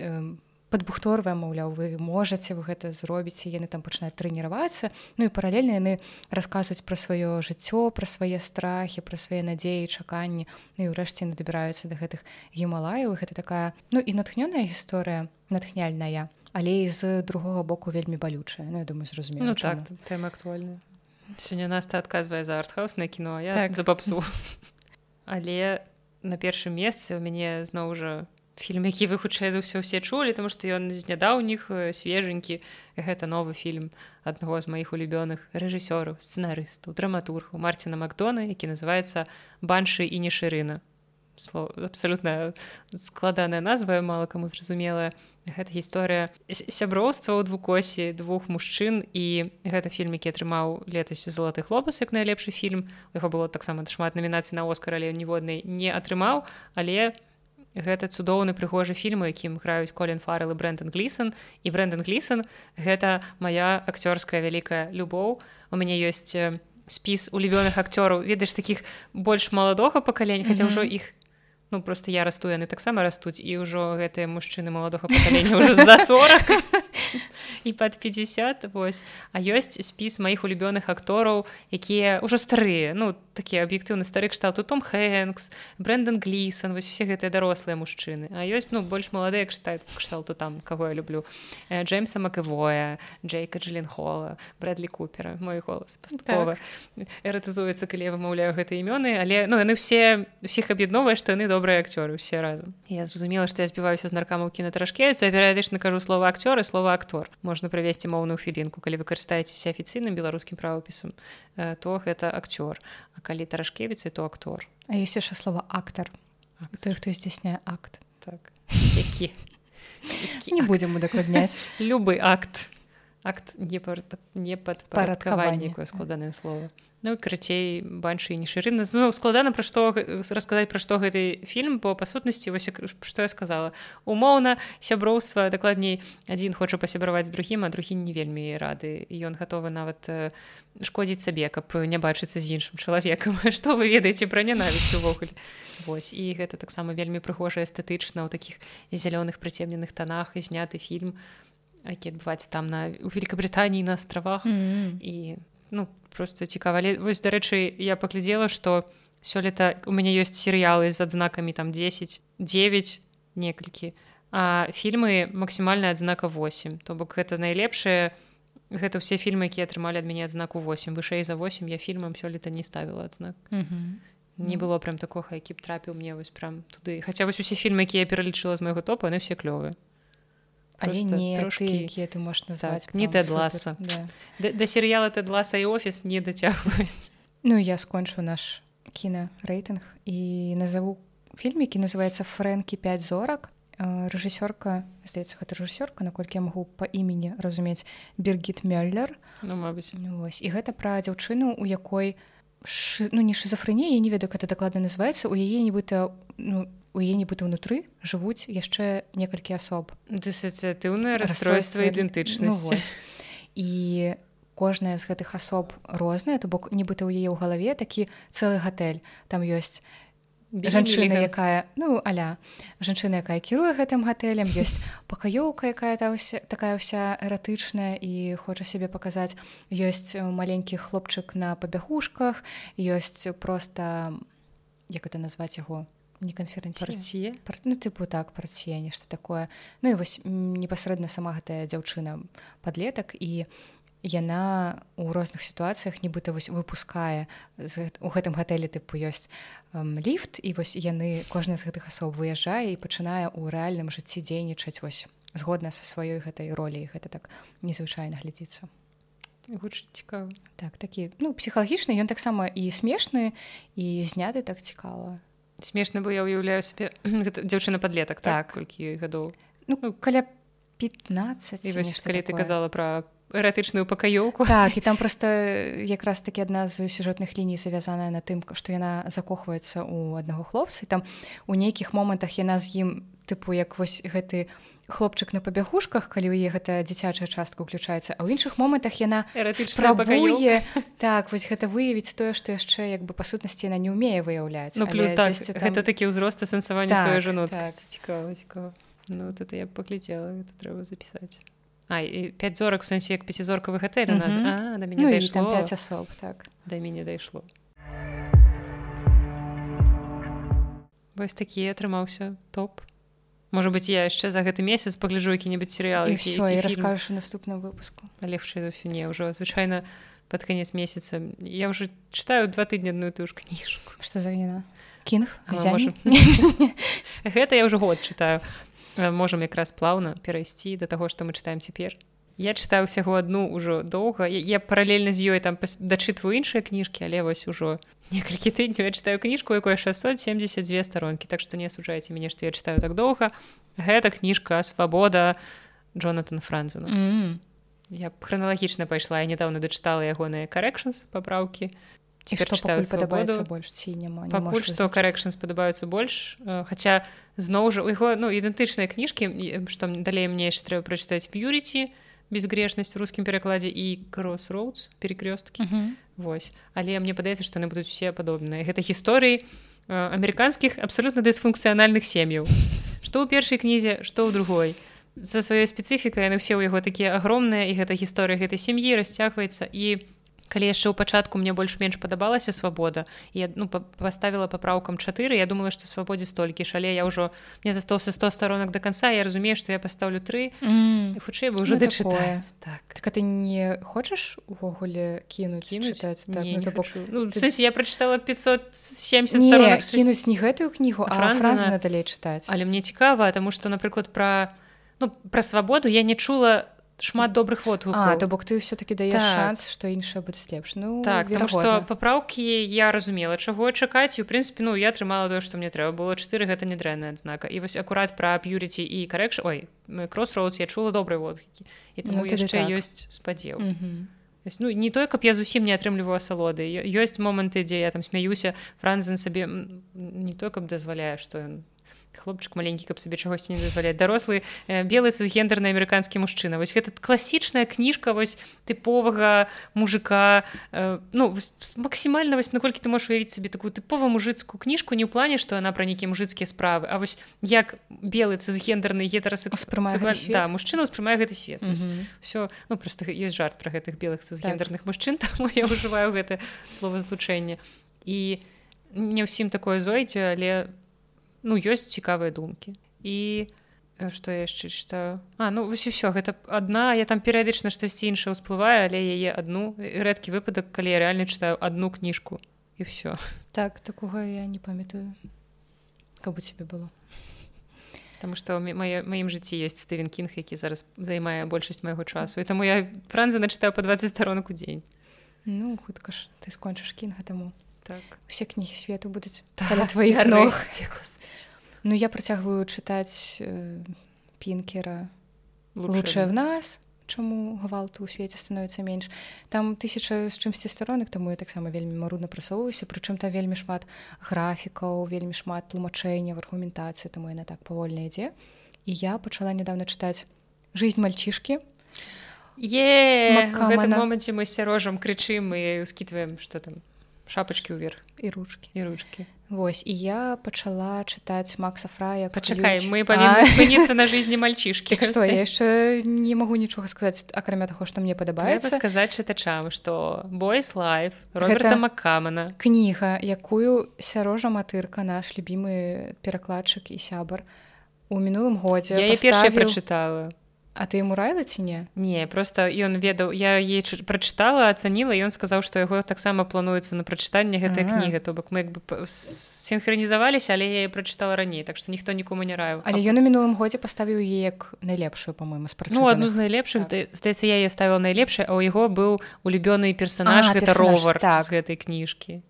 падбухторвае маўляў вы можаце вы гэта зробіце яны там пачынаюць трэніравацца. Ну і паралельна яны расказваюць пра сваё жыццё пра свае страхі пра свае надзеі чаканні. Ну і ўрэшце надабіраюцца да гэтых гімалаяў гэта такая ну і натхнёная гісторыя натхняльная але і з другога боку вельмі балючая. Ну я думаю зразумела ну, так тэма актуальная. Сёння нас адказвае за артхаус на кіно я так. за папсу *laughs* але на першым месцы у мяне зноў жа фільм які вы хутчэй за ўсё все чулі тому что ён з нядаўніх свеженькі гэта новы фільм аднаго з маіх улюбёных рэжысёраў сцэнарыстаў драматургу марціна макдона які называется баншы і не шырына абсалютна складаная назва мало каму зразумелая гэта гісторыя сяброўства ў двукосе двух мужчын і гэта фільм які атрымаў летась залаты хлопус як найлепшы фільм. Яго было таксама шмат намінацый на оскар але ніводнай не атрымаў. Але у гэта цудоўны прыгожы фільм якім граюць колін фарел і брэндон глісон. І брэндон глісон гэта моя акцёрская вялікая любоў. У мяне ёсць спіс улюбёных акцёраў ведаеш таких больш маладога пакалення хаця ўжо іх ну просто я расту яны таксама растуць і ўжо гэтыя мужчыны маладога пакалення ўжо за 40 *laughs* і под 50 вось. А ёсць спіс маіх улюбёных актораў якія ўжо старыя ну такі аб'ектыўны стары кшталту том хэнкс брэндон глісон вось усе гэтыя дарослыя мужчыны. А ёсць ну больш маладыя кштат кшталту там кого я люблю. Э, джеймса макэвоя джейка джилленхола брэдлі купера. Мой голас паступова так. эратызуецца калі я вымаўляю гэтыя імёны. Але ну яны все усіх аб'ядновыя што яны добрыя акцёры все разам я зразумела што я збіваюся з наркамаў кінатарашкеюцца я перыядычна кажу слова акцёры слова актор можна правесці моўную хвілінку калі вы карыстаецеся афіцыйным беларускім правапісам то гэта акцёр а калі таражкевіцы то актор А есть яшчэ слова актар той хто здзяйсняе акт. Так. Які? Не будзем удакладняць любы акт. Акт не не падпарадкаванне якое складанае слово Ну карацей баншы не шырына ну, складана пра што расказаць пра што гэты фільм по па сутнасці вось што я сказала. Умоўна сяброўства дакладней адзін хоча пасябраваць з другім а другі не вельмі рады. Ён гатовы нават шкодзіць сабе каб не бачыцца з іншым чалавекам. *laughs* Што вы ведаеце пра нянавісць увогуле? Вось. І гэта таксама вельмі прыгожа эстэтычна ў такіх зялёных прыцемненых танах і зняты фільм які адбываецца там на у Великабрытаніі на астравах. Mm -hmm. і ну просто цікава вось дарэчы я паглядзела что сёлета у мяне ёсць серыялы з адзнакамі там 10 9 некалькі а фільмы максімальная адзнака 8 то бок гэта найлепшае. Гэта ўсе фільмы якія атрымалі ад мяне адзнаку 8 вышэй за 8 я фільмам сёлета не ставіла адзнак. Mm -hmm. не было прям такога які б трапіў мне вось прям туды. Хаця вось усе фільмы якія я пералічыла з майго топа яны все клёвыя але не трошки якія ты можаш назваць так, не тэдласа да. да, да серыяла тэдласа і офіс не дацягваюць Ну я скончу наш кіна рэйтынг і назову фільм які называется фрэнкі 5 зорак рэжысёрка здаецца гэта рэжысёрка наколькі я магу па імені разумець бергіт мёллер. Ну, мабыць Вось. і гэта пра дзяўчыну у якой шы, ну не шизофрэнія я не ведаю гэта дакладна называецца у яе нібыта ну у яе нібыта ўнутры жывуць яшчэ некалькі асоб. Дысацыятыўнае расстройства ідэнтычнасці. Ну, і кожная з гэтых асоб розная то бок нібыта ў яе ў галаве такі цэлы гатэль. Там ёсць жанчына якая ну аля жанчына якая кіруе гэтым гатэлем ёсць пакаёўка якая та ўся такая ўся эратычная і хоча сябе паказаць. Ёсць маленькі хлопчык на пабягушках ёсць просто як это назваць яго не канферэнцыі ну тыпу так парціе нешта такое. Ну і вось непасрэдна сама гэтая дзяўчына падлетак і яна у розных сітуацыях нібыта вось выпускае у гэтым гатэлі тыпу ёсць эм, ліфт і вось яны кожная з гэтых асоб выязджае і пачынае ў рэальным жыцці дзейнічаць вось згодна са сваёй гэтай ролі гэта так незвычайна глядзіцца. Цікава. Так такі ну псіхалагічны ён таксама і смешны і зняты так цікава смешна бо я ўяўляю сабе *clears throat* дзяўчына падлетак так, так. колькі гадоў ну каля 15 вось, калі ты казала пра эратычную пакаёўку так і там *laughs* просто якраз таки адна з сюжэтных ліній завязаная на тым што яна закохваецца у аднаго хлопца там у нейкіх момантах яна з ім тыпу як вось гэты хлопчык на пабягушках калі ў е гэта дзіцячая частка уключаецца а ў іншых момантах яна спрабуе *laughs* так вось гэта выявіць тое што яшчэ як бы па сутнасці яна не ўмее выяўляць ну, плюс так, там... гэта такі ўзрост асэнсавання так, сваёй жанот так. цікава цікава. Ну тут я паглядзела это трэба запісаць. А, і 5 зорак у сэнсе як пяцізоркавы гатэль mm -hmm. да мяне ну, дайшло. 5 асоб так. Да мяне дайшло. Вось такі атрымаўся топ можа быть я яшчэ за гэты месяц пагляджу які-небудзь серыял раскажу наступным выпуску. Лепшай за ўсё не ўжо звычайна под канец месяца. Я уже читаю два тыдні адную тую ж кніжку что за гніна кінг гэта я ўжо год читаю. Можам якраз плаўна перайсці да таго што мы чытаем цяпер я чытаю усяго адну ўжо доўга. Я паралельна з ёй там дачытваю іншыя кніжкі але вось ужо некалькі тыдняў я чытаю кніжку якое 672 старонкі. Так што не асуджаеце мяне што я чытаю так доўга. Гэта кніжка свабода Джонатан франзена. Mm -hmm. я храналагічна пайшла я недавно дачытала ягоныя карэкшнс папраўкі. Падабаецца больш ці няма не пакуль што карэкшн спадабаюцца больш хаця зноў жа у яго ну ідэнтычныя кніжкі што далей мне яшчэ трэба прачытаць п'юріці безгрешнасць рускім перакладзе і кросроудс перекрёсткі uh -huh. Вось. Але мне падаецца што яны будуць усе падобныя. Гэта гісторыі амерыканскіх абсалютна дысфункцыянальных сем'яў. Што ў першай кнізе што ў другой. За сваёй спецыфікай яны ўсе ў яго такія агромныя і гэта гісторыя гэтай сям'і расцягваецца і у калі яшчэ ў пачатку мне больш-менш падабалася свабода я ну паставіла папраўкам 4 я думала што свабодзе столькі шале я ўжо мне застаўся 100 сторонак до конца я разумею што я паставлю тры. Mm. хутчэй бы уже ну, дачытаю так. Так а ты не хочаш увогуле кінуць чытаць? так, не, ну, не бок... ну, ты... я прачытала 570 кінуць не гэтую кнігу а далей чытаць. Але мне цікава таму што напрыклад пра ну пра свабоду я не чула у шмат добрых водгукаў то бок ты ўсё-таки даеш так. шанс што іншае будзе лепш. Ну так потому что папраўкі я разумела чаго чакаць. І у прынцыпе ну я атрымала тое што мне трэба было. Чатыры гэта не дрэнная адзнака. І вось акурат пра п'юріці і карэкш ой кросроудс я чула добрыя водгукі і таму ну, яшчэ так. ёсць спадзеў. Mm -hmm. Ну, не той каб я зусім не атрымліваю асалоды. Ёсць моманты дзе я там смяюся франзен сабе не той каб дазваляе што ён хлопчык маленькі каб сабе чагосьці не дазваляць. Дарослы э, белы цысгендерны амерыканскі мужчына. Вось гэта класічная кніжка вось тыповага мужика э, ну максімальна вось наколькі ты можаш уявіць сабе такую тыповую мужыцкую кніжку не ў плане што яна пра нейкія мужыцкія справы А вось як белы цысгендерны гетарасэкспрымае да, мужчына ўспрымае гэты свет. Mm -hmm. все ну просто есть жарт пра гэтых белых цысгендерных так. мужчын *laughs* там я ўжываю гэта слова злучэнне і не ўсім такое зойдзе але у ну ёсць цікавыя думкі. І что я яшчэ читаю А ну вось все гэта одна я там перыядычна штосьці іншае ўсплываю але яе одну рэдкі выпадак калі я реально читаю одну кніжку і все так такога я не памятаю. Каб у тебе было. Таму што маім жыцці ёсць Стывен кінг які зараз займае большасць майго часу. І таму я франзы начытаю по 20 сторонок у дзень. Ну хутка ж ты скончыш кінга таму так. Усе кнігі свету будуць *laughs* так, твоих ног Ну я працягваю чытаць э, пінкера лучшее в нас чаму гвалту ў свеце становіцца менш. Там тысяча з чымсьці старонак таму я таксама вельмі марудна прасоўваюся прычым там вельмі шмат графікаў вельмі шмат тлумачэнняў аргументацыі таму яна так павольна ідзе. І я пачала нядаўна чытаць жизнь мальчишки е моманце мы сярожам крычым і скітваем что там шапачки ўверх і ручки. і ручки. Вось і я пачала чытаць Макса фрая пачакай мы павінніцца на жизни *laughs* мальчишки. Что я яшчэ не магу нічога сказаць акрамя таго што мне падабаецца сказаць чытачам что бойс лайф роберта макамана кніга якую сярожа матырка наш любімы перакладчык і сябар у мінулым годзе я паставіў... першая прачытала А ты ему райла ці не? Не просто ён ведаў я ей прачытала ацаніла ён сказаў што яго таксама плануецца на прачытанне гэтай кнігі. То бок мы як бы синхронізаваліся але я прачытала раней так што ніхто нікому не раю але ён у мінулым годзе паставіў як найлепшую по-моему спра ну, адну з найлепшых так. здаецца я ставіла найлепшае а ў яго быў улюбёны персонаж а, гэта персонаж, ровар так. гэтай кніжкі.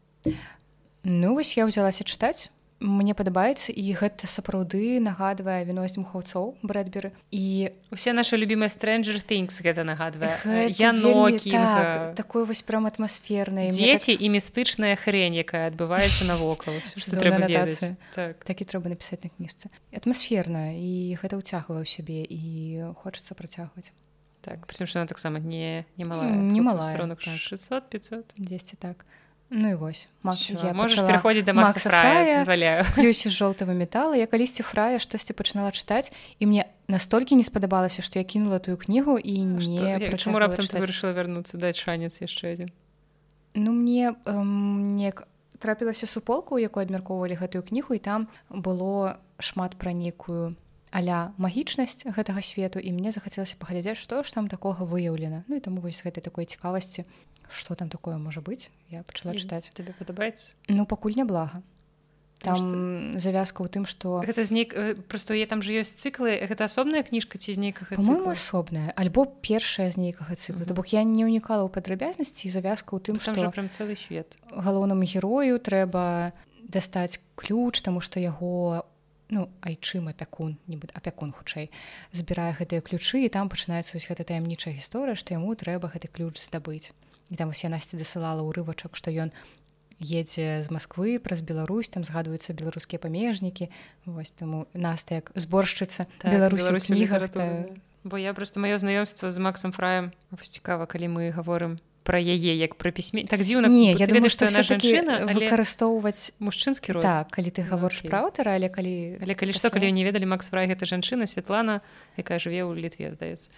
Ну вось я ўзялася чытаць мне падабаецца і гэта сапраўды нагадвае вінось мухаўцоў брэдберы. І усе нашы любімыя стрэнджер тынкс гэта нагадвае. Яно так, такое вось прям атмасфернае дзеці так... і містычная хрень якая адбываецца навокал. Трэба так. такі трэба напісаць на кніжцы. Атмасферна і гэта ўцягвае ў сябе і хочацца працягваць. Так притым што она таксама не не мала не мала 600 500 10 так Ну і вось. Можаш пераходзіць да Максаляю ключ з жоўтага метала я калісьці фрая штосьці пачынала чытаць і мне настолькі не спадабалася што я кінула тую кнігу і не чаму раптам вырашыла вярнуцца даць шанец яшчэ адзін Ну мне не трапілася суполку якой абмяркоўвалі гэтую кнігу і там было шмат пра нейкую аля магічнасць гэтага свету і мне захацелася паглядзець што ж там такога выяўлена. Ну і таму вось гэтай такой цікавасці что там такое можа быць я пачала чытаць. тебе падабаецца? Ну пакуль не блага. Там что... завязка ў тым что гэта знік э, просто я там же ёсць цыклы гэта асобная кніжка ці з нейкага асобная альбо першая з нейкага цыклу то бок я не ўнікала ў падрабязнасці завязка ў тым что прям цэлы свет. галоўнаму герою трэба дастаць ключ таму что яго ну айчым апякун нібыт апякун хутчэй збірае гэтыя ключы і там пачынаецца вось гэта таямнічая гісторыя што яму трэба гэты ключ здабыць. І там усе насці дасылала ўрывачак што ён едзе з Масквы праз Беларусь там згадваюцца беларускія памежнікі вось таму нас як зборшчыца так, Беларусь кніга бо я просто маё знаёмства з Максом фраем цікава калі мы гаворым про яе як пра пісьме так дзіўна не я думаю што яна жанчына выкарыстоўваць мужчынскі род. Так калі ты гаворыш ну, пра аўтара але калі але калі што калі не ведалі Макс фрай гэта жанчына Святлана якая жыве ў літве здаецца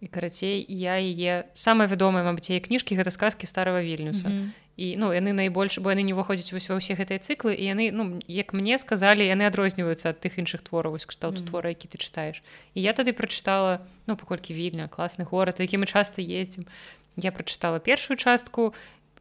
і карацей. Я яе самая вядомая мабыць яе кніжкі гэта сказкі старого вільнюса mm -hmm. і ну яны найбольш бо яны не ўваходзяць вось ва ўсе гэтыя цыклы і яны ну як мне сказалі яны адрозніваюцца ад тых іншых твораў вось кшталту mm -hmm. твора які ты чытаеш і я тады прачытала ну паколькі вільня класны горад які мы часта ездзім я прачытала першую частку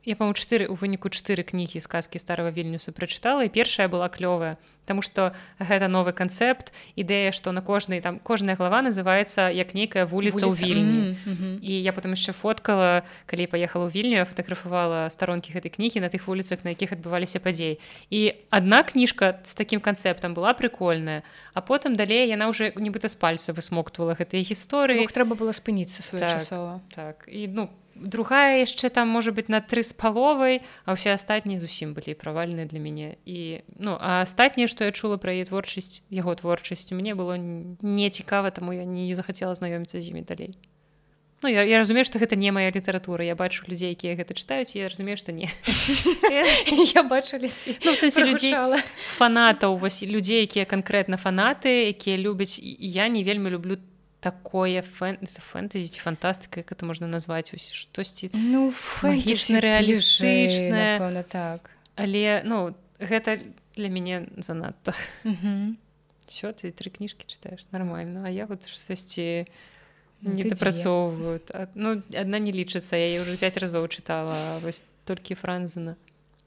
я па-мо чатыры у выніку чатыры кнігі сказкі старого вільнюса прачытала і першая была клёвая Таму што гэта новы канцэпт ідэя што на кожнай там кожная глава называецца як нейкая вуліца ў вільні. Mm -hmm. і я потым яшчэ фоткала калі паехала ў вільню фотаграфавала старонкі гэтай кнігі на тых вуліцах на якіх адбываліся падзей і адна кніжка з такім канцэптам была прикольная а потым далей яна уже нібыта з пальца высмоктвала гэтыя гісторыі. Трэба было спыніцца своечасова. Так, так. І ну другая яшчэ там можа быть на тры з паловай а ўсе астатнія зусім былі правальныя для мяне. І ну а астатняе што я чула пра яе творчасць яго творчасці мне было не цікава таму я не захацела знаёміцца з імі далей. Ну, я, я разумею што гэта не моя літаратура я бачу людзей якія гэта чытаюць я разумею што не. *laughs* Я бачу ну, людзей фанатаў вось людзей якія канкрэтна фанаты якія любяць я не вельмі люблю такое фэн... фэнтэзі ці фантастыка як это можна назваць ось штосьці ну магічна рэалістычна так. Але ну гэта для мяне занадта що ты тры кніжкі чытаеш нормально. А я вот штосьці ну, не дапрацоўваюць ну адна не лічыцца я уже пять разоў чытала вось толькі франзена.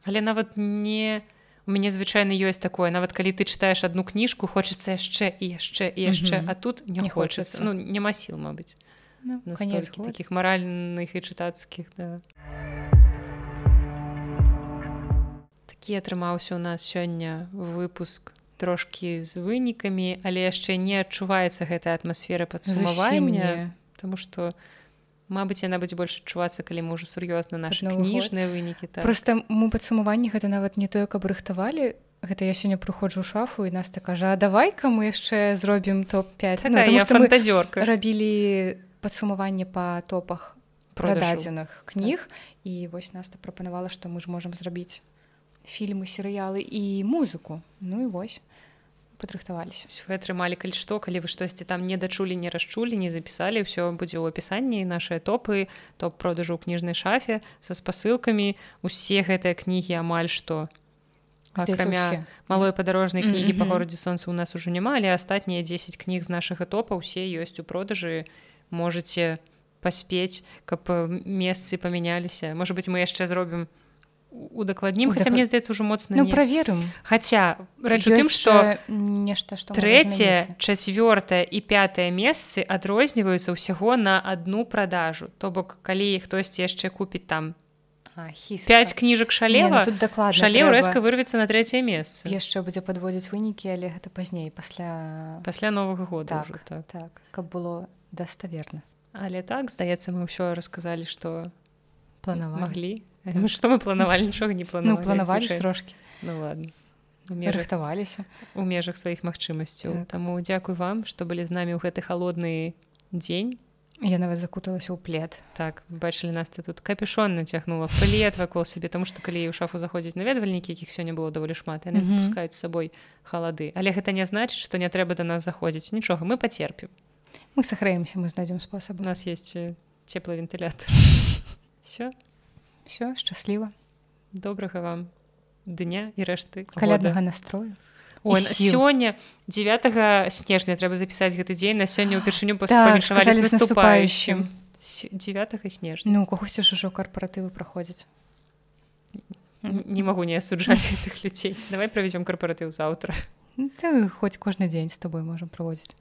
Але нават не не у мяне звычайна ёсць такое нават калі ты чытаеш одну кніжку хочацца яшчэ і яшчэ і яшчэ а тут не, не хочацца ну няма сіл мабыць ну, таких маральных і чытацкіх да. Такі атрымаўся у нас сёння выпуск трошкі з вынікамі але яшчэ не адчуваецца гэтая атмасфера падсумавання потому что Мабыць яна будзе больш адчувацца калі мы ўжо сур'ёзна наши кніжныя вынікі так. просто мы падсумаванні гэта нават не тое каб рыхтавалі. Гэта я сёння прыходжу ў шафу і нас так кажа давай-ка мы яшчэ зробім топ-5 ну, фантазёрка. рабілі падсумаванне па топах прададзеных кніг і вось нас прапанавала што мы ж можам зрабіць фільмы серыялы і музыку. Ну і вось падрыхтаваліся вы атрымалі калі што калі вы штосьці там не дачулі не расчулі не запісалі ўсё будзе ў апісанні нашыя топы топ продажу ў кніжнай шафе са спасылкамі усе гэтыя кнігі амаль што акрамя малой падарожнай кнігі mm -hmm. па горадзе сонца у нас ужо няма але астатнія 10 кніг з нашага топа ўсе ёсць у продажы можете паспець каб месцы памяняліся можа быть мы яшчэ зробім у удакладнім хотя мне здаецца ўжо моцна ну, праверым хаця рэч у тым что нешта што трэцяе чацвёртае і пятое месцы адрозніваюцца ўсяго на одну продажу. То бок калі хтосьці яшчэ купіць там 5 кніжак шалева ну, тут даклад шалеў рэзка вырвецца на трэцяе месца яшчэ будзе падводзіць вынікі але гэта пазней пасля пасля новага года так, так. так каб было даставерна. Але так здаецца мы ўсё расказалі что планавалі. маглі Ну, што мы планавалі нічога не планавалі ну, планавалі трошки ну ладно. Рыхтаваліся у межах сваіх магчымасцяў так. Таму дзякуй вам што былі з намі ў гэты холодны дзень я нават закуталася ў плед. Так бачылі нас ты тут капюшон нацягнула плед вакол сябе тому што калі ў шафу заходзіць наведвальнікі якіх сёння было даволі шмат яны mm -hmm. запускаюць сабой халады але гэта не значыць што не трэба да нас заходзіць нічога мы пацерпім мы сахраемся мы знойдзем спосаб у нас есть цеплы вентылятор *laughs* все все шчасліва добрага вам дня і рэшты каляднага настрою сёння 9 снежня трэба запісаць гэты дзень на сёння ўпершыню наступающим 9 снежня ну когосьці ж ужо карпаратывы праходзяць не магу не асуджаць гэтых *laughs* людзей давай правядзём карпаратыў заўтра хоць кожны дзень з тобой можам праводзіць